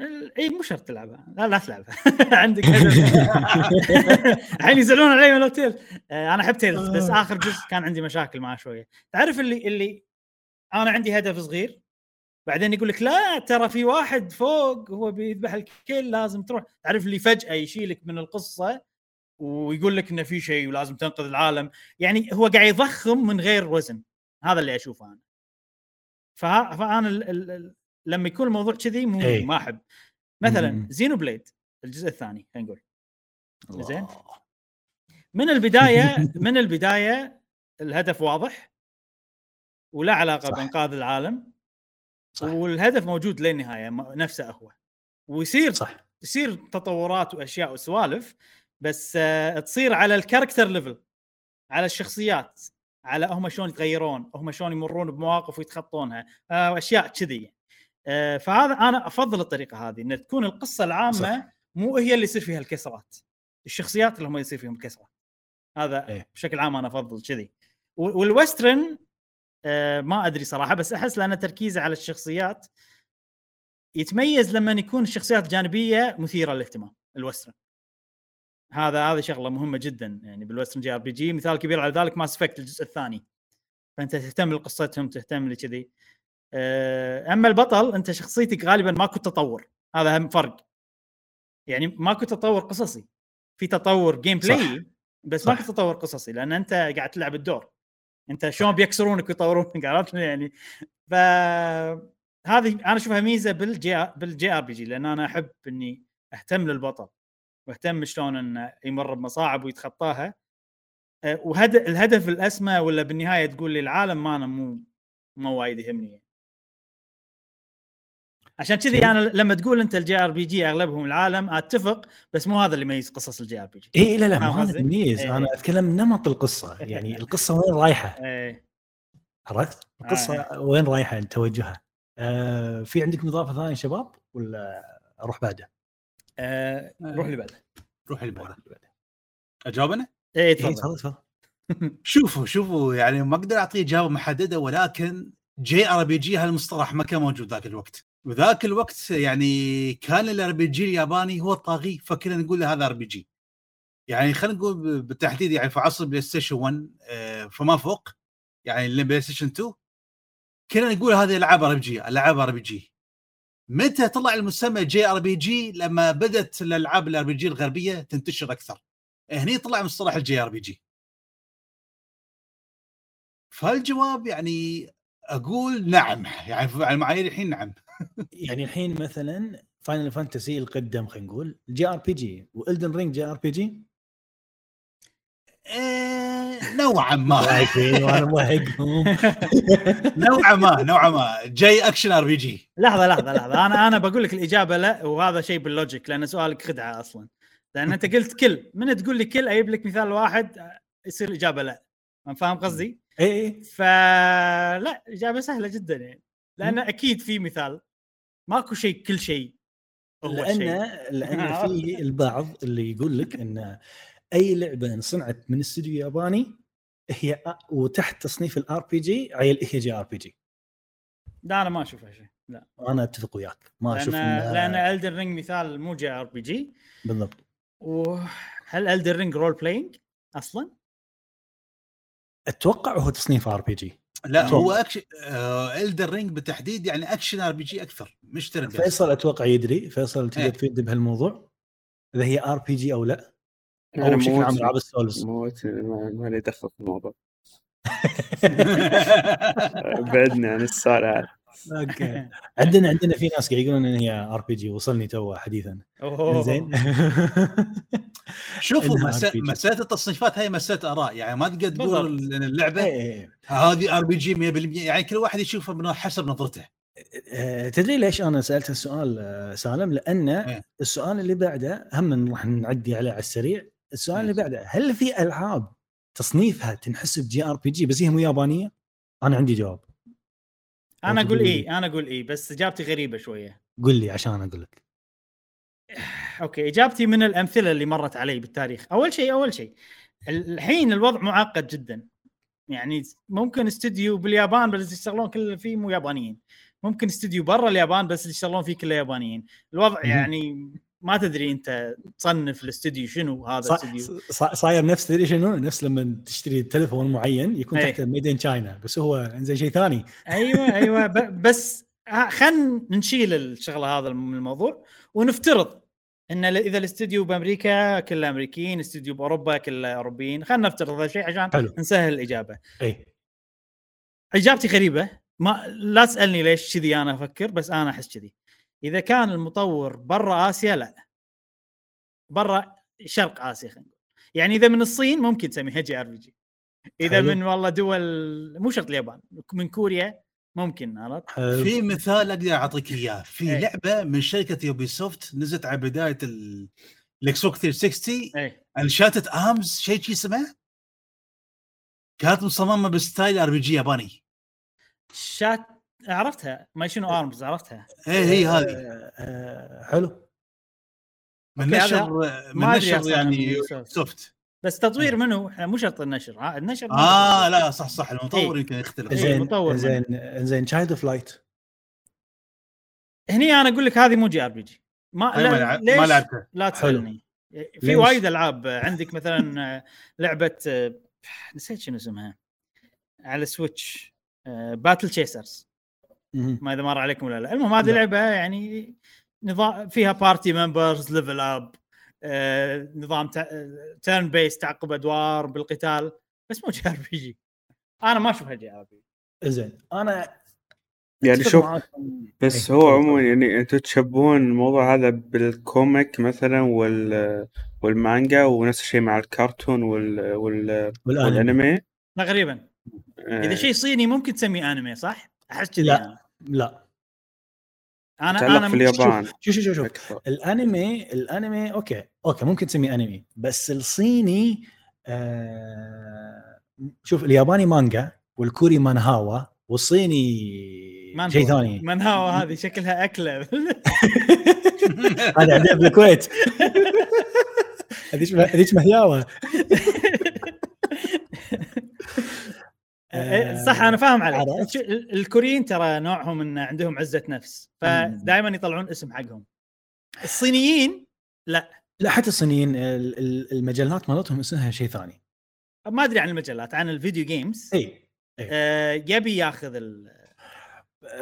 ال- إي مو شرط تلعبها. لا لا تلعبها. [laughs] عندك [laughs] الحين يزعلون علي من Tales آه أنا أحب Tales بس آخر جزء كان عندي مشاكل معاه شوية. تعرف اللي اللي أنا عندي هدف صغير؟ بعدين يقول لك لا ترى في واحد فوق هو بيذبح الكل لازم تروح. تعرف اللي فجأة يشيلك من القصة ويقول لك إنه في شيء ولازم تنقذ العالم. يعني هو قاعد يضخم من غير وزن. هذا اللي أشوفه أنا. فأنا ال ال ال لما يكون الموضوع كذي مو إيه. ما أحب. مثلا. زينو بليد الجزء الثاني خلينا نقول. زين. من البداية [laughs] من البداية الهدف واضح. ولا علاقة. بإنقاذ العالم. صح. والهدف موجود للنهاية نفسه هو. ويصير صح. يصير تطورات وأشياء وسوالف بس آه، تصير على ال character level على الشخصيات على هم شلون يتغيرون هم شلون يمرون بمواقف ويتخطونها آه، وأشياء كذي. آه، فهذا أنا أفضل الطريقة هذه إن تكون القصة العامة صح. مو هي اللي يصير فيها الكسرات. الشخصيات اللي هم يصير فيهم الكسرات. هذا إيه. بشكل عام أنا أفضل كذي. وال western ما أدري صراحة بس أحس لأن تركيزه على الشخصيات يتميز لما يكون الشخصيات الجانبية مثيرة للاهتمام الويسترن هذا هذا شغلة مهمة جدا يعني بال Western JRPG مثال كبير على ذلك Mass Effect الجزء الثاني. فأنت تهتم لقصتهم تهتم لكذي. آه، أما البطل أنت شخصيتك غالبا ماكو تطور. هذا اهم فرق. يعني ماكو تطور قصصي. في تطور gameplay بس. ماكو تطور قصصي لأن أنت قاعد تلعب الدور. انت شلون بيكسرونك ويطورونك عرفت يعني ف هذه أنا أشوفها ميزة بال J بال JRPG لأن أنا أحب إني أهتم للبطل وأهتم شلون انه يمر بمصاعب ويتخطاها أه، وهد الهدف الأسمى ولا بالنهاية تقول لي العالم ما أنا مو مو وايد يهمني يعني. عشان كذي. أنا لما تقول أنت ال JRPG أغلبهم العالم أتفق بس مو هذا اللي يميز قصص ال JRPG إي لا لا ما هذا؟ تمييز إيه. أنا أتكلم نمط القصة [laughs] يعني القصة وين رايحة إيه عرفت؟ القصة وين رايحة توجهها؟ آه في عندكم اضافه ثانية شباب ولا أروح بعده؟ أه روح اللي بعده روح اللي بعده اجاوب أنا؟ إيه إيه، تفضل تفضل تفضل [laughs] شوفوا شوفوا يعني ما أقدر أعطيه اجابه محدده ولكن JRPG هالمصطلح ما كان موجود ذاك الوقت وذاك الوقت يعني كان ال RPG الياباني هو الطاغي فكنا نقول له هذا RPG يعني خلينا نقول بالتحديد يعني في عصر PlayStation 1 آه، فما فوق يعني ال PlayStation 2 كنا نقول هذه العاب ار بي جي العاب ار بي جي متى طلع المسمى JRPG لما بدأت الألعاب ال RPG الغربية تنتشر أكثر. هني طلع مصطلح ال JRPG فالجواب يعني أقول نعم. يعني على المعايير الحين نعم. يعني الحين مثلا Final Fantasy القدم خلينا نقول جي ار بي جي والدن رينج جي ار بي جي نوعا ما. [laughs] وأنا موهقهم. [laughs] نوعا ما نوعا ما. جاي action RPG لحظة لحظة لحظة. أنا أنا بقول لك الإجابة لا وهذا شيء بال logic لأن سؤالك خدعة أصلا. لأن أنت قلت كل. من تقول لي كل أجيب لك مثال واحد يصير الإجابة لا. فاهم قصدي؟ اي اي فلا إجابة سهلة جدا يعني. لأن أكيد في مثال. ماكو شيء كل شيء هو لأن شيء. [laughs] لأن [laughs] في البعض اللي يقول لك إن أي لعبة انصنعت من استوديو ياباني هي وتحت تصنيف الار بي جي عيل هي جي ار بي جي لا أنا ما أشوف هالشيء لا. أنا أتفق وياك. ما أشوف لأن Elden Ring مثال مو JRPG بالضبط وهل Elden Ring role playing أصلا؟ أتوقع هو تصنيف RPG لا أتوقع. هو اكشن آه Elden Ring بالتحديد يعني action RPG أكثر. مش ترند فيصل أتوقع يدري فيصل تقدر إيه. تفيد بهالموضوع. إذا هي RPG أو لا. أنا أو بشكل عام ألعاب ال Souls موت ما لي دخل في الموضوع. [laughs] بعدني عن السؤال هذا okay. [laughs] عندنا عندنا في ناس قاعد يقولون إن هي RPG وصلني تو حديثا. أوه. زين [laughs] شوفوا. مسألة التصنيفات هي مسألة آراء. يعني ما تقدر تقول اللعبة إيه. هذه RPG 100% يعني كل واحد يشوفها من حسب نظرته. تدري ليش أنا سألت السؤال آه، سالم؟ لأن إيه. السؤال اللي بعده هم راح نعدي عليه على السريع، السؤال اللي إيه. بعده هل في ألعاب تصنيفها تنحسب JRPG بس هي مو يابانية؟ أنا عندي جواب أنا أقول اي أنا أقول اي بس إجابتي غريبة شوية قل لي عشان أقول لك [sighs] okay إجابتي من الأمثلة اللي مرت علي بالتاريخ أول شيء أول شيء الحين الوضع معقد جدا يعني ممكن استوديو باليابان بس يشتغلون كل فيه مو يابانيين ممكن استوديو برا اليابان بس اللي يشتغلون فيه كله يابانيين الوضع. يعني ما تدري انت تصنف الاستوديو شنو هذا الاستوديو صا- صاير نفس تدري شنو؟ نفس لما تشتري تليفون معين يكون. تحته made in China بس هو انزين شيء ثاني أيوه [laughs] أيوه بس خلينا نشيل الشغلة هذا من الموضوع ونفترض إن إذا الاستوديو بأمريكا كله أمريكيين استوديو بأوروبا كله أوروبيين خلينا نفترض هذا الشيء عشان حلو. نسهل الإجابة اي إجابتي غريبة ما لا تسألني ليش كذي أنا أفكر بس أنا أحس كذي. إذا كان المطور برا آسيا لا. برا شرق آسيا خلينا نقول. يعني إذا من الصين ممكن تسميها JRPG. إذا حلو. من والله دول مو شرط اليابان من كوريا ممكن عرفت. في مثال أقدر أعطيك إياه. في إيه. لعبة من شركة Ubisoft نزلت على بداية ال- ال Xbox 360 اي Enchanted Arms شيء شي اسمه؟ كانت مصممة بستايل آر بي جي ياباني. شات عرفتها ما شنو ارمز عرفتها؟ إيه هي هذه. آه، آه، حلو. من نشر من نشر يعني سوفت. بس تطوير منه إحنا مو شرط النشر النشر آه. لا صح صح المطور إيه. يمكن يختلف. إيه. زين زين زين تشايلد فلايت هني أنا أقول لك هذه مو جي آر بي جي. ما هاي ما لا ليش ما لعبته لا تسألني. في؟ وايد ألعاب. عندك مثلا آه، لعبة آه، نسيت شنو اسمها. على Switch Battle Chasers ما إذا مر عليكم ولا لا. المهم هذه لا. لعبة يعني نظام فيها party members level up نظام turn-based تعقب أدوار بالقتال. بس مو JRPG. أنا ما أشوفها JRP. زين أنا يعني شوف معاكم. بس إيه، هو. عموما يعني أنتم تشبهون الموضوع هذا بال comic مثلا وال والمانجا ونفس الشيء مع الكرتون وال وال والأنمي. والأنمي. لا غريبا إذا آه، شيء صيني ممكن تسميه أنمي صح؟ أحس كذي لا. أنا. لا أنا أنا في اليابان شوف شوف شوف, شوف. الأنمي الأنمي okay okay ممكن تسميه أنمي بس الصيني آه شوف الياباني مانجا والكوري مانهاوا والصيني شيء. ثاني مانهاوا [laughs] هذه شكلها أكلة هذا عندنا بالكويت [laughs] هذيك هذيك مهياوة [laughs] إيه، صح أنا فاهم عليك. ال- الكوريين ترى نوعهم إن عندهم عزة نفس فدائما يطلعون اسم حقهم. الصينيين لا. حتى الصينيين ال- ال- المجلات مالتهم اسمها شيء ثاني. ما أدري عن المجلات عن الفيديو جيمز. إي آه يبي ياخذ السوق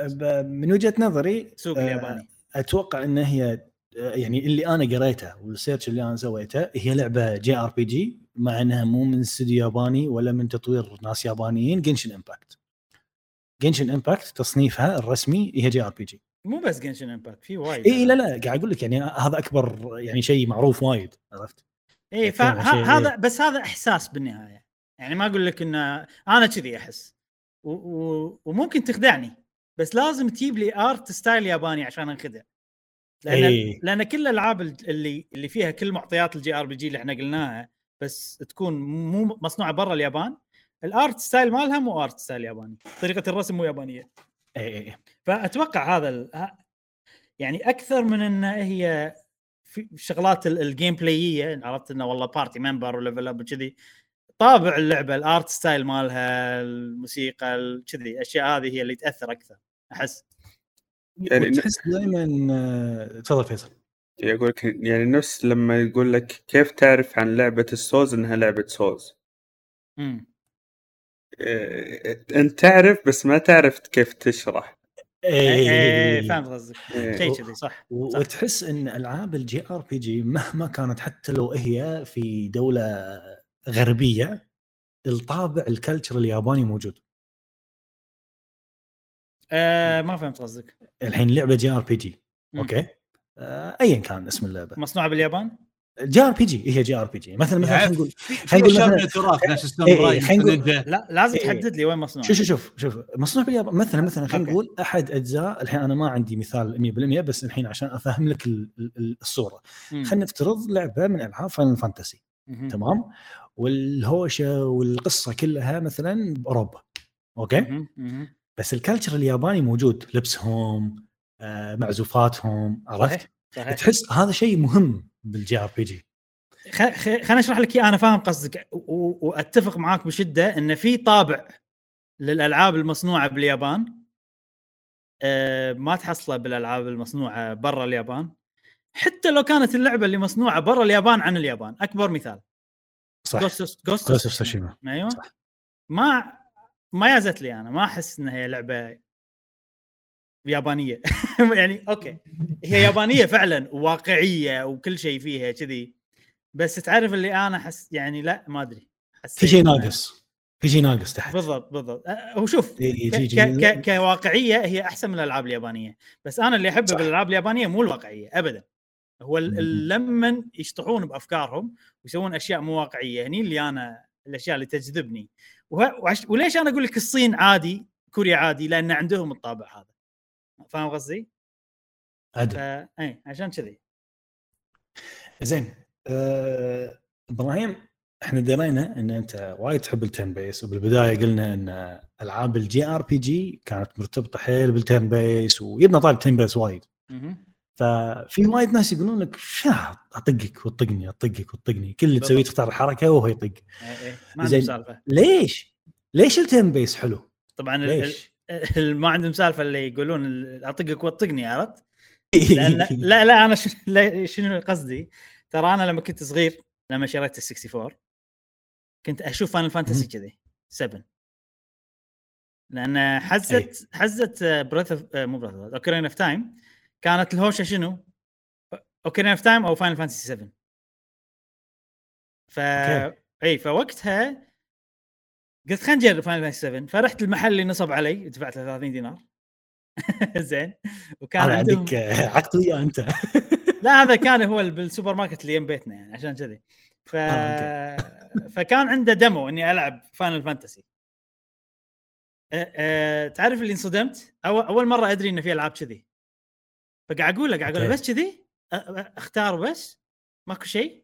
ب- من وجهة نظري آه، الياباني. أتوقع إن هي يعني اللي أنا قريته وال search اللي أنا سويته هي لعبة JRPG. مع إنها مو من استوديو ياباني ولا من تطوير ناس يابانيين Genshin Impact Genshin Impact تصنيفها الرسمي هي JRPG مو بس Genshin Impact في وايد اي لا لا قاعد أقول لك يعني هذا أكبر يعني شيء معروف وايد عرفت؟ اي يعني فهذا بس هذا إحساس بالنهاية. يعني ما أقول لك ان أنا كذي أحس. و... و... وممكن تخدعني بس لازم تجيب لي art style ياباني عشان أنخدع. لأن إيه. لأن كل الألعاب اللي اللي فيها كل معطيات ال JRPG اللي إحنا قلناها بس تكون مو مصنوعة برا اليابان. ال art style مالها مو art style ياباني طريقة الرسم مو يابانية. اي اي فأتوقع هذا ال... يعني أكثر من إن هي في شغلات ال- ال gameplay عرفت إنه والله party member و level up وكذي. طابع اللعبة ال art style مالها الموسيقى ال- كذي الاشياء هذه هي اللي تأثر أكثر أحس. يعني وتحس دائما تفضل فيصل. يقول لك يعني نفس لما يقول لك كيف تعرف عن لعبة السوز إنها لعبة سوز؟ امم إيه، أنت تعرف بس ما تعرف كيف تشرح. إيه إيه، فهمت قصدك. إيه. شيء كذي صح. وتحس إن ألعاب ال JRPG مهما كانت حتى لو هي في دولة غربية الطابع ال culture الياباني موجود. آه ما فهمت قصدك. الحين لعبة JRPG. okay؟ ايا كان اسم اللعبة مصنوعة باليابان جي آر بي جي هي جي آر بي جي مثلا مثلا يعني خلينا نقول نقول مثلاً- نفس إيه، الساموراي إيه،. لا لازم إيه. تحدد لي وين مصنوعه شوف شوف شوف شوف مصنوع باليابان مثلا مثلا خلينا. نقول أحد أجزاء الحين أنا ما عندي مثال 100% بس الحين عشان أفهم لك ال- ال- الصورة. خلينا نفترض لعبة من ألعاب Final Fantasy. تمام والهوشة والقصة كلها مثلا بأوروبا okay. بس ال culture الياباني موجود لبسهم آه، معزوفاتهم عرفت؟ صحيح تحس هذا شيء مهم بال JRPG. خليني أشرح لك إياه أنا فاهم قصدك وأتفق معاك بشدة إن في طابع للألعاب المصنوعة باليابان. آه، ما تحصله بالألعاب المصنوعة برا اليابان. حتى لو كانت اللعبة اللي مصنوعة برا اليابان عن اليابان. أكبر مثال. صح. Ghost Tsushima. أيوه. صح. ما ما يازت لي أنا ما أحس انها هي لعبة يابانية. [laughs] يعني okay. هي يابانية فعلا وواقعيه وكل شيء فيها كذي. بس تعرف اللي أنا احس يعني لا ما أدري. في شيء ناقص. في شيء ناقص تحت. بالضبط بالضبط. أه، هو شوف كواقعية هي أحسن من الألعاب اليابانية. بس أنا اللي أحبه. بالألعاب اليابانية مو الواقعية ابدا. هو لما يشطحون بأفكارهم ويسوون أشياء مو واقعية. هني اللي أنا الأشياء اللي تجذبني. وليش أنا أقول لك الصين عادي كوريا عادي؟ لأن عندهم الطابع هذا. فاهم قصدي؟ فا اي عشان كذي زين آه، إبراهيم إحنا درينا إن أنت وايد تحب ال turn based وبالبداية قلنا إن ألعاب ال JRPG كانت مرتبطة حيل بال turn based ويبنا طاري turn based وايد. ففي وايد ناس يقولون لك شا أطقك وتطقني أطقك وتطقني كل اللي تسويه. تختار الحركه وهو يطق إي إي. ما ليش؟ ليش ال turn based حلو؟ طبعا ليش؟ [laughs] ما عندهم سالفة اللي يقولون أطقك وطقني عرفت؟ [laughs] لا لا أنا شنو قصدي؟ ترى أنا لما كنت صغير لما شريت ال 64 كنت أشوف Final Fantasy. كذي 7 لأن حزت حزت Breath مو Breath Ocarina of Time كانت الهوشة شنو؟ Ocarina of Time أو Final Fantasy 7 ف. أي فوقتها قلت خلينا نجرب Final Fantasy 7 فرحت المحل اللي نصب علي دفعت له 30 دينار. [laughs] زين. وكان عندك عقد وياه أنت. [laughs] لا هذا كان هو ال- بالسوبر ماركت اللي يم بيتنا يعني عشان كذي. ف... آه، [laughs] فكان عنده demo إني ألعب Final Fantasy أه أه تعرف اللي انصدمت؟ أول مرة أدري إنه في ألعاب كذي. فقاعد أقول له قاعد أقول له. بس كذي؟ أختار بس. ماكو شيء؟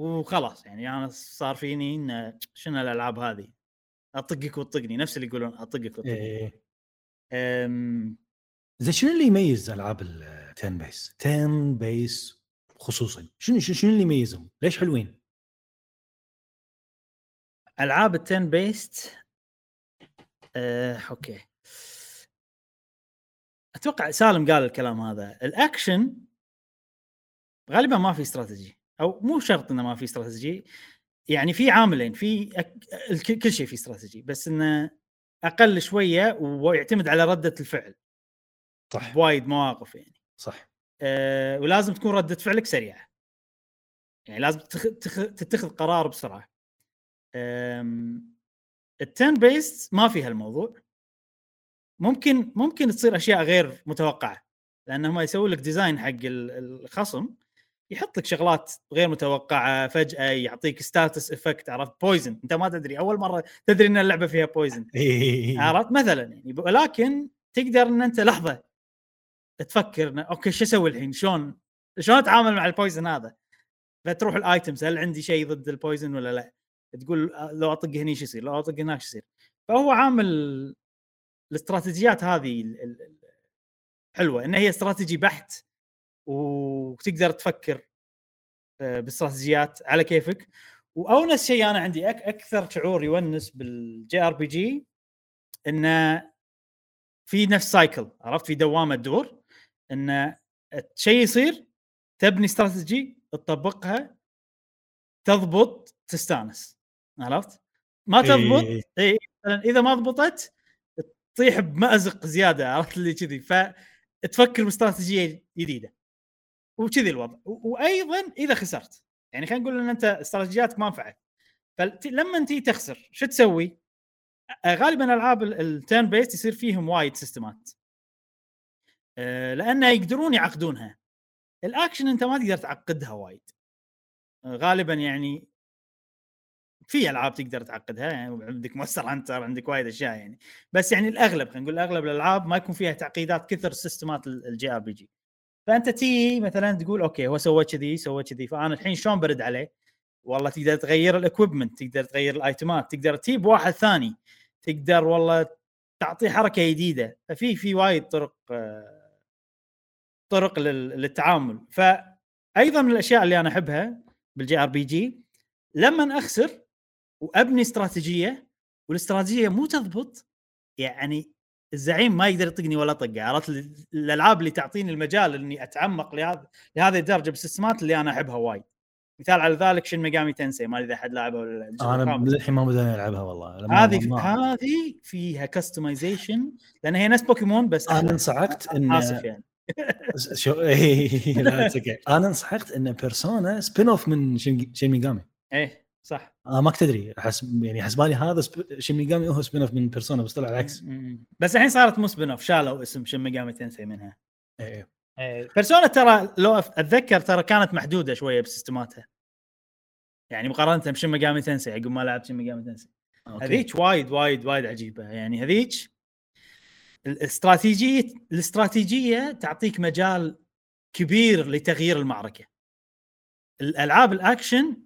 وخلاص يعني أنا صار فيني إن شنو الألعاب هذه أطقك وتطقني نفس اللي يقولون أطقك وتطقني إيه. أم... زين شنو اللي يميز ألعاب ال turn based؟ turn based خصوصا شنو شنو اللي يميزهم؟ ليش حلوين؟ ألعاب ال turn based آه، okay أتوقع سالم قال الكلام هذا الأكشن غالبا ما في استراتيجي أو مو شرط إنه ما في استراتيجي يعني في عاملين في أك... كل شيء في استراتيجي بس إنه أقل شوية ويعتمد على ردة الفعل. صح. بوايد مواقف يعني. صح. أه ولازم تكون ردة فعلك سريعة. يعني لازم تخ... تخ... تتخذ قرار بسرعة. أم... ال turn based ما فيها الموضوع. ممكن ممكن تصير أشياء غير متوقعة لأنهم يسوون لك design حق ال- الخصم. يحط لك شغلات غير متوقعة فجأة يعطيك status effect عرفت؟ poison انت ما تدري. أول مرة تدري إن اللعبة فيها poison [laughs] إيه. عرفت؟ مثلا يعني. ولكن تقدر إن أنت لحظة تفكر okay شو أسوي الحين؟ شلون؟ شلون أتعامل مع ال poison هذا؟ فتروح ال items هل عندي شيء ضد ال poison ولا لا؟ تقول لو أطق هني شو يصير؟ لو أطق هناك شو يصير؟ فهو عامل الاستراتيجيات هذه حلوة. إن هي استراتيجي بحت وتقدر تفكر آه، باستراتيجيات على كيفك. وأونس شيء أنا عندي أك أكثر شعور يونس بال JRPG إنه في نفس cycle عرفت؟ في دوامة تدور انه شيء يصير تبني استراتيجي تطبقها تضبط تستانس. عرفت؟ ما تضبط إيه. إي مثلا إذا ما ضبطت تطيح بمأزق زيادة عرفت؟ اللي كذي. فتفكر باستراتيجية جديدة. وكذي الوضع. وأيضا إذا خسرت يعني خلينا نقول إن أنت استراتيجياتك ما نفعت. فلما انت تخسر شو تسوي؟ غالبا ألعاب ال turn-based يصير فيهم وايد system ات لأنه يقدرون يعقدونها. الأكشن أنت ما تقدر تعقدها وايد. غالبا يعني في ألعاب تقدر تعقدها يعني عندك مونستر هانتر عندك وايد أشياء يعني. بس يعني الأغلب خلينا نقول أغلب الألعاب ما يكون فيها تعقيدات كثر system ات ال JRPG فأنت تي مثلا تقول okay هو سوى كذي سوى كذي. فأنا الحين شلون برد عليه؟ والله تقدر تغير ال equipment تقدر تغير ال item ات تقدر تجيب واحد ثاني تقدر والله تعطيه حركة جديدة. ففي في وايد طرق طرق لل- للتعامل. فايضا من الأشياء اللي أنا أحبها بال JRPG لما أخسر وأبني استراتيجية والاستراتيجية مو تضبط يعني الزعيم ما يقدر يطقني ولا طقه عرفت ال- الألعاب اللي تعطيني المجال إني أتعمق لهذا لهذه الدرجة بال system ات اللي أنا أحبها وايد مثال على ذلك شن ميجامي تنسي ما أدري إذا أحد لعبها ولا لا، أنا. للحين ما بدأنا نلعبها والله هذه هذه فيها customization لأن هي نفس بوكيمون بس أنا. انصعقت إن آسف يعني [laughs] شو إيه، لا it's okay. أنا انصعقت إن بيرسونا spin-off من شين ميجامي إيه صح. ما كنت أدري حسب يعني حسبالي هذا سب... شين ميجامي هو spin-off من بيرسونا بس طلع العكس. بس الحين صارت مو spin-off شالوا اسم شن ميجامي تنسي منها. إيه. إيه، بيرسونا ترى لو أتذكر ترى كانت محدودة شوية ب system اتها. يعني مقارنة بشن ميجامي تنسي عقب ما لعبت شن ميجامي تنسي. هذيك وايد وايد وايد عجيبة. يعني هذيك الاستراتيجية الاستراتيجية تعطيك مجال كبير لتغيير المعركة. الألعاب الأكشن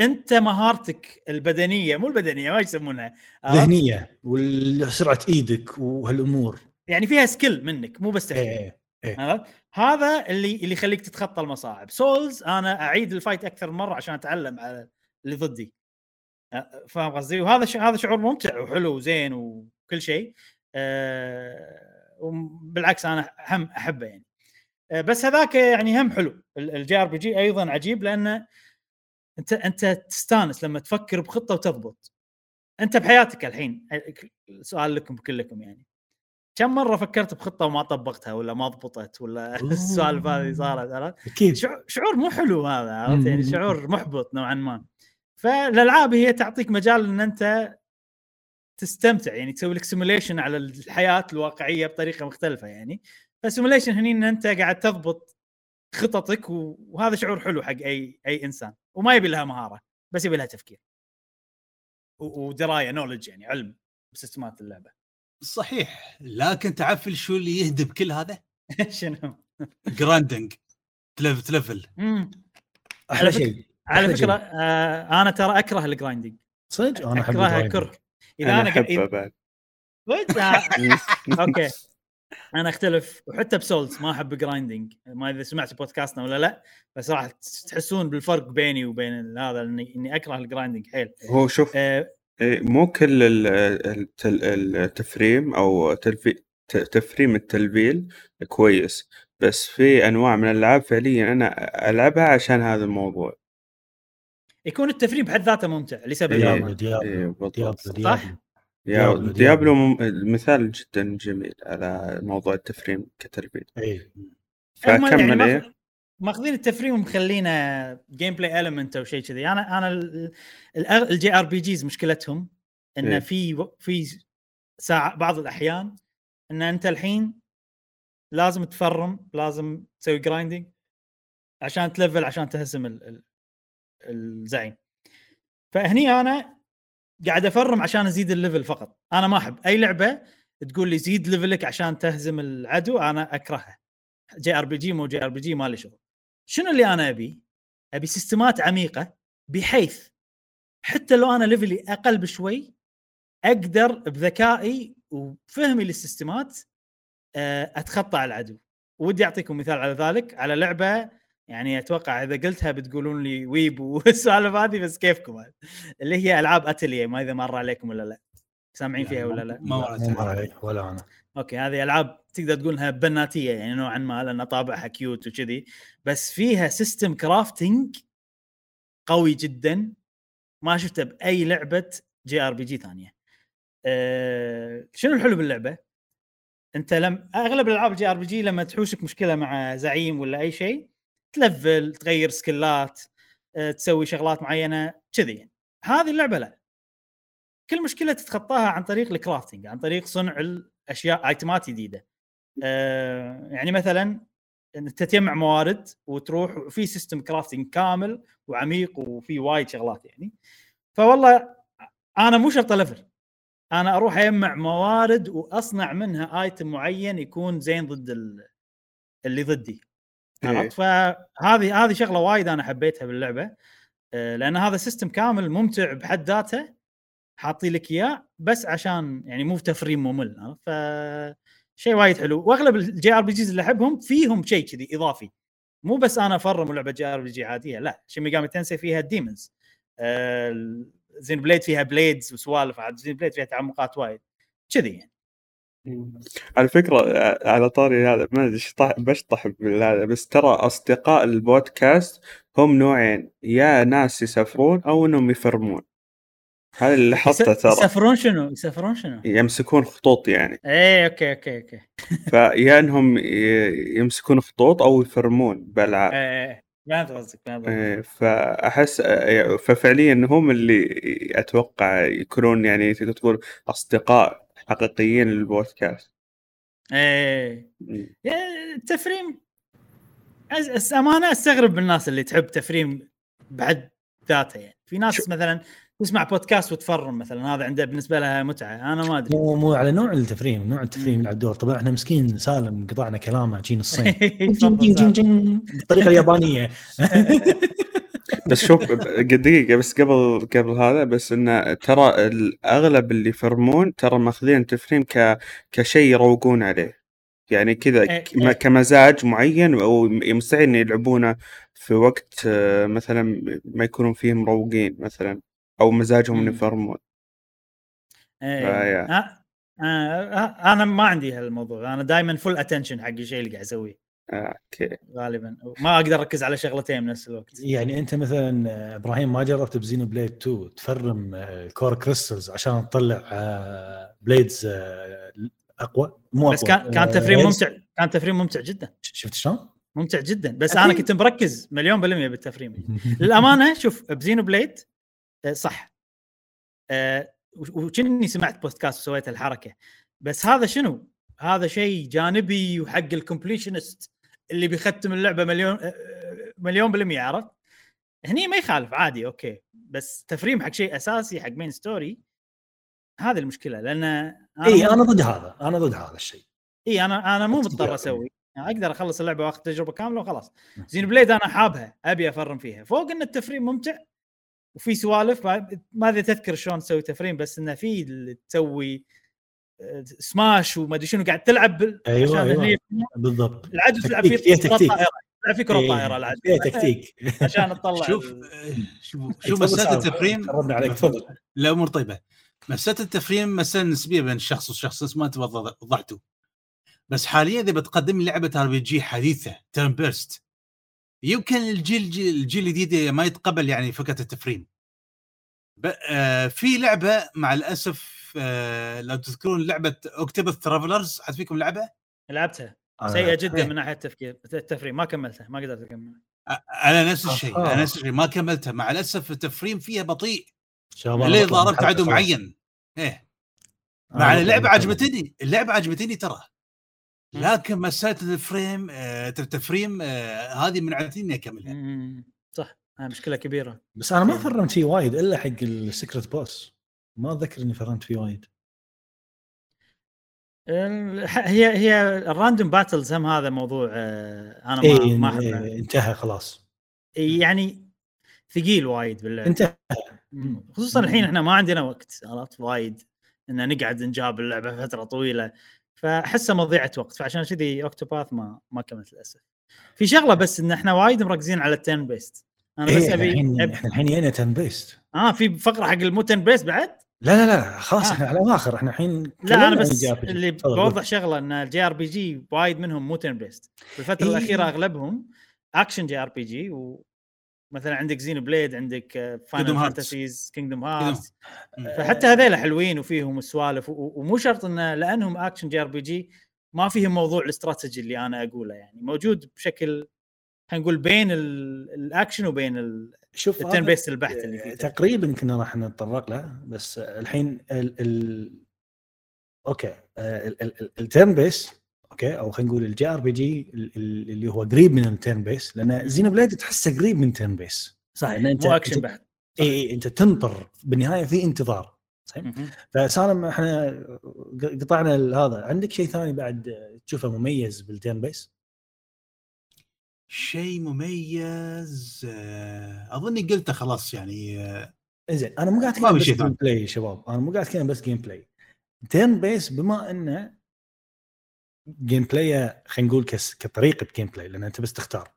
أنت مهارتك البدنية مو البدنية ما يسمونها؟ ذهنية وسرعة إيدك وهالأمور. يعني فيها skill منك مو بس إيه. عرفت؟ هذا اللي اللي يخليك تتخطى المصاعب. سولز أنا أعيد ال fight أكثر مرة عشان أتعلم على اللي ضدي. فاهم قصدي؟ وهذا ش... هذا شعور ممتع وحلو وزين وكل شيء. أه... وبالعكس أنا هم أحبه يعني. أه بس هذاك يعني هم حلو. ال JRPG أيضا عجيب لأنه أنت أنت تستانس لما تفكر بخطة وتضبط. أنت بحياتك الحين سؤال لكم كلكم يعني. كم مرة فكرت بخطة وما طبقتها ولا ما ضبطت ولا [laughs] السوالف هذه صارت عرفت؟ أكيد. شعور- مو حلو هذا عرفت يعني. شعور محبط نوعا ما. فالألعاب هي تعطيك مجال إن أنت تستمتع يعني تسوي لك simulation على الحياة الواقعية بطريقة مختلفة يعني. ف simulation هني إن أنت قاعد تضبط خططك و- وهذا شعور حلو حق أي أي إنسان. وما يبي لها مهارة بس يبي لها تفكير. ودراية knowledge يعني علم ب system ات اللعبة. صحيح لكن تعرف شو اللي يخرب كل هذا؟ [laughs] شنو؟ grinding تلف تلفل. أحلى على فكرة- شيء على فكرة آه أنا ترى أكره ال grinding صدق؟ أنا أحب أكرهها ال grinding. كره إذا أنا قاعد- [laughs] okay. أنا اختلف وحتى بسولز ما احب grinding ما إذا سمعت بودكاستنا ولا لا بس راح تحسون بالفرق بيني وبين هذا اني أكره ال grinding حيل. هو شوف آه إيه، مو كل التفريم أو تلفي تفريم التلفيل كويس بس في أنواع من الألعاب فعليا أنا ألعبها عشان هذا الموضوع. يكون التفريم بحد ذاته ممتع لسبب إيه. إيه، ديابلو صح؟ ديابلو يا ديابلو- ديابلو مم- مثال جدا جميل على موضوع التفريم كتلفيل اي يعني فكمل إيه ماخذين التفريم ومخلينه gameplay element أو شيء كذي. أنا أنا ال JRPGs مشكلتهم انه إيه. في و- في ساعه بعض الأحيان إن أنت الحين لازم تفرم لازم تسوي grinding عشان تلفل عشان تهزم ال- ال- الزعيم. فهني أنا قاعد افرم عشان ازيد ال level فقط. أنا ما احب. اي لعبة تقول لي زيد level ك عشان تهزم العدو أنا اكرهها جي آر بي جي مو جي آر بي جي ما لي شغل. شنو اللي أنا ابي؟ ابي system ات عميقة بحيث حتى لو أنا level ي أقل بشوي أقدر بذكائي وفهمي لل systems آه، اتخطى العدو. ودي اعطيكم مثال على ذلك على لعبة يعني أتوقع إذا قلتها بتقولون لي weeb والسوالف هذه بس كيفكم اللي هي ألعاب أتلية ما إذا مر عليكم ولا لا سامعين فيها ولا لا؟ ما مر علي ولا أنا أوكي هذه ألعاب تقدر تقول انها بناتية يعني نوعا ما لأن طابعها cute وكذي بس فيها system crafting قوي جدا ما شفته بأي لعبة JRPG ثانية. أه شنو الحلو باللعبة؟ أنت لم أغلب الالعاب ال JRPG لما تحوشك مشكلة مع زعيم ولا أي شيء ت level تغير skills ات أه تسوي شغلات معينة كذي. هذه اللعبة لا كل مشكلة تتخطاها عن طريق ال crafting عن طريق صنع الأشياء item ات جديدة أه يعني مثلا انت تجمع موارد وتروح في system crafting كامل وعميق وفي وايد شغلات يعني فوالله أنا مو شرط level أنا أروح أجمع موارد وأصنع منها item معين يكون زين ضد اللي ضدي. عرفت؟ فهذه هذه شغلة وايد أنا حبيتها باللعبة آه، لأن هذا system كامل ممتع بحد ذاته حاطين لك إياه بس عشان يعني مو تفريم ممل؟ ف شيء وايد حلو. وأغلب ال JRPGs اللي أحبهم فيهم شيء كذي إضافي. مو بس أنا أفرم لعبة JRPG عادية لا شي ميجامي تنسي فيها ال demons آه زينو بليد فيها blades وسوالف عاد زينو بليد فيها تعمقات وايد كذي يعني. على فكرة على طاري هذا ما أدري بشطح بالهذا بس ترى أصدقاء البودكاست هم نوعين يا ناس يسافرون أو إنهم يفرمون. هذا اللي لاحظته ترى. يسافرون شنو؟ يسافرون شنو؟ يمسكون خطوط يعني. إيه أوكي أوكي أوكي. [laughs] فيا إنهم يمسكون خطوط أو يفرمون بالعاب إيه إيه فهمت قصدك فهمت إيه، فأحس ففعليا هم اللي أتوقع يكونون يعني تقدر تقول أصدقاء حقيقيين للبودكاست. إيه. التفريم أز- أمانة أستغرب من الناس اللي تحب تفريم بعد ذاته يعني. في ناس شو- مثلا تسمع بودكاست وتفرم مثلا هذا عنده بالنسبة لها متعة أنا ما أدري. مو مو على نوع التفريم نوع التفريم. يلعب دور طبعا إحنا مسكين سالم قطعنا كلامه جين الصين. [laughs] بالطريقة اليابانية. [laughs] بس شوف دقيقة بس قبل قبل هذا بس إنه ترى الأغلب اللي يفرمون ترى ماخذين التفريم ك كشيء يروقون عليه يعني كذا إيه، إيه. كمزاج معين أو مستحيل إن يلعبونه في وقت مثلا ما يكونون فيه مروقين مثلا أو مزاجهم مم. يفرمون. آه، آه، أنا ما عندي هالموضوع أنا دائما full attention حق الشيء اللي قاعد أسويه أوكي غالبا. ما أقدر أركز على شغلتين بنفس الوقت. يعني أنت مثلا آه، إبراهيم ما جربت بزينو بليد 2 تفرم آه، core crystals عشان تطلع آه، blades آه، أقوى؟ مو بس أقوى كان كان آه، تفريم ممتع كان تفريم ممتع جدا. شفت شلون؟ ممتع جدا. بس أكيد. أنا كنت مركز مليون بالمية بالتفريم. [laughs] للأمانة شوف بزينو بليد آه، صح. آه، وكني سمعت بودكاست وسويت الحركة. بس هذا شنو؟ هذا شيء جانبي وحق ال completionist. اللي بيختم اللعبة مليون آه، مليون بالمية عرفت؟ هني ما يخالف عادي أوكي. بس تفريم حق شيء أساسي حق main story هذه المشكلة لأن أنا إي أنا ضد هذا أنا ضد هذا الشيء. إي أنا أنا مو مضطر. أسوي. أقدر أخلص اللعبة وأخذ تجربة كاملة وخلاص. زين بليد أنا حابها أبي أفرم فيها. فوق إن التفريم ممتع وفي سوالف ما أدري تذكر شلون تسوي تفريم بس إنه في اللي تسوي سماش وما أدري شنو قاعد تلعب بال- أيوه عشان هني بالضبط. العدو تلعب فيه فيها تكتيك. طائرة. تلعب فيه كرة إيه، طائرة العدو فيها تكتيك. [laughs] عشان تطلع شوف شوف شوف مسألة التفريم. قربنا عليك تفضل. لا أمور طيبة. مسألة التفريم مسألة نسبية بين الشخص والشخص ما انت بس حاليا إذا بتقدم لي لعبة RPG حديثة turn based يمكن الجيل الجيل, الجديد ما يتقبل يعني فكرة التفريم. ب... آه في لعبة مع الأسف آه لو تذكرون لعبة اوكتوبر ترافلرز حد فيكم لعبه؟ لعبتها أنا- سيئة جدا. من ناحية التفكير التفريم ما كملتها ما قدرت اكمل أنا نفس الشيء آه. أنا نفس الشيء ما كملتها مع الأسف التفريم فيها بطيء ليه الحلقة عدو. معين إيه مع بطلع اللعبة. عجبتني اللعبة عجبتني ترى. لكن مسألة الفريم آه التفريم آه هذه منعتني إني أكملها. صح هاي مشكلة كبيرة بس أنا ما فرمت فيه وايد إلا حق ال secret boss ما أتذكر إني فرمت فيه وايد. هي هي ال random battles هم هذا موضوع آه، أنا ما اي ما إيه انتهى خلاص. يعني ثقيل وايد باللعب. انتهى. خصوصا الحين إحنا ما عندنا وقت عرفت؟ وايد إن نقعد نجاب اللعبة فترة طويلة. فاحسه مضيعة وقت فعشان كذي أوكتوباث ما ما كملت للأسف. في شغلة بس إن إحنا وايد مركزين على ال turn based. أنا بس إيه، أبي الحين. إحنا الحين جينا turn based. آه في فقرة حق المو turn based بعد؟ لا لا لا خلاص آه. إحنا على الآخر إحنا الحين لا أنا بس. اللي بوضح شغلة إن ال JRPG وايد منهم مو turn based بالفترة إيه. الأخيرة أغلبهم action JRPG ومثلا عندك زينو بليد عندك فاينل. فانتسيز كينجدوم هارتس مم. فحتى هذيلا حلوين وفيهم السوالف ومو شرط انه لأنهم action JRPG ما فيهم موضوع الاستراتيجي اللي أنا أقوله يعني موجود بشكل خلينا نقول بين ال- الأكشن وبين ال- شوف ال turn هذا based البحت اللي فيه تقريبا. كنا راح نتطرق له بس الحين ال ال okay ال turn-based okay أو خلينا نقول ال JRPG اللي هو قريب من ال turn-based لأن Xenoblade تحسه قريب من turn-based صح لأن أنت- مو أكشن بحت. إي إي أنت تنطر بالنهاية في انتظار صحيح. فسالم إحنا قطعنا هذا عندك شيء ثاني بعد تشوفه مميز بال turn-based؟ شيء مميز آه، اظني قلته خلاص يعني آه، زين أنا مو قاعد أتكلم بس game. play يا شباب. أنا مو قاعد أتكلم بس gameplay turn-based بما إنه gameplay خلينا نقول كطريقة gameplay لأن أنت بس تختار.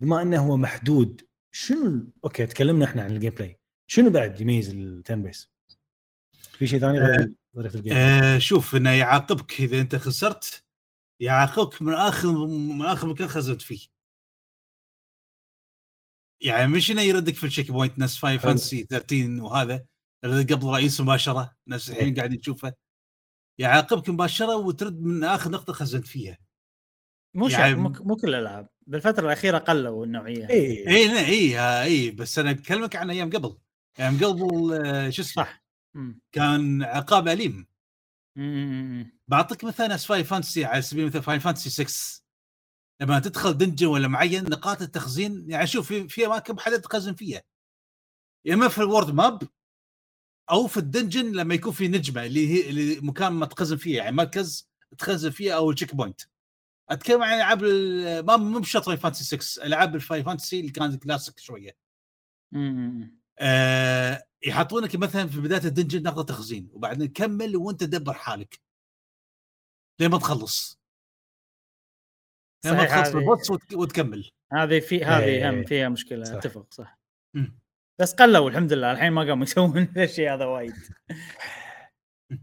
بما إنه هو محدود شنو okay تكلمنا إحنا عن ال gameplay شنو بعد يميز ال turn-based؟ في شيء ثاني غير طريقه ال game آه، شوف إنه يعاقبك إذا أنت خسرت يعاقبك من اخر من آخر مكان خسرت فيه. يعني مش انه يردك في ال checkpoint نفس Final حلو. Fantasy 13 وهذا اللي قبل رئيس مباشرة نفس الحين قاعد نشوفه يعاقبك مباشرة وترد من آخر نقطة خزنت فيها مو يعني-. مو مو كل الألعاب بالفترة الأخيرة قلوا النوعية. اي اي اي اي بس أنا أكلمك عن أيام قبل أيام قبل آه، شو اسمه صح. كان عقاب أليم. بعطيك مثلا Final Fantasy على سبيل المثال Final Fantasy 6 لما تدخل dungeon ولا معين نقاط التخزين يعني شوف في في أماكن محدد تخزن فيها. يا إما في ال world map أو في ال dungeon لما يكون في نجمة اللي هي اللي مكان ما تخزن فيه يعني مركز تخزن فيه أو ال checkpoint أتكلم عن ألعاب ال- ما مو بشرط Final Fantasy 6 ألعاب ال Final Fantasy اللي كانت كلاسيك شوية. آه يحطونك مثلا في بداية ال dungeon نقطة تخزين وبعدين كمل وأنت دبر حالك. لين ما تخلص؟ لين ما صحيح تخلص وت- وتكمل. هذه في إيه، هذه هم فيها مشكلة صح. أتفق صح. مم. بس قلوا الحمد لله الحين ما قاموا [laughs] يسوون الشيء هذا وايد. [laughs]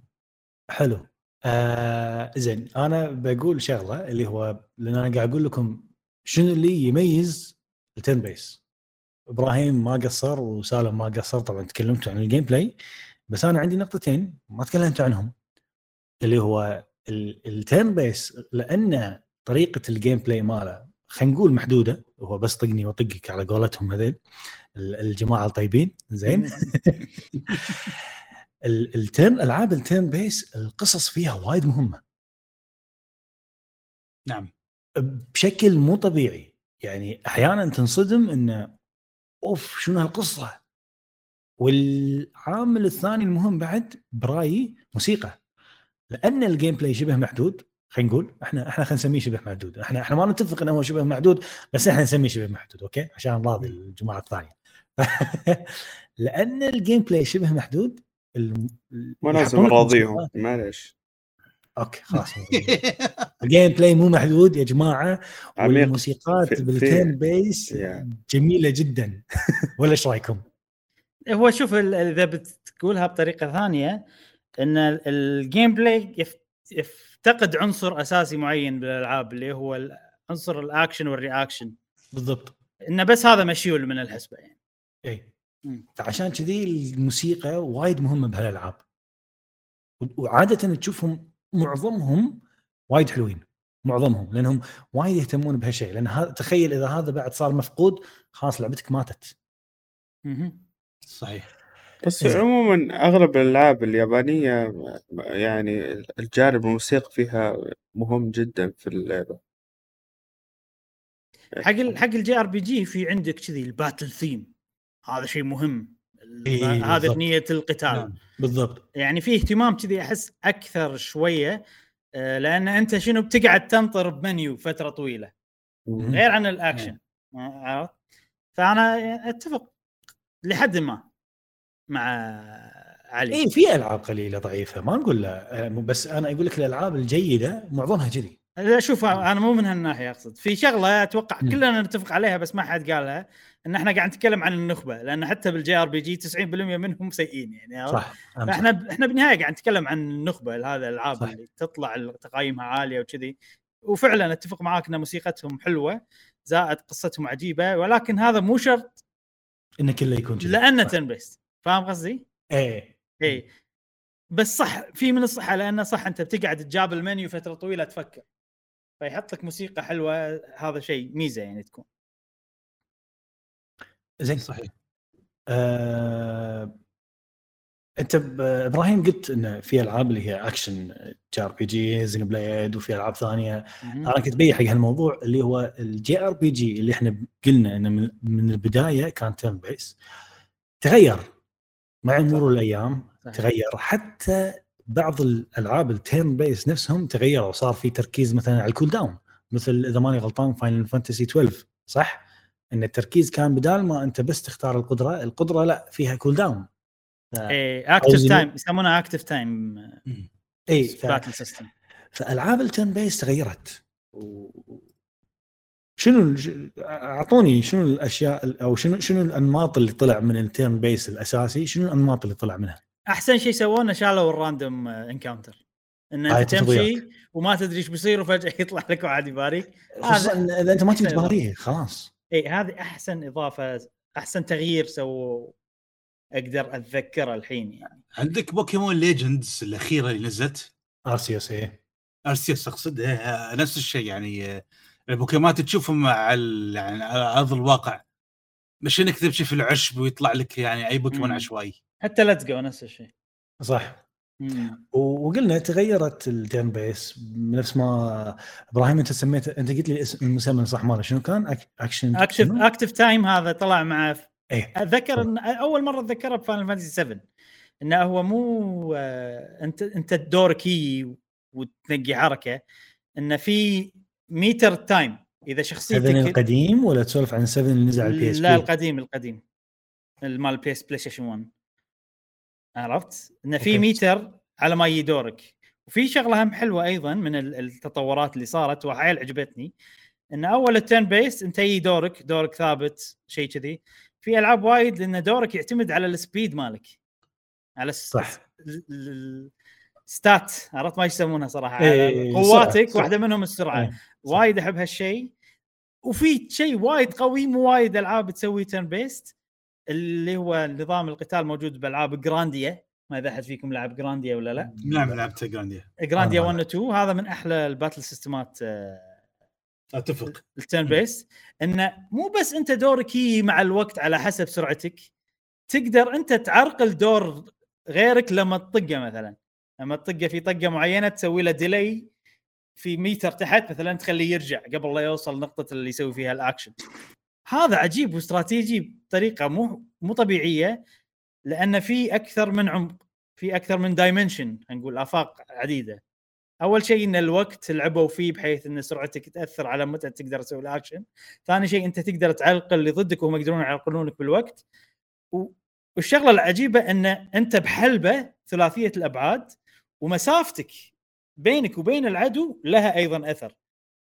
حلو. آه زين أنا بقول شغلة اللي هو لأن أنا قاعد أقول لكم شنو اللي يميز ال turn-based إبراهيم ما قصر وسالم ما قصر طبعا تكلمتوا عن ال gameplay بس أنا عندي نقطتين ما تكلمت عنهم. اللي هو ال turn-based لأن طريقة ال gameplay ماله. خلينا نقول محدودة هو بس طقني واطقك على قولتهم هذيل. ال- الجماعة الطيبين زين. [laughs] ال- ال turn ألعاب ال turn-based القصص فيها وايد مهمة. نعم. بشكل مو طبيعي. يعني أحيانا تنصدم انه أوف شنو هالقصة؟ والعامل الثاني المهم بعد برأيي موسيقى. لأن ال gameplay شبه محدود خلينا نقول إحنا إحنا خلينا نسميه شبه محدود إحنا إحنا ما نتفق إنه هو شبه محدود بس إحنا نسميه شبه محدود okay؟ عشان نراضي الجماعة الثانية. [laughs] لأن ال gameplay شبه محدود الم- ما لازم نراضيهم معليش. okay خلاص [laughs] ال gameplay مو محدود يا جماعة والموسيقات بال turn-based. جميلة جدا. [laughs] ولا إيش رأيكم؟ هو شوف إذا بتقولها بطريقة ثانية إن ال- ال gameplay يفتقد عنصر أساسي معين بالألعاب اللي هو عنصر ال action وال reaction. بالضبط. إنه بس هذا مشيول من الحسبة يعني. اي. فعشان كذي الموسيقى وايد مهمة بهالألعاب. وعادة تشوفهم معظمهم وايد حلوين. معظمهم لأنهم وايد يهتمون بهالشيء. لأن هذا تخيل إذا هذا بعد صار مفقود خلاص لعبتك ماتت. صحيح. بس إيه. عموما أغلب الألعاب اليابانية يعني الجانب الموسيقى فيها مهم جدا في اللعبة حق ال- حق ال JRPG في عندك كذي ال battle theme هذا شيء مهم إيه، هذا بالضبط. أغنية القتال نعم. بالضبط يعني في اهتمام كذي أحس أكثر شوية آه، لأن أنت شنو بتقعد تنطر بمنيو فترة طويلة. غير عن الأكشن آه، عرفت؟ فأنا أتفق لحد ما مع عالي اي في ألعاب قليلة ضعيفة ما نقول لا آه، بس أنا أقول لك الألعاب الجيدة معظمها كذي لا شوف أنا مو من هالناحية أقصد في شغلة أتوقع. كلنا نتفق عليها بس ما حد قالها إن إحنا قاعد نتكلم عن النخبة لأن حتى بال JRPG 90% منهم سيئين يعني؟ صح أمس. فإحنا إحنا بالنهاية قاعد نتكلم عن النخبة هذا الألعاب. اللي تطلع تقايمها عالية وكذي وفعلا أتفق معاك إن موسيقتهم حلوة زائد قصتهم عجيبة ولكن هذا مو شرط انه كله يكون كذي لأنه. turn-based فاهم قصدي؟ إيه اي بس صح في من الصحه لأنه صح أنت بتقعد تجاب المنيو فترة طويلة تفكر. فيحط لك موسيقى حلوة هذا شيء ميزة يعني تكون. زين. صحيح. آه... أنت ب- إبراهيم قلت انه في ألعاب اللي هي أكشن جي آر بي جي زين بليد وفي ألعاب ثانية. أنا كنت بيي حق هالموضوع اللي هو ال JRPG اللي إحنا قلنا إنه من, من البداية كان turn-based تغير. مع مرور الأيام صحيح. تغير. حتى بعض الألعاب ال turn-based نفسهم تغيروا صار في تركيز مثلا على ال cooldown مثل إذا ماني غلطان Final Fantasy 12 صح؟ إن التركيز كان بدال ما أنت بس تختار القدرة، القدرة لا فيها cooldown. إيه active time يسمونها active time اي فألعاب ال turn-based تغيرت. و... شنو أعطوني شنو الأشياء أو شنو شنو الأنماط اللي طلع من ال turn-based الأساسي؟ شنو الأنماط اللي طلع منها؟ أحسن شيء سوونه شالوا ال random encounter إن هاي انت تمشي تضيعك. وما تدري إيش بيصير وفجأة [laughs] يطلع لك واحد يباريك. خصوصا هذا إذا أنت ما أحسن تباريه خلاص. اي هذه أحسن إضافة أحسن تغيير سووا أقدر أتذكره الحين يعني. عندك بوكيمون Legends الأخيرة اللي نزلت؟ Arceus إيه. Arceus أقصد إيه، نفس الشيء يعني البوكيمونات تشوفهم على يعني على أرض الواقع. مش انك تمشي في العشب ويطلع لك يعني أي بوكيمون مم. عشوائي. حتى Let's Go نفس الشيء. صح. مم. وقلنا تغيرت ال turn based نفس ما إبراهيم أنت سميت أنت قلت لي اسم المسمى صح ماله شنو كان؟ أك... اكشن اكتف؟ اكتف تايم هذا طلع مع إيه. أتذكر إن أول مرة اتذكرها ب Final Fantasy 7 إنه هو مو آه، أنت أنت دورك هي وتنقي حركة. إنه في meter time. إذا 7 شخصيتك القديم ولا تسولف عن 7 اللي نزل على ال PS لا القديم القديم. مال بلاي ستيشن 1 عرفت؟ إنه في. ميتر على ما يجي دورك. وفي شغلة هم حلوة أيضا من ال- التطورات اللي صارت وحيل عجبتني. إن أول ال turn based أنت يجي دورك دورك ثابت شيء كذي. في ألعاب وايد لأن دورك يعتمد على ال speed مالك. على الس- صح. ال- stat عرفت ما يسمونها صراحة. إيه، على إيه، قواتك واحدة منهم السرعة. إيه. وايد أحب هالشيء. وفي شيء وايد قوي مو وايد ألعاب تسوي turn based اللي هو نظام القتال موجود بألعاب جرانديا ما إذا أحد فيكم لعب جرانديا ولا لا. نعم لعبت جرانديا جرانديا أنا ما 1 و 2 هذا من أحلى ال battle system ات آه، أتفق. ال turn based إنه مو بس أنت دورك يجي مع الوقت على حسب سرعتك تقدر أنت تعرقل دور غيرك لما تطقه مثلا. لما تطقه في طقه معينة تسوي له delay في ميتر تحت مثلا تخليه يرجع قبل لا يوصل نقطة اللي يسوي فيها الاكشن هذا عجيب واستراتيجي بطريقة مو مو طبيعية لأن في أكثر من عمق في أكثر من dimension نقول آفاق عديدة. أول شيء إن الوقت لعبوا فيه بحيث إن سرعتك تأثر على متى تقدر تسوي الاكشن ثاني شيء أنت تقدر تعلقل اللي ضدك وهم يقدرون يعلقلونك بالوقت. والشغلة العجيبة إن أنت بحلبة ثلاثية الأبعاد ومسافتك بينك وبين العدو لها أيضا أثر.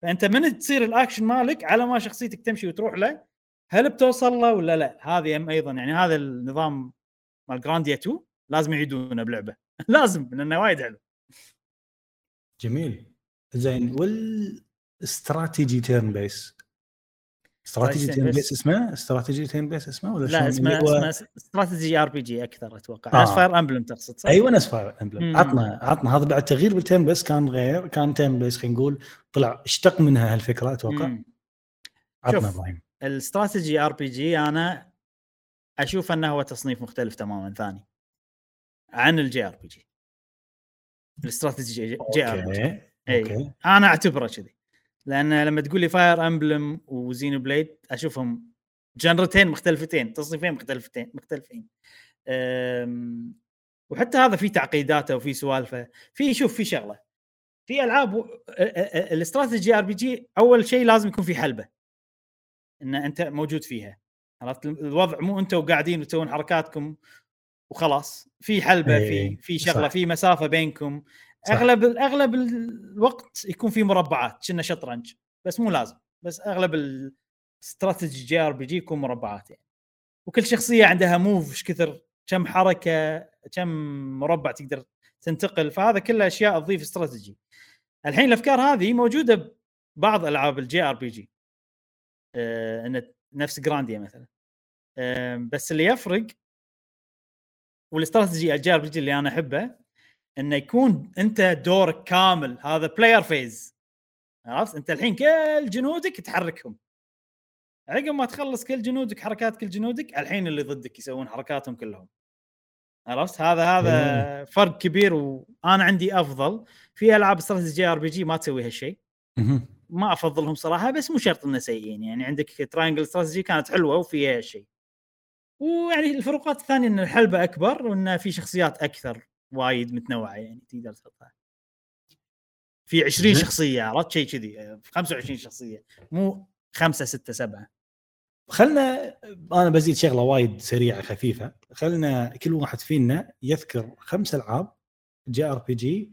فأنت من تصير الأكشن مالك على ما شخصيتك تمشي وتروح له هل بتوصل له ولا لا؟ هذه أيضا يعني هذا النظام مال جرانديا 2 لازم يعيدونه بلعبة. [laughs] لازم لأنه وايد حلو. جميل. زين وال strategy turn based strategy turn based. based اسمه strategy turn based اسمه ولا لا؟ اسمه هو- اسمه strategy RPG أكثر أتوقع آه. نفس Fire Emblem تقصد صح؟ أيوه نفس Fire Emblem. عطنا عطنا هذا بعد تغيير بال turn based كان غير كان turn based خلينا نقول طلع اشتق منها هالفكرة أتوقع مم. عطنا. إبراهيم ال strategy RPG أنا أشوف أنه هو تصنيف مختلف تماما ثاني عن الجي ار بي جي الاستراتيجي جي ار بي جي إي أنا أعتبره كذي لأن لما تقول لي Fire Emblem و Xenoblade أشوفهم genre تين مختلفتين تصنيفين مختلفتين مختلفين. وحتى هذا في تعقيداته وفي سوالفه. في شوف في شغلة. في ألعاب ال strategy RPG أول شيء لازم يكون في حلبة. إن أنت موجود فيها. عرفت؟ الوضع مو أنتم قاعدين وتسوون حركاتكم وخلاص. في حلبة في إيه، في شغلة. في مسافة بينكم. صح. أغلب أغلب الوقت يكون في مربعات كنا شطرنج بس مو لازم بس أغلب ال strategy JRPG يكون مربعات يعني. وكل شخصية عندها move إيش كثر كم حركة كم مربع تقدر تنتقل فهذا كله أشياء تضيف استراتيجي الحين الأفكار هذه موجودة ببعض ألعاب ال JRPG. آه، نفس جرانديا مثلا. آه، بس اللي يفرق وال strategy ال JRPG اللي أنا أحبه إنه يكون أنت دورك كامل هذا player phase عرفت؟ أنت الحين كل جنودك تحركهم. عقب ما تخلص كل جنودك حركات كل جنودك الحين اللي ضدك يسوون حركاتهم كلهم. عرفت؟ هذا هذا فرق كبير وأنا عندي أفضل. في ألعاب strategy JRPG ما تسوي هالشيء. ما أفضلهم صراحة بس مو شرط إنه سيئين. يعني عندك Triangle Strategy كانت حلوة وفيها هالشيء. ويعني الفروقات الثانية إن الحلبة أكبر وإن في شخصيات أكثر. وايد متنوعة يعني تقدر تحطها. في 20 زين. شخصية عرفت شيء كذي؟ 25 شخصية مو خمسة ستة سبعة. خلنا أنا بزيد شغلة وايد سريعة خفيفة. خلنا كل واحد فينا يذكر خمس ألعاب JRPG.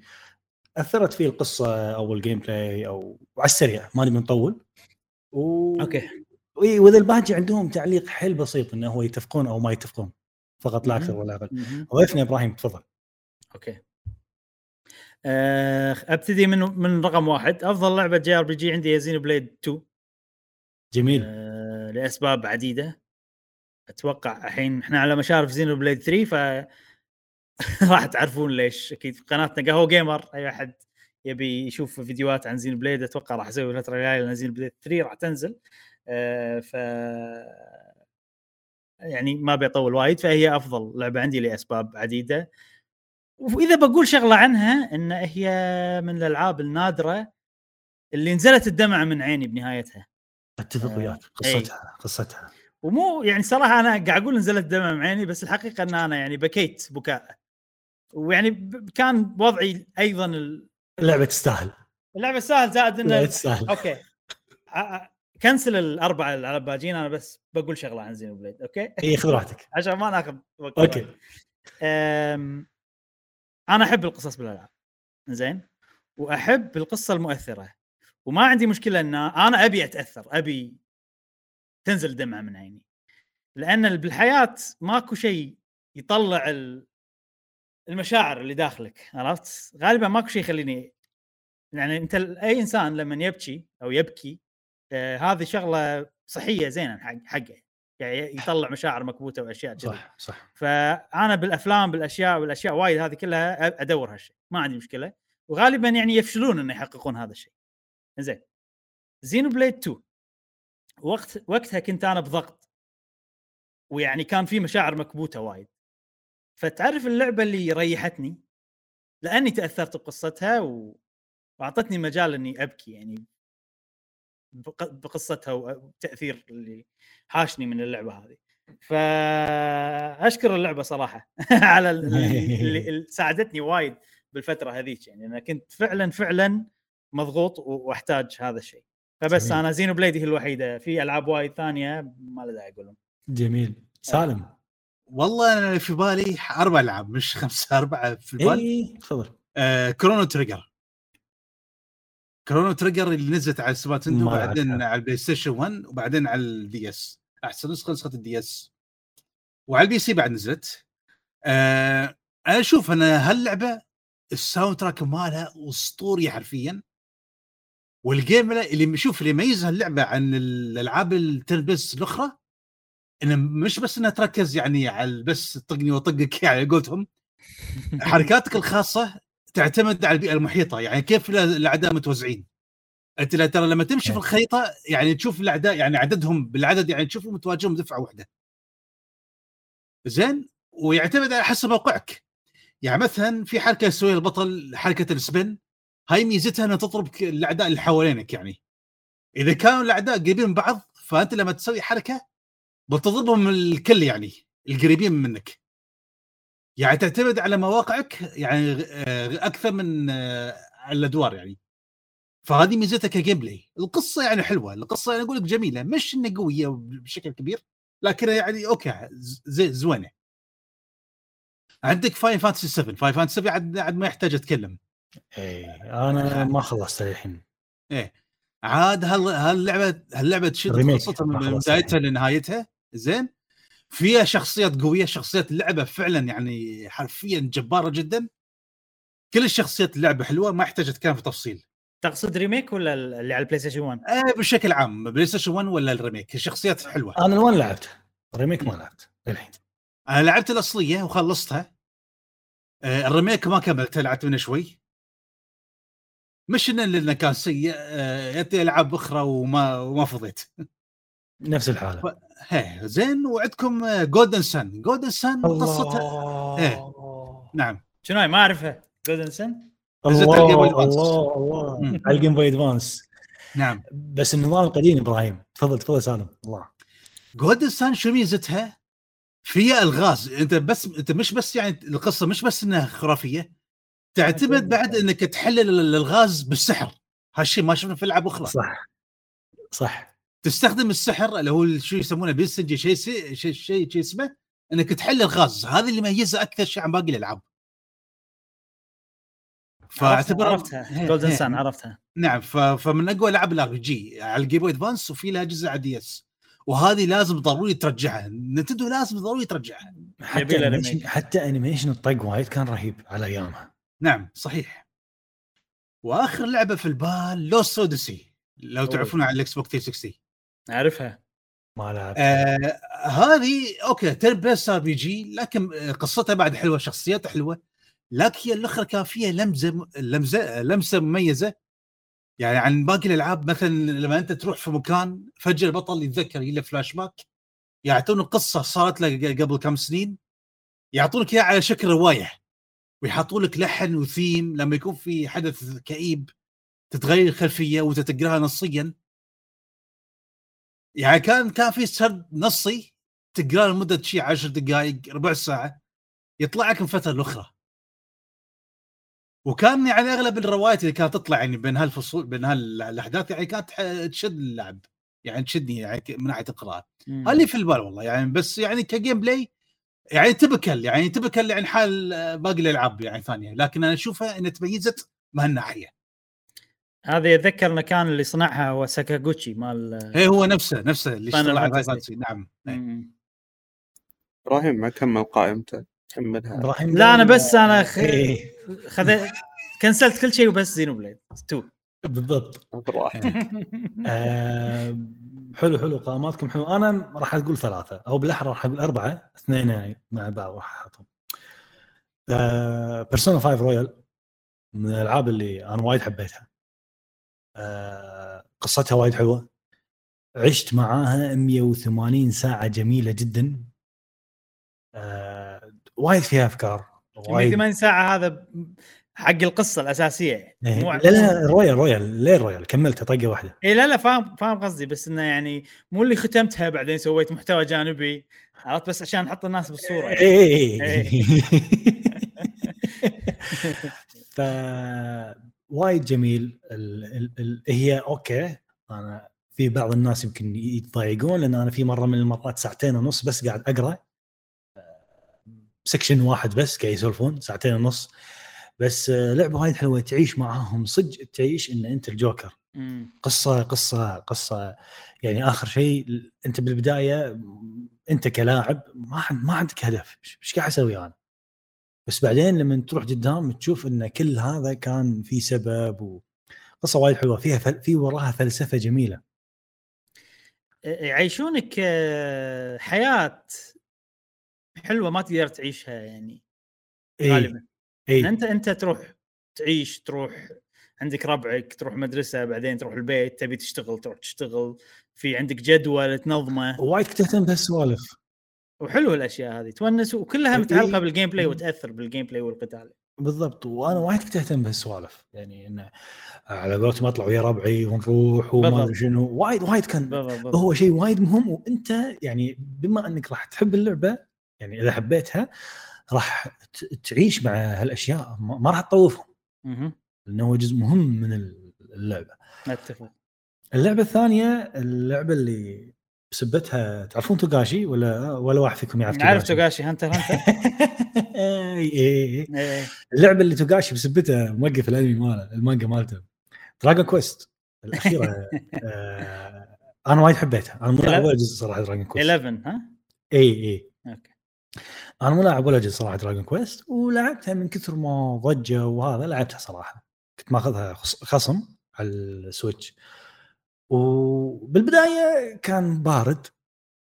أثرت فيه القصة أو ال gameplay أو على السريع ما نبي نطول و... okay. وإذا الباقي عندهم تعليق حيل بسيط إنه هو يتفقون أو ما يتفقون فقط لا أكثر. ولا أقل. ضيفنا إبراهيم تفضل. okay. أه أبتدي من من رقم واحد. أفضل لعبة JRPG عندي Xenoblade 2 جميل. أه لأسباب عديدة. أتوقع الحين إحنا على مشارف Xenoblade 3 ف [laughs] راح تعرفون ليش. أكيد في قناتنا قهوة جيمر أي أحد يبي يشوف فيديوهات عن Xenoblade أتوقع راح أسوي الفترة الجايه لأن Xenoblade 3 راح تنزل. أه ف يعني ما بيطول وايد فهي أفضل لعبة عندي لأسباب عديدة. وإذا بقول شغلة عنها إن هي من الألعاب النادرة اللي نزلت الدمعة من عيني بنهايتها. أتفق آه، وياك قصتها قصتها. ومو يعني صراحة أنا قاعد أقول نزلت دمعه من عيني بس الحقيقة إن أنا يعني بكيت بكاء ويعني كان وضعي أيضا ال- اللعبة تستاهل. اللعبة سهل زائد إنه تستاهل. okay. cancel الأربعة على باجين أنا بس بقول شغلة عن Xenoblade okay? إي خذ راحتك. [laughs] عشان ما ناخذ وقت okay. أنا أحب القصص بالألعاب. زين وأحب القصة المؤثرة. وما عندي مشكلة إن أنا أبي أتأثر أبي تنزل دمعة من عيني. لأن بالحياة ماكو شيء يطلع ال- المشاعر اللي داخلك عرفت؟ غالبا ماكو شيء يخليني يعني أنت أي إنسان لما يبكي أو يبكي آه هذه شغلة صحية زينه حق حقه. يعني يطلع مشاعر مكبوتة وأشياء كذي. صح صح. فأنا بالأفلام بالأشياء والأشياء وايد هذه كلها أدور هالشيء ما عندي مشكلة. وغالبا يعني يفشلون إنه يحققون هذا الشيء. زين زينو بليد 2 وقت وقتها كنت أنا بضغط. ويعني كان في مشاعر مكبوتة وايد. فتعرف اللعبة اللي ريحتني؟ لأني تأثرت بقصتها و... وأعطتني مجال إني أبكي يعني بقصتها والتاثير اللي حاشني من اللعبة هذه. فاشكر اللعبة صراحة [laughs] على ال- اللي, اللي [laughs] ساعدتني وايد بالفترة هذيك. يعني أنا كنت فعلا فعلا مضغوط و- وأحتاج هذا الشيء. فبس جميل. أنا Xenoblade هي الوحيدة. في ألعاب وايد ثانية ما له داعي أقولهم. جميل. سالم. والله أنا في بالي أربع ألعاب مش خمسة أربعة في البال. اي تفضل. آه Chrono Trigger Chrono Trigger اللي نزلت على ال Super Nintendo وبعدين. على ال PlayStation 1 وبعدين على ال DS أحسن نسخة نسخة ال DS وعلى ال PC بعد نزلت. أنا أشوف إن هاللعبة ال soundtrack مالها أسطوري حرفيا. وال game اللي شوف اللي يميز هاللعبة عن الألعاب ال turn-based الأخرى إنه مش بس انها تركز يعني على بس طقني وطقك [laughs] يعني على قولتهم حركاتك [laughs] الخاصة تعتمد على البيئة المحيطة. يعني كيف الأعداء متوزعين؟ أنت ترى لما تمشي في الخريطة يعني تشوف الأعداء يعني عددهم بالعدد يعني تشوفهم متواجهون دفعة واحدة. زين؟ ويعتمد على حسب موقعك. يعني مثلا في حركة يسويها البطل حركة السبن هاي ميزتها إنها تضرب الأعداء اللي حوالينك يعني. إذا كانوا الأعداء قريبين من بعض فأنت لما تسوي حركة بتضربهم الكل يعني القريبين منك. يعني تعتمد على مواقعك يعني آه، أكثر من آه، على الأدوار يعني. فهذه ميزتها كجيم بلاي القصة يعني حلوة. القصة أنا أقول لك جميلة. مش إنها قوية بشكل كبير لكن يعني okay زي زوينة. عندك Final Fantasy 7 Final Fantasy 7 عاد عاد ما يحتاج أتكلم. اي أنا ما خلصت للحين عاد هال هاللعبة هاللعبة تشد قصتها من بدايتها يعني. لنهايتها. زين؟ فيها شخصيات قوية شخصيات اللعبه فعلا يعني حرفيا جبارة جدا. كل الشخصيات اللعبه حلوة ما يحتاج أتكلم في تفصيل. تقصد remake ولا اللي على ال PlayStation 1؟ آه بشكل عام. PlayStation 1 ولا ال remake؟ الشخصيات حلوة. أنا ال one لعبت. ال remake ما لعبت للحين. أنا لعبت الأصلية وخلصتها. آه ال remake ما كملته لعبت منه شوي. مش إنه لأنه كان سيء آه يأتي ألعاب أخرى وما وما فضيت. [laughs] نفس الحالة. هي زين وعندكم Golden Sun Golden Sun قصتها إيه. نعم. شنو هاي؟ ما أعرفها. Golden Sun الله. الله الله. على ال Game Boy Advance نعم. بس النظام القديم إبراهيم. تفضل تفضل سالم. الله. جولدن سان شو ميزتها؟ فيها الغاز. أنت بس أنت مش بس يعني القصة مش بس إنها خرافية. تعتمد بعد إنك تحلل ال- الغاز بالسحر. هالشيء ما شفنا في العاب أخرى. صح. صح. تستخدم السحر اللي هو شو يسمونه بيسنجي شيء شيء شيء شيء شيء اسمه إنك تحلل الغاز. هذا اللي يميزه أكثر شيء عن باقي الألعاب. فاعتبر عرفتها. Golden هي. Sun عرفتها. نعم ف... فمن أقوى العاب ال RPG على ال Game Boy Advance وفي لها جزء على DS وهذه لازم ضروري ترجعها. Nintendo لازم ضروري ترجعها. حتى animation. حتى animation الطق وايد كان رهيب على أيامها. نعم صحيح. وآخر لعبة في البال Lost Odyssey لو أوه. تعرفونها على ال Xbox 360 اعرفها ما لعبت. آه هذه okay turn-based RPG لكن آه، قصتها بعد حلوة شخصيتها حلوة لكن هي الأخرى كان فيها لمزه لمزة لمسة مميزة. يعني عن باقي الألعاب مثلا لما أنت تروح في مكان فجأة البطل يتذكر له فلاش باك يعطونه قصة صارت له قبل كم سنين يعطونك إياها على شكل رواية ويحطوا لك لحن وثيم لما يكون في حدث كئيب تتغير الخلفية وانت تقراها نصيا. يعني كان كان في سرد نصي تقراه لمدة شيء 10 دقائق ربع ساعة يطلع لك من فتره لاخرى وكان يعني أغلب الروايات اللي كانت تطلع يعني بين هالفصول بين هالأحداث يعني كانت تشد اللعب يعني تشدني يعني من ناحية القراءة. اللي في البال والله يعني بس يعني كجيم بلاي يعني تبكل يعني تبكل يعني حال باقي الألعاب يعني ثانية لكن أنا أشوفها انها تميزت بهالناحيه هذا يتذكر المكان اللي صنعها هو ساكاغوتشي مال إيه، هو نفسه نفسه اللي اشتغل على. Fantasy نعم. إيه. إبراهيم ما كمل قائمته كملها. إبراهيم لا أنا بس أنا خ... إيه، خذ كنسلت كل شيء وبس Xenoblade 2 بالضبط براحتك [laughs] آه، حلو حلو قائماتكم حلو. أنا راح أقول ثلاثة أو بالأحرى راح أقول أربعة اثنين يعني مع بعض راح أحطهم. Persona 5 Royal من الألعاب اللي أنا وايد حبيتها. قصتها وايد حلوة. عشت معاها 180 ساعة جميلة جدا. آه، وايد فيها أفكار وايد. 180 ساعة هذا حق القصة الأساسية إيه، مو لا لا Royal رويال ليه رويال كملتها طقة واحدة. اي لا لا فاهم فاهم قصدي بس إنه يعني مو اللي ختمتها بعدين سويت محتوى جانبي عرفت بس عشان نحط الناس بالصورة يعني. اي إيه. [laughs] [laughs] ف وايد جميل ال... ال... ال... هي okay أنا في بعض الناس يمكن يتضايقون لأن أنا في مرة من المرات ساعتين ونص بس قاعد أقرأ section واحد بس قاعد يسولفون ساعتين ونص بس لعبة وايد حلوة تعيش معاهم صدق تعيش إن أنت الجوكر. قصة قصة قصة يعني آخر شيء أنت بالبداية أنت كلاعب ما ما عندك هدف إيش قاعد أسوي أنا؟ بس بعدين لما تروح قدام تشوف إن كل هذا كان في سبب وقصة وايد حلوة فيها فل... في وراها فلسفة جميلة. يعيشونك حياة حلوة ما تقدر تعيشها يعني إي غالبا. إي. أنت أنت تروح تعيش تروح عندك ربعك تروح مدرسة بعدين تروح البيت تبي تشتغل تروح تشتغل في عندك جدول تنظمه. وايد كنت اهتم بهالسوالف. وحلوه الأشياء هذه تونس وكلها إي. متعلقة بال gameplay وتأثر بال gameplay والقتال بالضبط وأنا وايد كنت اهتم بهالسوالف يعني إنه على قولتهم أطلع ويا ربعي ونروح وما. أدري شنو وايد وايد كان بالضبط. هو شيء وايد مهم وأنت يعني بما إنك راح تحب اللعبة يعني إذا حبيتها راح تعيش مع هالأشياء ما راح تطوفهم. لأنه هو جزء مهم من اللعبة. أتفق اللعبة الثانية اللعبة اللي بسبتها تعرفون توغاشي ولا ولا واحد فيكم يعرف نعرف توغاشي؟ Hunter Hunter. اي [laughs] اي إيه. اللعبة اللي توغاشي بسبته موقف الأنمي ماله المانجا مالته. Dragon Quest الأخيرة [laughs] آه أنا وايد حبيتها. أنا مو لاعب ولا جزء صراحة Dragon Quest 11 ها؟ اي اي okay. أنا مو لاعب ولا جزء صراحة Dragon Quest ولعبتها من كثر ما ضجة وهذا لعبتها صراحة. كنت ماخذها خص- خصم على ال Switch. وبالبداية كان بارد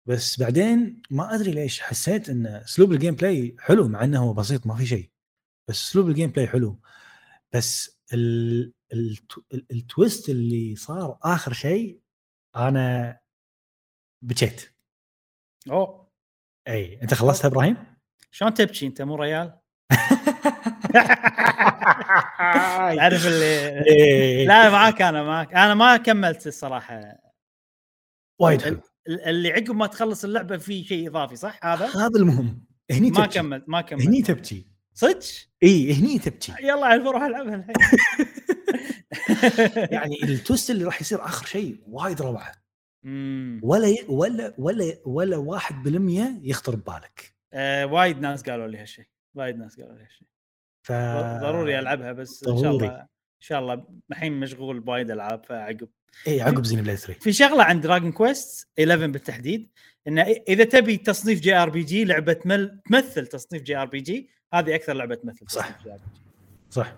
بس بعدين ما أدري ليش حسيت إن أسلوب ال gameplay حلو مع إنه هو بسيط ما في شيء بس أسلوب ال gameplay حلو بس ال... ال... ال... ال twist اللي صار آخر شيء أنا بكيت أوه إي أنت خلصتها إبراهيم؟ شلون تبكي أنت مو ريال؟ [laughs] [laughs] تعرف اللي إيه. لا معاك أنا معاك. أنا ما كملت الصراحة. وايد حلو. ال- اللي عقب ما تخلص اللعبة في شيء إضافي صح؟ هذا؟ هذا المهم. هني ما تبكي. كملت ما كملت. هني تبكي. صدق؟ إي هني تبكي. [laughs] يلا عاد بروح ألعبها الحين. [laughs] يعني ال twist اللي راح يصير آخر شيء وايد روعة. ولا. ولا ولا ولا واحد بالمية يخطر ببالك. آه، وايد ناس قالوا لي هالشيء. وايد ناس قالوا لي هالشيء. ف ضروري ألعبها بس إن شاء ضروري. الله إن شاء الله الحين مشغول بوايد ألعاب فعقب. إي عقب زين بلاي 3 في شغلة عند Dragon Quest 11 بالتحديد إنه إذا تبي تصنيف JRPG لعبة تمل تمثل تصنيف JRPG هذه أكثر لعبة تمثل صح. صح.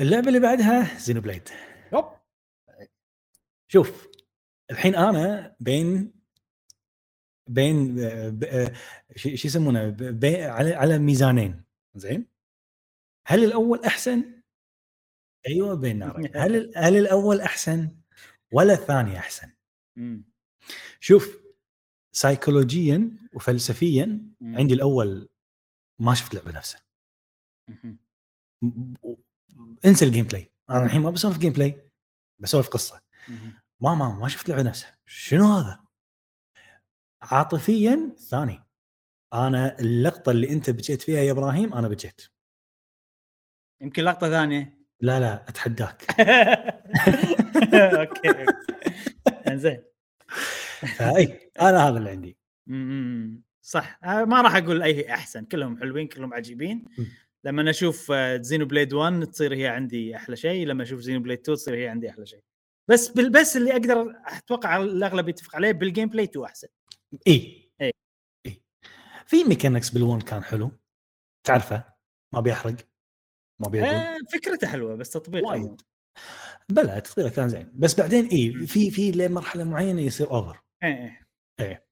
اللعبة اللي بعدها Xenoblade. شوف الحين أنا بين بين شو يسمونه على على ميزانين. زين هل الأول أحسن؟ أيوه بين نارين هل هل الأول أحسن ولا الثاني أحسن؟ مم. شوف سايكولوجيا وفلسفيا مم. عندي الأول ما شفت لعبة نفسه مم. م- م- انسى ال gameplay أنا الحين ما بسولف gameplay بسولف قصة. ما ما ما شفت لعبة نفسها شنو هذا؟ عاطفيا ثاني أنا اللقطة اللي أنت بكيت فيها يا إبراهيم أنا بكيت يمكن لقطة ثانية. لا لا أتحداك. [laughs] okay إنزين. [laughs] فأي أنا هذا اللي عندي. صح. ما راح أقول أي أحسن كلهم حلوين كلهم عجيبين. لما أشوف Xenoblade 1 تصير هي عندي أحلى شيء لما أشوف Xenoblade 2 تصير هي عندي أحلى شيء. بس بس اللي أقدر أتوقع الأغلب يتفق عليه بال gameplay 2 أحسن. إي. في mechanics بال one كان حلو. تعرفه؟ ما بيحرق. ما بيقول آه فكرته حلوة بس تطبيق وايد. بلا تطبيقه كان زين. بس بعدين اي في في لمرحلة معينة يصير over إيه إيه.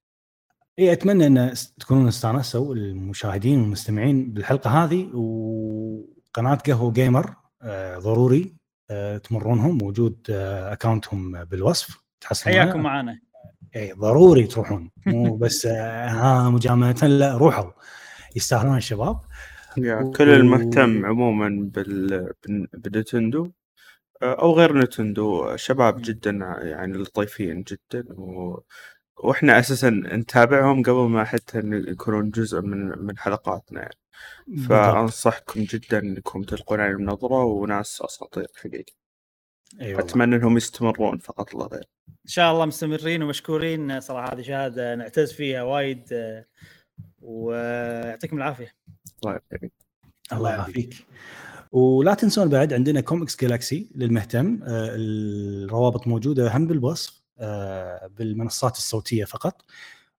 اي أتمنى إن تكونون استانسوا المشاهدين والمستمعين بالحلقة هذه وقناة قهوة جيمر آه ضروري آه تمرونهم. موجود آه اكونتهم بالوصف. تحصلون حياكم معنا اي ضروري تروحون. [laughs] مو بس آه ها مجامله لا روحوا. يستاهلون الشباب. يا و- كل المهتم عموما بال... بال- بنتندو آه، أو غير نتندو. شباب جدا يعني لطيفين جدا. و... وإحنا أساسا نتابعهم قبل ما حتى إن يكونون جزء من من حلقاتنا يعني. فأنصحكم جدا إنكم تلقون عليهم نظرة وناس أساطير حقيقه والله. أتمنى إنهم يستمرون فقط لا غير إن شاء الله مستمرين ومشكورين. صراحة هذه شهادة نعتز فيها وايد آه، ويعطيكم العافية. الله يعافيك الله يعافيك. ولا تنسون بعد عندنا Comics Galaxy للمهتم آه، الروابط موجودة هم بالوصف آه، بالمنصات الصوتية فقط.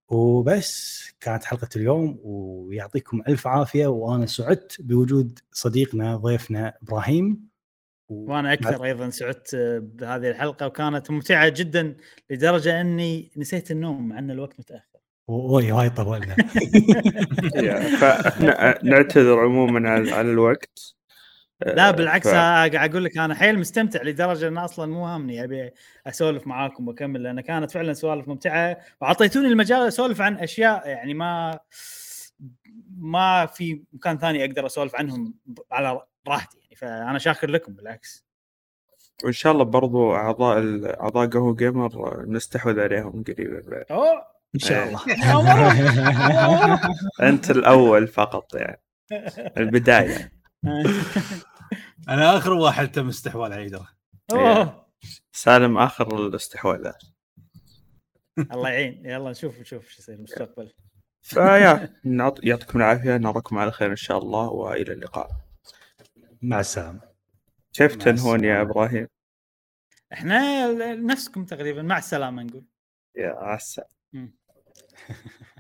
وبس كانت حلقة اليوم ويعطيكم ألف عافية وأنا سعدت بوجود صديقنا ضيفنا إبراهيم. وأنا أكثر أيضا سعدت بهذه الحلقة وكانت ممتعة جدا لدرجة أني نسيت النوم مع أن الوقت متأخر. اوي وايد طولنا. [laughs] فاحنا نعتذر عموما على على الوقت. لا آه، بالعكس ف- قاعد أقول لك أنا حيل مستمتع لدرجة أن أصلا مو هامني أبي أسولف معاكم وأكمل لأن كانت فعلا سوالف ممتعة. وأعطيتوني المجال أسولف عن أشياء يعني ما ما في مكان ثاني أقدر أسولف عنهم على راحتي. فأنا شاكر لكم بالعكس. وإن شاء الله برضو أعضاء أعضاء قهوه جيمر نستحوذ عليهم قريبا بعد. اوه إن شاء الله. أنت الأول فقط يعني. البداية. أنا آخر واحد تم استحواذ عليه أوه. سالم آخر الاستحواذات الله يعين. يلا نشوف نشوف شو يصير المستقبل. فيا نعط- يعطيكم العافية. نراكم على خير إن شاء الله وإلى اللقاء. مع السلامة كيف مع تنهون يا. إبراهيم؟ إحنا نفسكم تقريبا مع السلامة نقول يا عسى. [laughs]